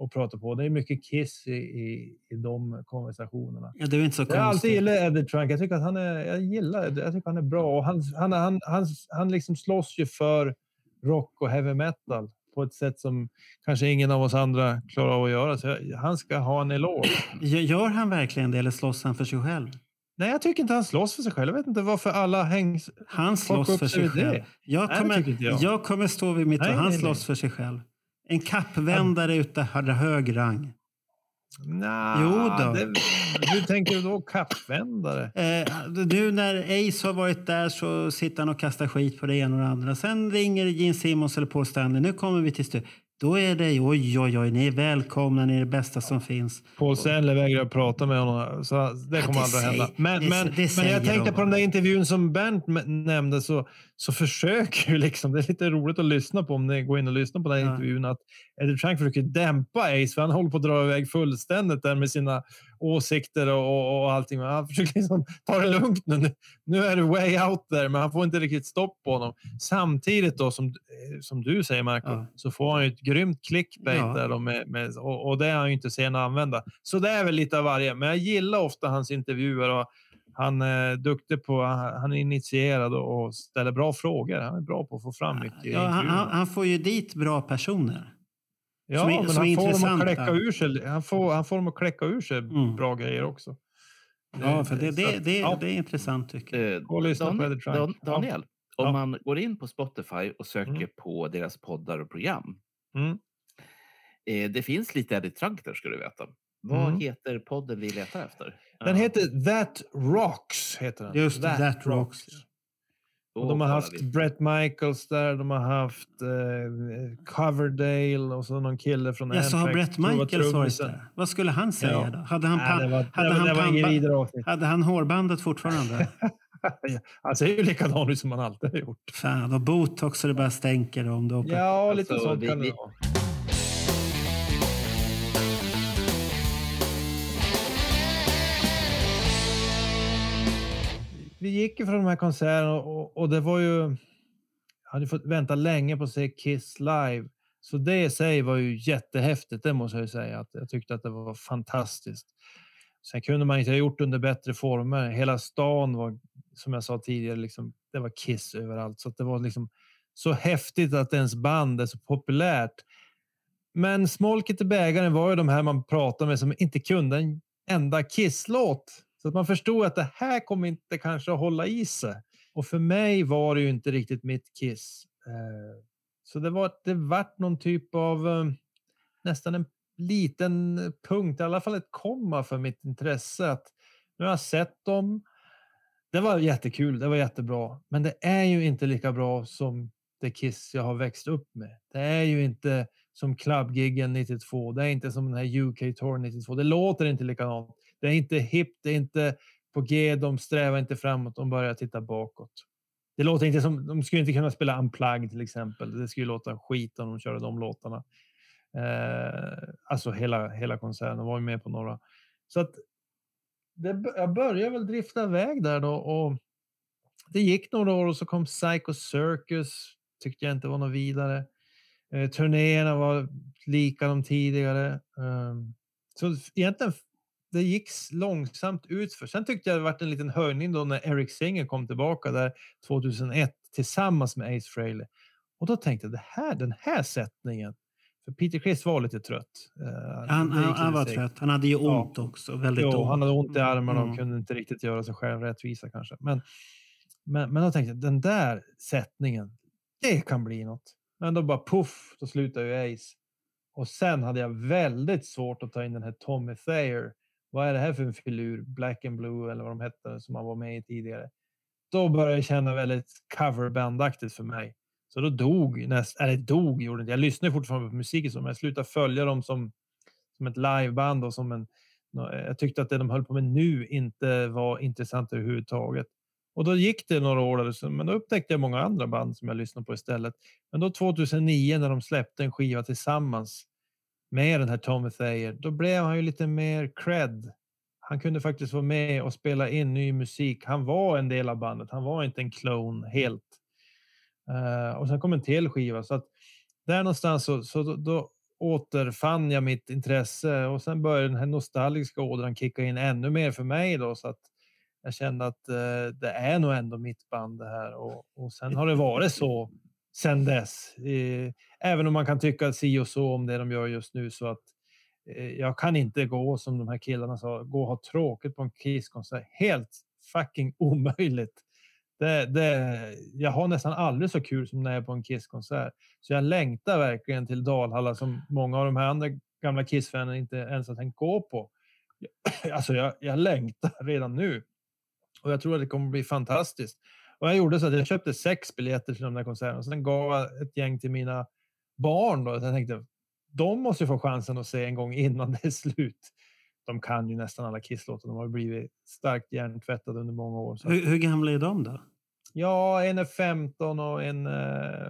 och pratar på. Det är mycket Kiss i, i, i de konversationerna. Ja, det är inte så Jag alltid gillat Eddie Trunk. Jag tycker att han är, jag gillar. Jag tycker han är bra. Och han, han, han, han, han liksom slåss ju för rock och heavy metal på ett sätt som kanske ingen av oss andra klarar av att göra. Så jag, han ska ha en eloge. Gör- han verkligen det eller slåss han för sig själv? Nej, jag tycker inte han slåss för sig själv. Jag vet inte varför alla hängs... Han slåss för sig det. själv. Jag Nej, kommer, inte jag. jag kommer stå vid mitt Nej, och han nej, nej. slåss för sig själv. En kappvändare hade hög rang. Nah, Jo då. Det, hur tänker du då? Kappvändare? Eh, nu när Ace har varit där så sitter han och kastar skit på det ena och det andra. Sen ringer Gene Simmons eller Paul Stanley. Nu kommer vi till studion. Då är det oj, oj, oj, ni är välkomna, ni är det bästa som finns. Paul Stanley vägrar prata med honom, så det kommer det aldrig säger- hända. Men, det- men, det men jag tänkte de på den där intervjun som Bernt nämnde så, så försöker ju liksom, det är lite roligt att lyssna på om ni går in och lyssnar på den Ja. intervjun, att Eddie Trunk försöker dämpa Ace, för han håller på att dra iväg fullständigt där med sina åsikter och, och, allting. Men han (laughs) försöker liksom ta det lugnt nu. Nu- är det way out there, men han får inte riktigt stopp på honom. Samtidigt då, som, eh, som du säger Marco, så får han ju ett grymt clickbait Ja. där med, med, och, och det är han ju inte sen att använda. Så det är väl lite av varje, men jag gillar ofta hans intervjuer och han är duktig på, han är initierad och ställer bra frågor. Han är bra på att få fram mycket Ja, han, han får ju dit bra personer. Ja, som är- men som är han får, dem att kläcka ur sig, han, får, han får dem att kläcka ur sig bra grejer också. Ja, för det, det, det, ja. det är intressant tycker jag. Gå och lyssna på Dan-. Dan- Ja. Daniel, om Ja. man går in på Spotify och söker på deras poddar och program. Mm. Eh, det finns lite Eddie Trunk där ska du veta. Vad Mm. heter podden vi letar efter? Den heter That Rocks. Heter den. Just det, That Rocks. Och de har haft vi. Brett Michaels där, de har haft eh, Coverdale och så någon kille från Ja, så har Brett Michaels varit där. Vad skulle han säga Ja. då? Hade han, Nej, pa- det var- hade det han, det pampa- hade han hårbandet fortfarande? (laughs) Han ser ju likadan ut som han alltid har gjort. Fan, och botox så det bara stänker om det. Ja, lite Alltså, sånt kan det vara. Vi gick ju från de här konserterna och, och, det var ju... Jag hade fått vänta länge på att se Kiss live. Så det i sig var ju jättehäftigt, det måste jag ju säga. Att jag tyckte att det var fantastiskt. Sen kunde man inte ha gjort under bättre former. Hela stan var, som jag sa tidigare, liksom, det var Kiss överallt. Så att det var liksom så häftigt att ens band är så populärt. Men smolket i bägaren var ju de här man pratade med som inte kunde en enda Kiss-låt. Så att man förstod att det här kommer inte kanske att hålla i sig. Och för mig var det ju inte riktigt mitt Kiss. Eh, så det var det vart någon typ av eh, nästan en liten punkt, i alla fall ett komma för mitt intresse. Att nu har jag sett dem. Det var jättekul, det var jättebra. Men det är ju inte lika bra som det Kiss jag har växt upp med. Det är ju inte som klubbgiggen 92. Det är inte som den här UK Tour 92. Det låter inte likadant. Det är inte hippt, det är inte på G. De strävar inte framåt, de börjar titta bakåt. Det låter inte som, de skulle inte kunna spela Unplugged till exempel. Det skulle låta skit om de körde de låtarna. Eh, alltså hela, hela koncernen var ju med på några. Så att det, jag började väl drifta iväg där då och det gick några år och så kom Psycho Circus. Tyckte jag inte var något vidare. Eh, turnéerna var lika de tidigare. Eh, så egentligen det gick långsamt utför. Sen tyckte jag det varit en liten höjning då när Eric Singer kom tillbaka där 2001 tillsammans med Ace Frehley. Och då tänkte jag det här, den här sättningen. För Peter Criss var lite trött. Eh, Han, han, han var trött. Han hade ju Ja. ont också. Väldigt Jo, ont. han hade ont i armarna och Mm. kunde inte riktigt göra sig själv rättvisa kanske. Men, men, men då tänkte jag, den där sättningen, det kan bli något. Men då bara puff, då slutade ju Ace. Och sen hade jag väldigt svårt att ta in den här Tommy Thayer. Vad är det här för en filur? Black and Blue eller vad de hette som han var med i tidigare. Då började jag känna väldigt coverbandaktigt för mig. Så då dog nästan, eller dog gjorde inte. Jag lyssnar fortfarande på musiken som jag slutade följa dem som, som ett liveband och som en jag tyckte att det de höll på med nu inte var intressant överhuvudtaget. Och då gick det några år, där, men då upptäckte jag många andra band som jag lyssnade på istället. Men då 2009 när de släppte en skiva tillsammans med den här Tommy Thayer, då blev han ju lite mer cred. Han kunde faktiskt vara med och spela in ny musik. Han var en del av bandet. Han var inte en klon helt. Uh, och sen kom en till skiva. Så att där någonstans så, så då, då återfann jag mitt intresse och sen började den här nostalgiska ådran kicka in ännu mer för mig då så att jag kände att eh, det är nog ändå mitt band det här och, och sen har det varit så sen dess. Även om man kan tycka si och så om det de gör just nu så att eh, jag kan inte gå som de här killarna sa, gå och ha tråkigt på en Kiss Helt fucking (laughs) omöjligt. Det, det, jag har nästan aldrig så kul som när jag är på en Kiss-konsert. Så jag längtar verkligen till Dalhalla som många av de här andra gamla Kiss-fanen inte ens har tänkt gå på. (clears throat) Alltså jag, jag längtar redan nu. Och jag tror att det kommer bli fantastiskt. Och jag gjorde så att jag köpte sex biljetter till de där konserterna och sen gav jag ett gäng till mina barn. Då. Jag tänkte, de måste ju få chansen att se en gång innan (laughs) det är slut. De kan ju nästan alla Kiss-låtar. De har blivit starkt hjärntvättade under många år. Hur, hur gamla är de då? Ja, en är 15 och en, eh,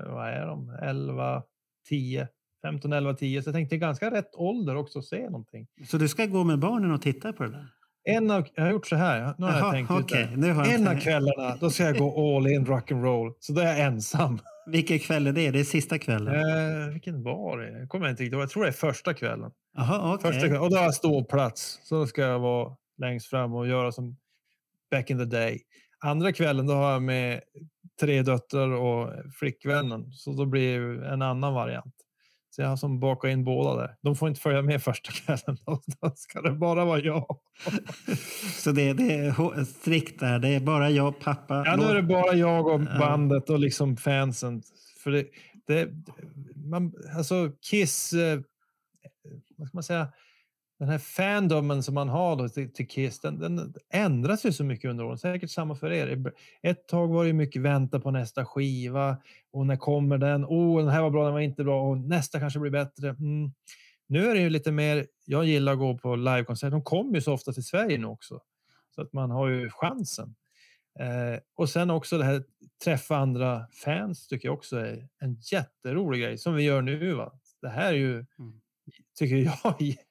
vad är de, 11, 10. 15, 11, 10. Så jag tänkte ganska rätt ålder också att se någonting. Så du ska gå med barnen och titta på det där? En av, jag har gjort så här. Nu har jag tänkt ut okej, det. nu har jag En av tänkt. kvällarna, då ska jag gå all in rock'n'roll. Så då är jag ensam. Vilken kväll är det? Det är sista kvällen? Eh, vilken var det? Jag kommer inte riktigt ihåg. Jag tror det är första kvällen. Jaha, okej. Första kvällen. Och då har jag ståplats. Så då ska jag vara längst fram och göra som back in the day. Andra kvällen då har jag med tre döttrar och flickvännen. Så då blir det en annan variant. Så jag har som bakat in båda där. De får inte följa med första kvällen. Då (laughs) då ska det bara vara jag. (laughs) Så det, det är strikt där. Det är bara jag, pappa. Ja, nu är det bara jag och bandet och liksom fansen. För det, det, man, alltså Kiss, eh, vad ska man säga, den här fandomen som man har då till, till Kiss, den, den ändras ju så mycket under åren. Säkert samma för er. Ett tag var det mycket vänta på nästa skiva och när kommer den? Oh, den här var bra, den var inte bra och nästa kanske blir bättre. Mm. Nu är det ju lite mer, jag gillar att gå på livekonserter. De kommer ju så ofta till Sverige nu också. Så att man har ju chansen. Eh, och sen också det här träffa andra fans tycker jag också är en jätterolig grej som vi gör nu. Va? Det här är ju, tycker jag, (laughs)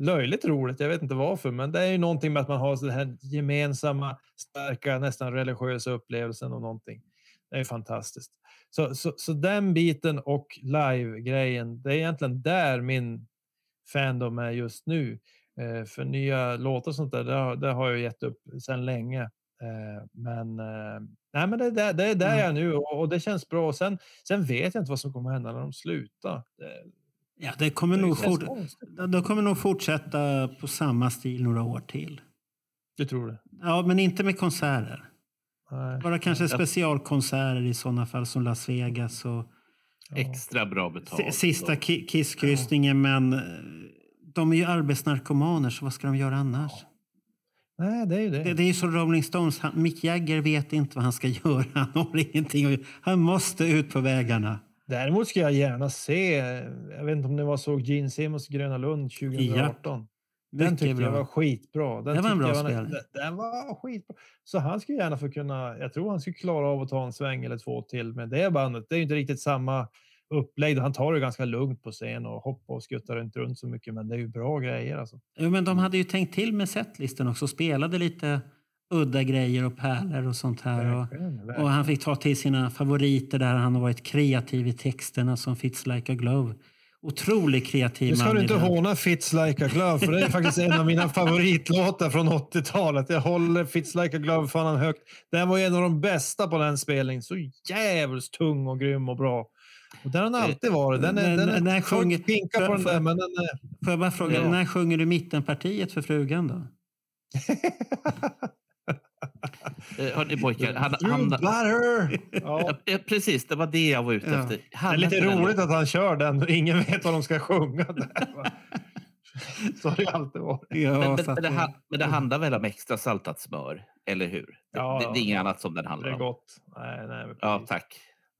löjligt roligt. Jag vet inte varför, men det är ju någonting med att man har den här gemensamma, starka, nästan religiösa upplevelsen och någonting. Det är fantastiskt. Så, så, så den biten och live-grejen, det är egentligen där min fandom är just nu. Eh, för nya låtar och sånt där, det har, det har jag gett upp sedan länge. Eh, men, eh, nej, men det, är där- det är där jag är nu och, och det känns bra. Sen, sen vet jag inte vad som kommer hända när de slutar. Det, Ja, det kommer, Det nog fort, konstigt. de kommer nog fortsätta på samma stil några år till. Du tror det? Ja, men inte med konserter. Nej. Bara kanske Ja. specialkonserter i sådana fall som Las Vegas och Extra bra betalt. si- sista kisskryssningen. Men eh, de är ju arbetsnarkomaner, så vad ska de göra annars? Nej, det är ju det. Det, det är ju som Rolling Stones. Han, Mick Jagger vet inte vad han ska (laughs) göra. Han har ingenting. Han måste ut på vägarna. Däremot ska jag gärna se, jag vet inte om ni var såg Gene Simmons Gröna Lund 2018. Den Mycket tyckte jag bra. var skitbra. Den Det var en bra jag spelning. den, den var skitbra. Så han skulle gärna få kunna, jag tror han skulle klara av att ta en sväng eller två till med det bandet. Det är ju inte riktigt samma upplägg. Han tar det ganska lugnt på scen och hoppar och skuttar inte runt så mycket. Men det är ju bra grejer alltså. Jo, men de hade ju tänkt till med setlisten också. Spelade lite udda grejer och pärlor och sånt här. Och, Verkligen, och han fick ta till sina favoriter där han har varit kreativ i texterna som Fits Like a Glove. Otroligt kreativ Nu ska man du inte den. håna Fits Like a Glove, för det är faktiskt en av mina favoritlåtar från 80-talet. Jag håller Fits Like a Glove fan högt. Den var en av de bästa på den spelningen. Så jävligt tung och grym och bra. Och den har den alltid varit. Den är, den är, folk sjunger- pinkar på den där, men den är... Får jag bara fråga, Ja. när sjunger du mittenpartiet för frugan då? (laughs) Eh, Hörni pojkar, han, You han! Ja. Ja, precis, det var det jag var ute Ja. efter. Det är lite den roligt låten- att han kör den och ingen vet vad de ska sjunga. Där? Så har det alltid varit. Ja, Men, men, det, det- han- men det handlar väl om extra saltat smör, eller hur? Det, Ja, det, det är inget ja. annat som den Det handlar är om. gott. Nej, nej, Ja, tack.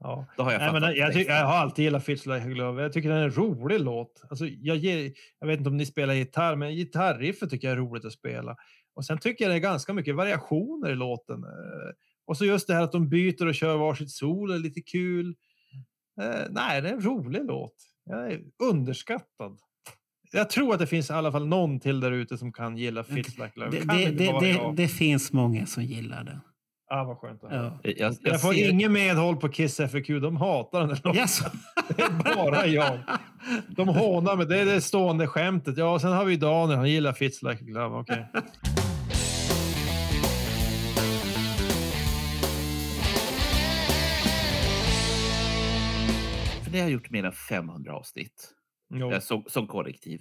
Ja. Då har jag Nej, men jag, texten. jag har alltid gillat Fits Like Glove. Jag tycker den är en rolig låt. Alltså, jag, ger, jag vet inte om ni spelar gitarr, men gitarriffet tycker jag är roligt att spela. Och sen tycker jag det är ganska mycket variationer i låten. Eh, Och så just det här att de byter och kör varsitt solo är lite kul. Eh, nej, det är en rolig låt. Jag är underskattad. Jag tror att det finns i alla fall någon till där ute som kan gilla Fits Like a Glove. Det, det, det, det, finns många som gillar den. Ah, vad skönt. Ja. Jag, jag, Jag får ser- ingen medhåll på Kiss FAQ. De hatar den låten. Jaså? (laughs) Det är bara jag. De hånar mig. Det är det stående skämtet. Ja, och sen har vi Daniel. Han gillar Fits Like a Glove. För ni har gjort mer än 500 avsnitt eh, som, som kollektiv.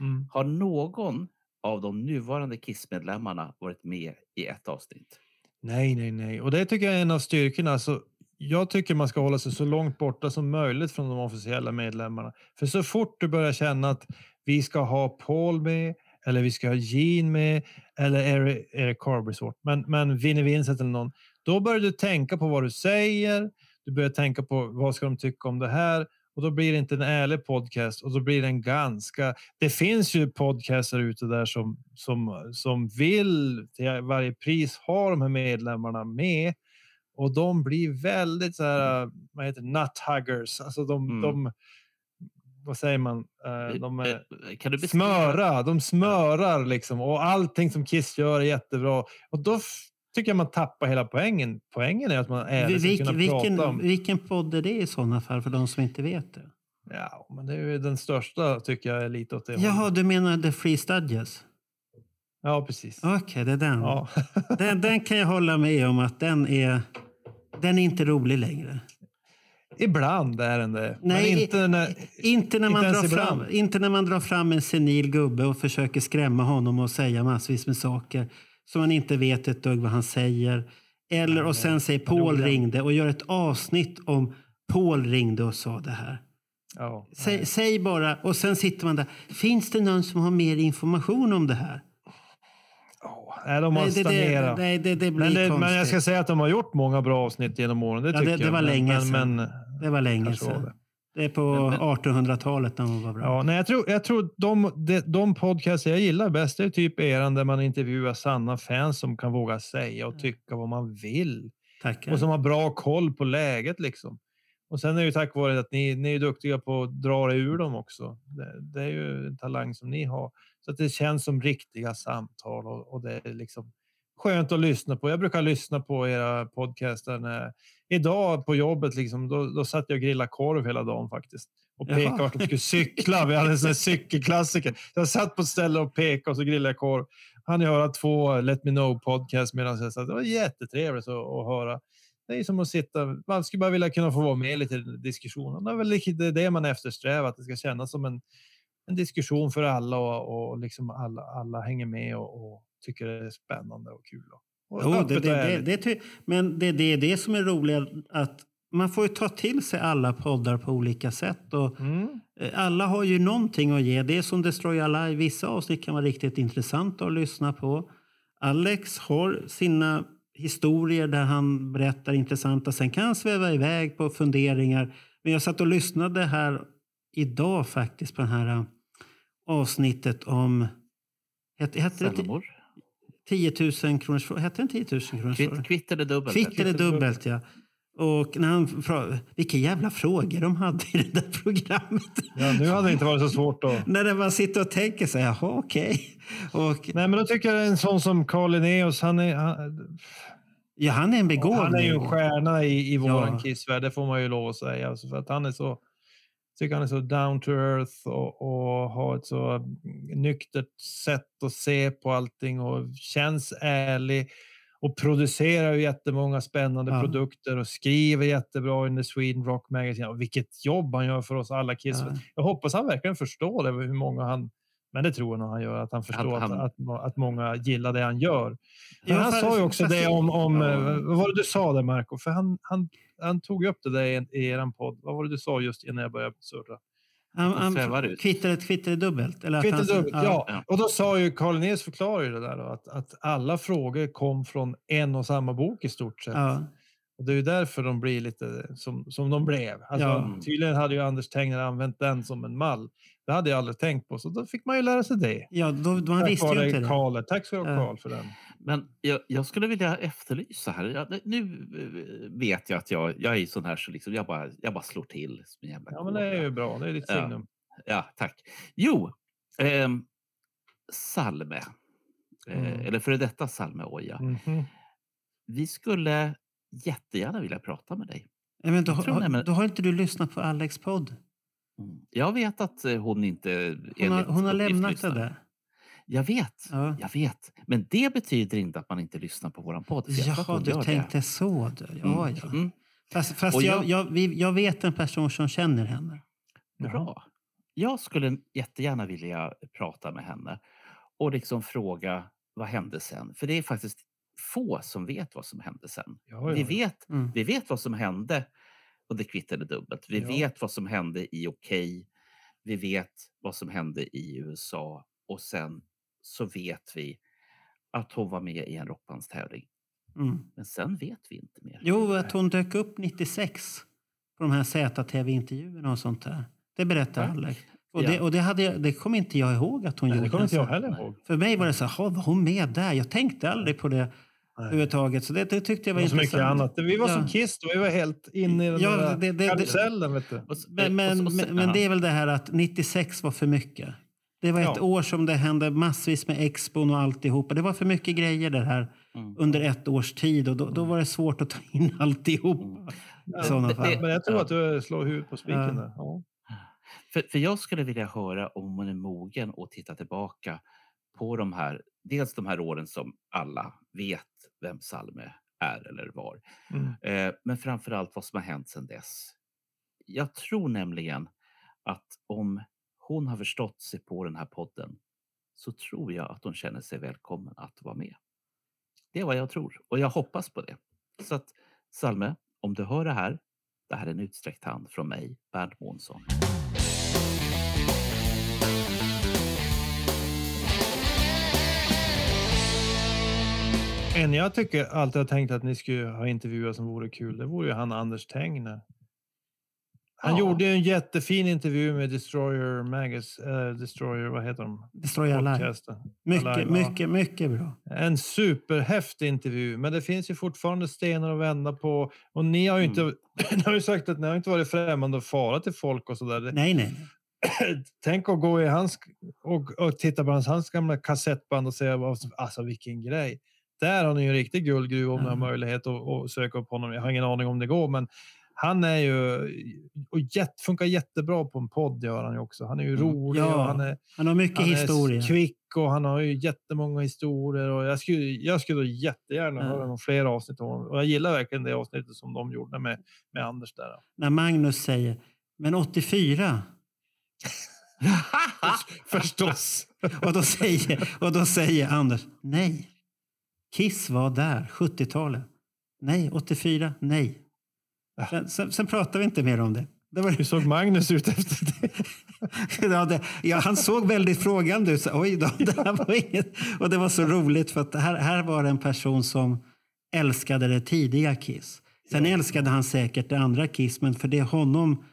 Mm. Har någon av de nuvarande Kiss-medlemmarna varit med i ett avsnitt? Nej, nej, nej. Och det tycker jag är en av styrkorna. Alltså, jag tycker man ska hålla sig så långt borta som möjligt från de officiella medlemmarna. För så fort du börjar känna att vi ska ha Paul med eller vi ska ha Gene med eller Eric, Eric Carberry svårt, men, men Vinnie Vincent eller någon. Då börjar du tänka på vad du säger. Du börjar tänka på vad ska de tycka om det här och då blir det inte en ärlig podcast och då blir det en ganska. Det finns ju podcaster ute där som som som vill till varje pris ha de här medlemmarna med Och de blir väldigt så här, vad heter nuthuggers. Alltså de, Mm. de vad säger man? Eh, De är Eh, Kan du beskriva? smöra, de smörar liksom och allting som Kiss gör är jättebra. Och då tycker jag man tappar hela poängen. Poängen är att man ärligt ska Vil, kunna vilken, prata om. vilken podd är det i sådana fall för de som inte vet det? Ja, men det är ju den största tycker jag är lite åt det Jaha, du menar The Free Studios? Ja, precis. Okej, det är den. Ja. (laughs) den. Den kan jag hålla med om att den är, den är inte rolig längre. Ibland är den det. Nej, men inte när, Inte när, man drar fram, inte när man drar fram en senil gubbe och försöker skrämma honom och säga massvis med saker som man inte vet ett dugg vad han säger. Eller och sen säger Paul ringde och gör ett avsnitt om Paul ringde och sa det här. Säg, säg bara, och sen sitter man där. Finns det någon som har mer information om det här? Nej, de Nej, måste det- det- nej, det- det blir men, men jag ska säga att de har gjort många bra avsnitt genom åren. Det Ja, tycker det, det jag. var länge men, sedan. Men, det var länge sedan. Det. Det är på 1800-talet när man var bra. Ja, nej, jag tror, jag tror de, de, de podcasts jag gillar bäst det är typ eran där man intervjuar sanna fans som kan våga säga och tycka vad man vill. Tackar. Och som har bra koll på läget liksom. Och sen är det ju tack vare att ni, ni är duktiga på att dra er ur dem också. Det, det är ju en talang som ni har. Så att det känns som riktiga samtal och, och det är liksom skönt att lyssna på. Jag brukar lyssna på era podcaster. När, idag på jobbet liksom, då, då satt jag och grillade korv hela dagen faktiskt. Och pekade vart de skulle cykla. Vi hade en sån cykelklassiker. Jag satt på ett ställe och pekade och så grillade jag korv. Han höra två Let Me Know podcast medan jag satt. Det var jättetrevligt att, att höra. Det är som att sitta, man skulle bara vilja kunna få vara med lite i diskussionen. Det är väl det man eftersträvar, att det ska kännas som en, en diskussion för alla och, och liksom alla, alla hänger med och, och tycker det är spännande och kul. Och, Jo, det, det, det, det, men det, det är det som är roligt. Att man får ju ta till sig alla poddar på olika sätt. Och Mm. eh, Alla har ju någonting att ge. Det är som Destroy Alive. Vissa avsnitt kan vara riktigt intressanta att lyssna på. Alex har sina historier där han berättar intressanta. Sen kan han sväva iväg på funderingar. Men jag satt och lyssnade här idag faktiskt på det här eh, avsnittet om... Hette, hette det Säljamor. 10 000 kronors? Hette den 10 000 kronors Kvitt, eller dubbelt? Kvitt eller dubbelt, ja. Och när han vilka jävla frågor de hade i det där programmet. Ja, nu hade det inte varit så svårt då. (laughs) när man sitter och tänker sig, jaha okej. Och, Nej, men då tycker jag en sån som Carl Linnaeus, han är, han, ja, han är en begåvning. han är ju en stjärna i, i våran Ja. Kissvärld, det får man ju lov att säga. Alltså för att han är så, tycker han är så down to earth och, och har ett så nyktert sätt att se på allting och känns ärlig och producerar ju jättemånga spännande Ja. produkter och skriver jättebra i The Sweden Rock Magazine. Och vilket jobb han gör för oss alla Kiss. Ja. Jag hoppas han verkligen förstår det, hur många han men det tror jag nog han gör, att han förstår han- att, att, att många gillar det han gör. Men Ja, han sa ju också det om, om ja. eh, vad var det du sa där Marco? För han, han, han tog upp det där i, i er podd. Vad var det du sa just innan jag började surra? han, han, kvittar det dubbelt? Eller att Kvitt han- dubbelt, ja. ja. Och då sa ju Carl Linnaeus förklarar ju det där då, att, att alla frågor kom från en och samma bok i stort sett. Ja. Och det är ju därför de blir lite som, som de blev. Alltså, Ja. Tydligen hade ju Anders Tegnér använt den som en mall. Det hade jag aldrig tänkt på, så då fick man ju lära sig det. Ja, då, då man Tack visste ju inte det. Karl. Tack så mycket Ja. Karl för den. Men jag, jag skulle vilja efterlysa här. Jag, nu eh, vet jag att jag, jag är sån här så liksom jag, bara, jag bara slår till. Som jävla Ja, men det är ju bra. Det är ditt Ja. signum. Ja, tack. Jo, ehm, Salme. Eh, Mm. Eller före detta Salme Oja. Mhm. Vi skulle jättegärna vilja prata med dig. Men då, Jag tror har, nämligen- då har inte du lyssnat på Alex podd. Jag vet att eh, hon inte... Hon har, hon har lämnat lyssnar. det där. Jag vet, Ja. jag vet. Men det betyder inte att man inte lyssnar på våran podd. Jaha, du tänkte det. så. Du. Ja, Mm, ja. mm. Fast, fast jag, jag- jag, vet en person som känner henne. Bra. Jag skulle jättegärna vilja prata med henne och liksom fråga vad hände sen? För det är faktiskt få som vet vad som hände sen. Ja, Vi, vet, Mm. vi vet vad som hände och det kvittade dubbelt. Vi vet vad som hände i OK. Vi vet vad som hände i USA och sen så vet vi att hon var med i en rockbandstävling. Mm. Men sen vet vi inte mer. Jo, att hon dök upp 96 på de här ZTV-intervjuerna och sånt där. Det berättar Ja. Alex. Och, Ja. det, och det, hade jag, det kom inte jag ihåg att hon Nej, gjorde. det kommer inte jag heller ihåg. För mig var det så här, "Ha, var hon med där? Jag tänkte aldrig på det. överhuvudtaget. Så det, det tyckte jag var Och så mycket intressant. annat. Vi var som Ja. Kiss då. Vi var helt inne i den Ja, där det- det- karusellen. vet du. Men, men, men, men det är väl det här att 96 var för mycket. Det var ett Ja. år som det hände massvis med expon och alltihopa. Det var för mycket grejer det här Mm. under ett års tid och då, då var det svårt att ta in (laughs) alltihopa. I sådana fall. Men jag tror att du slår huvudet på spiken Ja. där. Ja. För, för jag skulle vilja höra om hon är mogen och titta tillbaka på de här, dels de här åren som alla vet vem Salme är eller var. Mm. Eh, men framför allt vad som har hänt sedan dess. Jag tror nämligen att om hon har förstått sig på den här podden så tror jag att hon känner sig välkommen att vara med. Det är vad jag tror och jag hoppas på det. Så att Salme, om du hör det här, det här är en utsträckt hand från mig, Bernt Månsson. En jag tycker alltid har tänkt att ni skulle ha intervjuat som vore kul, det vore ju han Anders Tengner. Han Ja. gjorde en jättefin intervju med Destroyer Magaz, eh, Destroyer, vad heter de? Destroyer Alive. Mycket, Alive, ja. mycket, mycket bra. En superhäftig intervju, men det finns ju fortfarande stenar att vända på. Och ni har ju inte, (laughs) ni har ju sagt att ni har inte varit främmande att fara till folk och sådär. Nej, nej. (clears throat) Tänk att gå i hans och, och titta på hans, hans gamla kassettband och säga alltså vilken grej. Där har ni ju en riktig guldgruva om ni har möjlighet att, att söka upp honom. Jag har ingen aning om det går, men han är ju och jätt, funkar jättebra på en podd gör han ju också. Han är ju rolig Ja, och han är han har mycket han historia. Är kvick och han har ju jättemånga historier och jag skulle, jag skulle jättegärna Ja. höra fler avsnitt av honom. Och jag gillar verkligen det avsnittet som de gjorde med, med Anders där. När Magnus säger, men 84? (laughs) Förstås. (laughs) och, då säger, och då säger Anders, nej. Kiss var där, 70-talet. Nej, 84, nej. Sen, sen, sen pratar vi inte mer om det. det var... Hur såg Magnus ut efter det? (laughs) ja, det ja, han såg väldigt frågande ut. Oj då, det här var inget. Och det var så roligt för att här, här var det en person som älskade det tidiga Kiss. Sen älskade han säkert det andra Kiss, men för det honom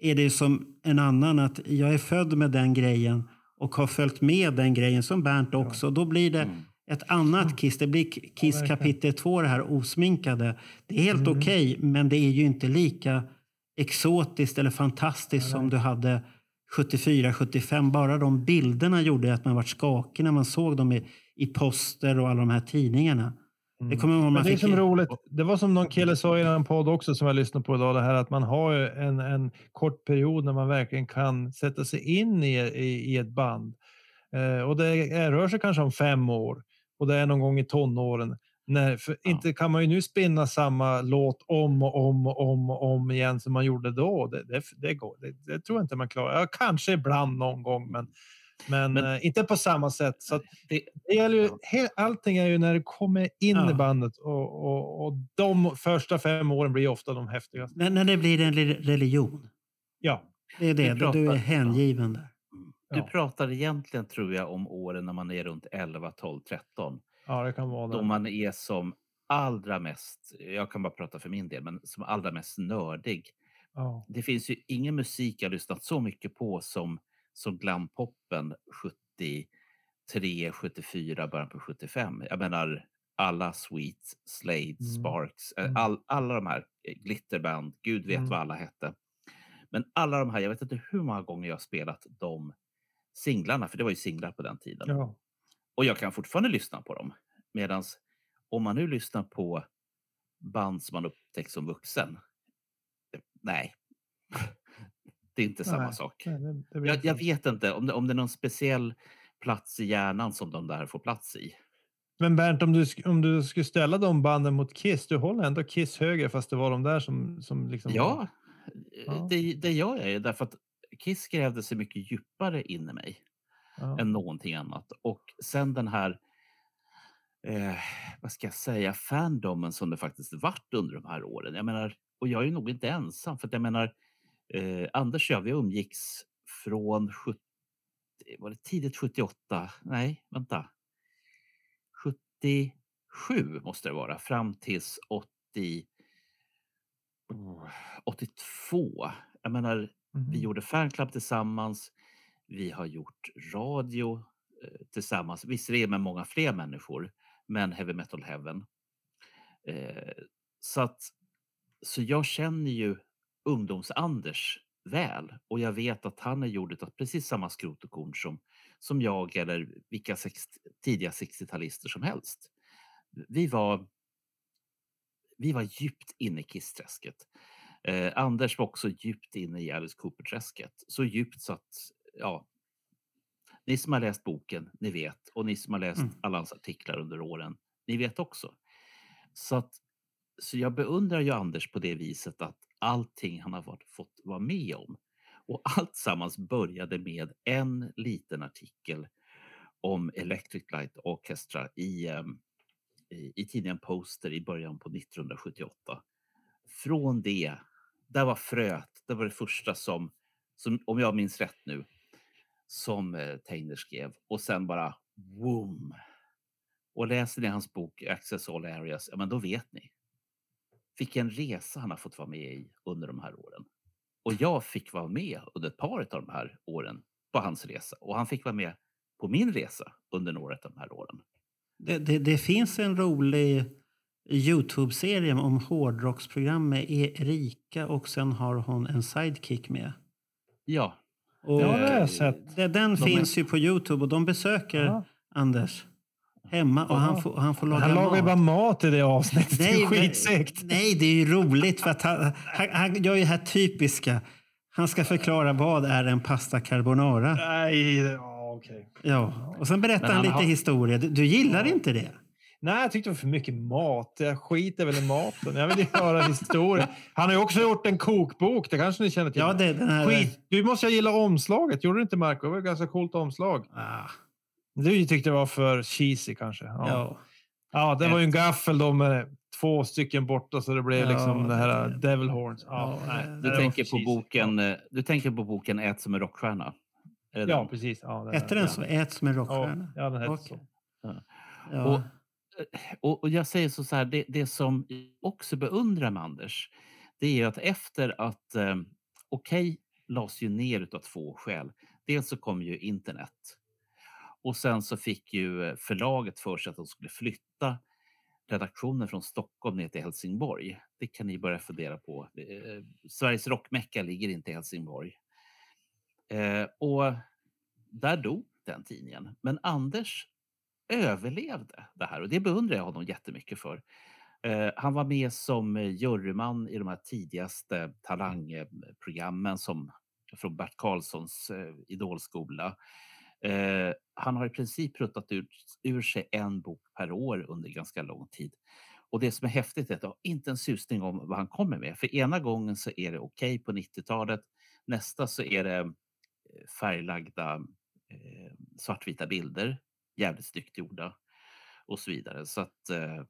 är det som en annan att jag är född med den grejen och har följt med den grejen som Bernt också. Då blir det ett annat Kiss. Det blir Kiss verkligen. kapitel 2, det här osminkade. Det är helt Mm. okej, men det är ju inte lika exotiskt eller fantastiskt som du hade 74, 75. Bara de bilderna gjorde att man var skakig när man såg dem i, i poster och alla de här tidningarna. Det kommer Men man det är som roligt. Det var som någon kille sa i en podd också som jag lyssnade på idag. Det här att man har en, en kort period när man verkligen kan sätta sig in i, i, i ett band. Eh, och det är, rör sig kanske om fem år och det är någon gång i tonåren. Nej, för inte kan man ju nu spinna samma låt om och om och om och om igen som man gjorde då. Det, det, det, går, det, det tror jag inte man klarar. Ja, kanske ibland någon gång, men, men, eh, inte på samma sätt. Så det, det gäller ju, he, allting är ju när det kommer in Ja. i bandet och, och, och de första fem åren blir ofta de häftigaste. När, när det blir en re- religion. Ja. Det är det. Du är hängiven där. Du pratar egentligen, tror jag, om åren när man är runt 11, 12, 13. Ja, det kan vara Då det. man är som allra mest, jag kan bara prata för min del, men som allra mest nördig. Ja. Det finns ju ingen musik jag lyssnat så mycket på som, som glampoppen 73, 74, början på 75. Jag menar alla Sweet, Slade, Mm. Sparks, eh, Mm. all, alla de här, eh, Glitterband, gud vet Mm. vad alla hette. Men alla de här, jag vet inte hur många gånger jag har spelat de singlarna, för det var ju singlar på den tiden. Ja. Och jag kan fortfarande lyssna på dem. Medan om man nu lyssnar på band som man upptäckt som vuxen. eh, Nej. (laughs) Det är inte samma Nej, sak. nej, det- det jag, jag vet inte om det, om det är någon speciell plats i hjärnan som de där får plats i. Men Bernt, om du, om du skulle ställa de banden mot Kiss, du håller ändå Kiss högre fast det var de där som, som liksom... Ja, Ja. Det, det gör jag ju därför att Kiss grävde sig mycket djupare in i mig Ja. än någonting annat. Och sen den här, eh, vad ska jag säga, fandomen som det faktiskt varit under de här åren. Jag menar, och jag är nog inte ensam för jag menar, eh, Anders och jag, vi umgicks från 70, var det tidigt 78? Nej, vänta. 77 måste det vara, fram tills 80, oh, 82. Jag menar, vi Mhm. gjorde fanclub tillsammans. Vi har gjort radio eh, tillsammans, visserligen med många fler människor, men Heavy Metal Heaven. Eh, så att så jag känner ju ungdoms-Anders väl och jag vet att han är gjord av precis samma skrot och korn som, som jag eller vilka 60, tidiga 60-talister som helst. Vi var, vi var djupt inne i kissträsket. Eh, Anders var också djupt inne i Alice Cooper-träsket. Så djupt så att, ja, ni som har läst boken, ni vet. Och ni som har läst Mm. alla hans artiklar under åren, ni vet också. Så, att, så jag beundrar ju Anders på det viset att allting han har varit, fått vara med om. Och (laughs) allt sammans började med en liten artikel om Electric Light Orchestra i, ehm, i, i tidningen Poster i början på 1978. Från det, där var fröet, det var det första som, som om jag minns rätt nu, som eh, Teiner skrev. Och sen bara boom. Och läser ni hans bok Access All Areas, ja men då vet ni. Vilken resa han har fått vara med i under de här åren. Och jag fick vara med under ett par av de här åren på hans resa. Och han fick vara med på min resa under några av de här åren. Det, det, det finns en rolig Youtube-serie om hårdrocksprogram med Erika och sen har hon en sidekick med. Ja. Och Ja, det har jag sett. det- Den De är- finns ju på Youtube och de besöker Ja. Anders hemma och han får, han får laga Han lagar ju mat. bara mat i det avsnittet. det är skitsegt. Nej, det är ju roligt för att han, han, han gör ju det här typiska. Han ska förklara vad är en pasta carbonara. Nej, ja, okej. Ja, och sen berättar han han lite har- historia. Du, du gillar inte det? Nej, jag tyckte det var för mycket mat. Jag skiter väl i maten. Jag vill höra historia. Han har ju också gjort en kokbok. Det kanske ni känner till? Ja, det- den här- Skit. Du måste ju gilla omslaget. Gjorde du inte Marco? Det var ett ganska coolt omslag. Ah. Du tyckte det var för cheesy kanske. Ja, Ja. ja. det var ju en gaffel då med två stycken borta så det blev Ja, liksom det här det- Devil Horns. Ja, Ja, nej, Du tänker, på cheesy. boken, eh, du tänker på boken Ät som en rockstjärna? Ja, den? precis. Ja, Hette den ja. så? Ät som en rockstjärna? Ja, den hette Okej. så. Ja. Ja. Och, och, och jag säger så, så här, det, det som också beundrar med Anders, det är att efter att eh, Okej lades ju ner utav två skäl. Dels så kom ju internet och sen så fick ju förlaget för sig att de skulle flytta redaktionen från Stockholm ner till Helsingborg. Det kan ni börja fundera på. Eh, Sveriges rockmecka ligger inte i Helsingborg. Eh, och där dog den tidningen. Men Anders överlevde det här och det beundrar jag honom jättemycket för. Eh, han var med som eh, juryman i de här tidigaste talangprogrammen som från Bert Karlssons eh, idolskola. Han har i princip pruttat ut ur sig en bok per år under ganska lång tid. Och det som är häftigt är att jag har inte en susning om vad han kommer med. För ena gången så är det okej på 90-talet. Nästa så är det färglagda svartvita bilder. Jävligt snyggt gjorda. Och så vidare. Så att, eh,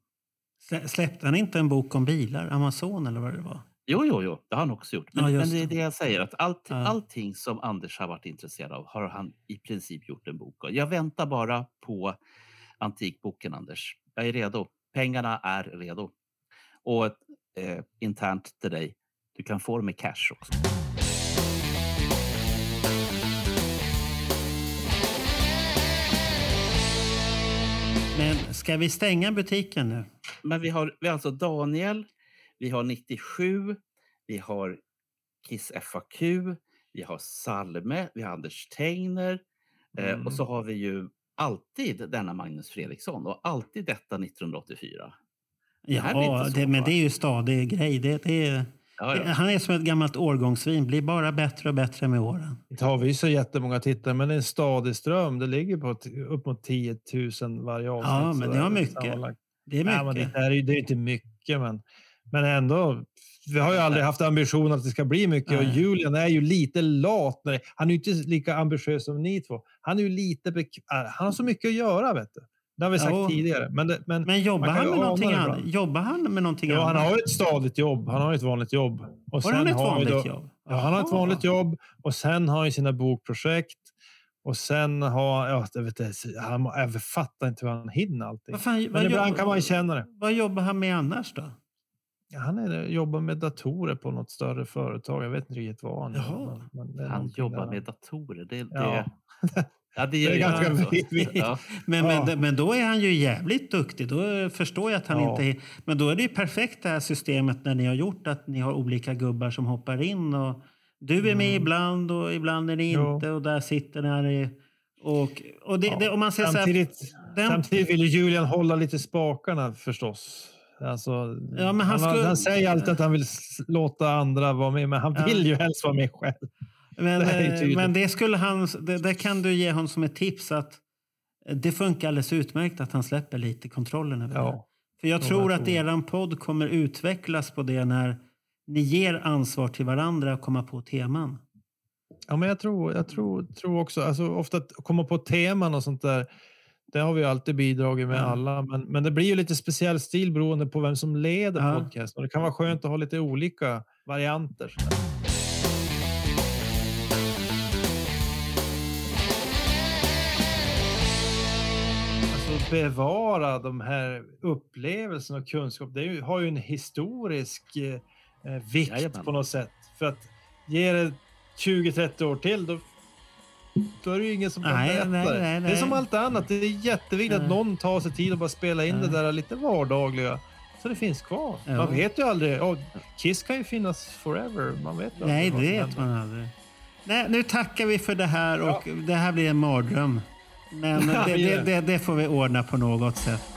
Slä- Släppte han inte en bok om bilar? Amazon eller vad det var? Jo, jo, jo, det har han också gjort. Men, Ja, men det är det jag säger, att allt, Ja. allting som Anders har varit intresserad av har han i princip gjort en bok av. Jag väntar bara på antikboken, Anders. Jag är redo. Pengarna är redo. Och eh, internt till dig, du kan få dem i cash också. Men ska vi stänga butiken nu? Men vi har, vi har alltså Daniel, vi har 97, vi har Kiss FAQ, vi har Salme, vi har Anders Teigner eh, och så har vi ju alltid denna Magnus Fredriksson och alltid detta 1984. Det Ja, det, men det är ju stadig grej. Det, det är, Ja, ja. Han är som ett gammalt årgångsvin, blir bara bättre och bättre med åren. Inte har vi så jättemånga tittare, men det är en stadig ström. Det ligger på upp mot 10 000 varje avsnitt. Ja, men det var mycket. sammanlagt. Det är Nej, men mycket. det, är, det är inte mycket, men, men ändå. Vi har ju aldrig haft ambition att det ska bli mycket och Nej. Julian är ju lite lat. När det, han är ju inte lika ambitiös som ni två. Han är ju lite... äh, Han har så mycket att göra, vet du. Det har vi sagt Jo. tidigare. Men, det, men, Men jobbar han med någonting annat? Jobbar han med någonting Ja, annat? han har ju ett stadigt jobb. Han har ett vanligt jobb. Och Har han ett har vanligt då- jobb? Ja, han har ett vanligt jobb och sen har han ju sina bokprojekt. Och sen har... Ja, jag, vet, inte, han, jag fattar inte hur han hinner allting. Vad fan- Men vad ibland jobbar- kan man känna det. Vad jobbar han med annars då? Ja, Han är, jobbar med datorer på något större företag. Jag vet inte riktigt vad han Jaha. gör. Han jobbar där. med datorer. Det, det, Ja. (laughs) Ja, det Det är ju- ganska (laughs) ja. Men, Ja. men, men då är han ju jävligt duktig. Då förstår jag att han Ja. inte... Men då är det ju perfekt det här systemet när ni har gjort att ni har olika gubbar som hoppar in. Och du är med ibland och ibland är ni Mm. Inte. Och där sitter ni. Och, och det, det, om man säger så här, Samtidigt, den- samtidigt vill ju Julian hålla lite spakarna förstås. Alltså, Ja, han han, skulle- han säger alltid att han vill låta andra vara med, men han Ja. vill ju helst vara med själv. Men, Det eh, men det, skulle han, det, det kan du ge honom som ett tips att det funkar alldeles utmärkt att han släpper lite kontrollen över det. Ja. För jag Ja, tror att det. eran podd kommer utvecklas på det när ni ger ansvar till varandra att komma på teman. Ja, men jag tror, jag tror, tror också, alltså ofta att komma på teman och sånt där, det har vi alltid bidragit med Ja. alla, men, men det blir ju lite speciell stil beroende på vem som leder Ja. podcasten. Det kan vara skönt att ha lite olika varianter. sådär. Bevara de här upplevelserna och kunskap, det ju, har ju en historisk eh, eh, vikt Jajamän. på något sätt. För att ge det 20-30 år till, då, då är det ju ingen som kan Nej, nej, det. nej, Det är som nej. allt annat, det är jätteviktigt att Nej. någon tar sig tid och bara spela in det Nej. där lite vardagliga. Så det finns kvar. Ja. Man vet ju aldrig. Ja, Kiss kan ju finnas forever. Man vet ju Nej, aldrig vad det vet man aldrig. Nej, nu tackar vi för det här och det här blir en mardröm. Men det, det, det, det får vi ordna på något sätt.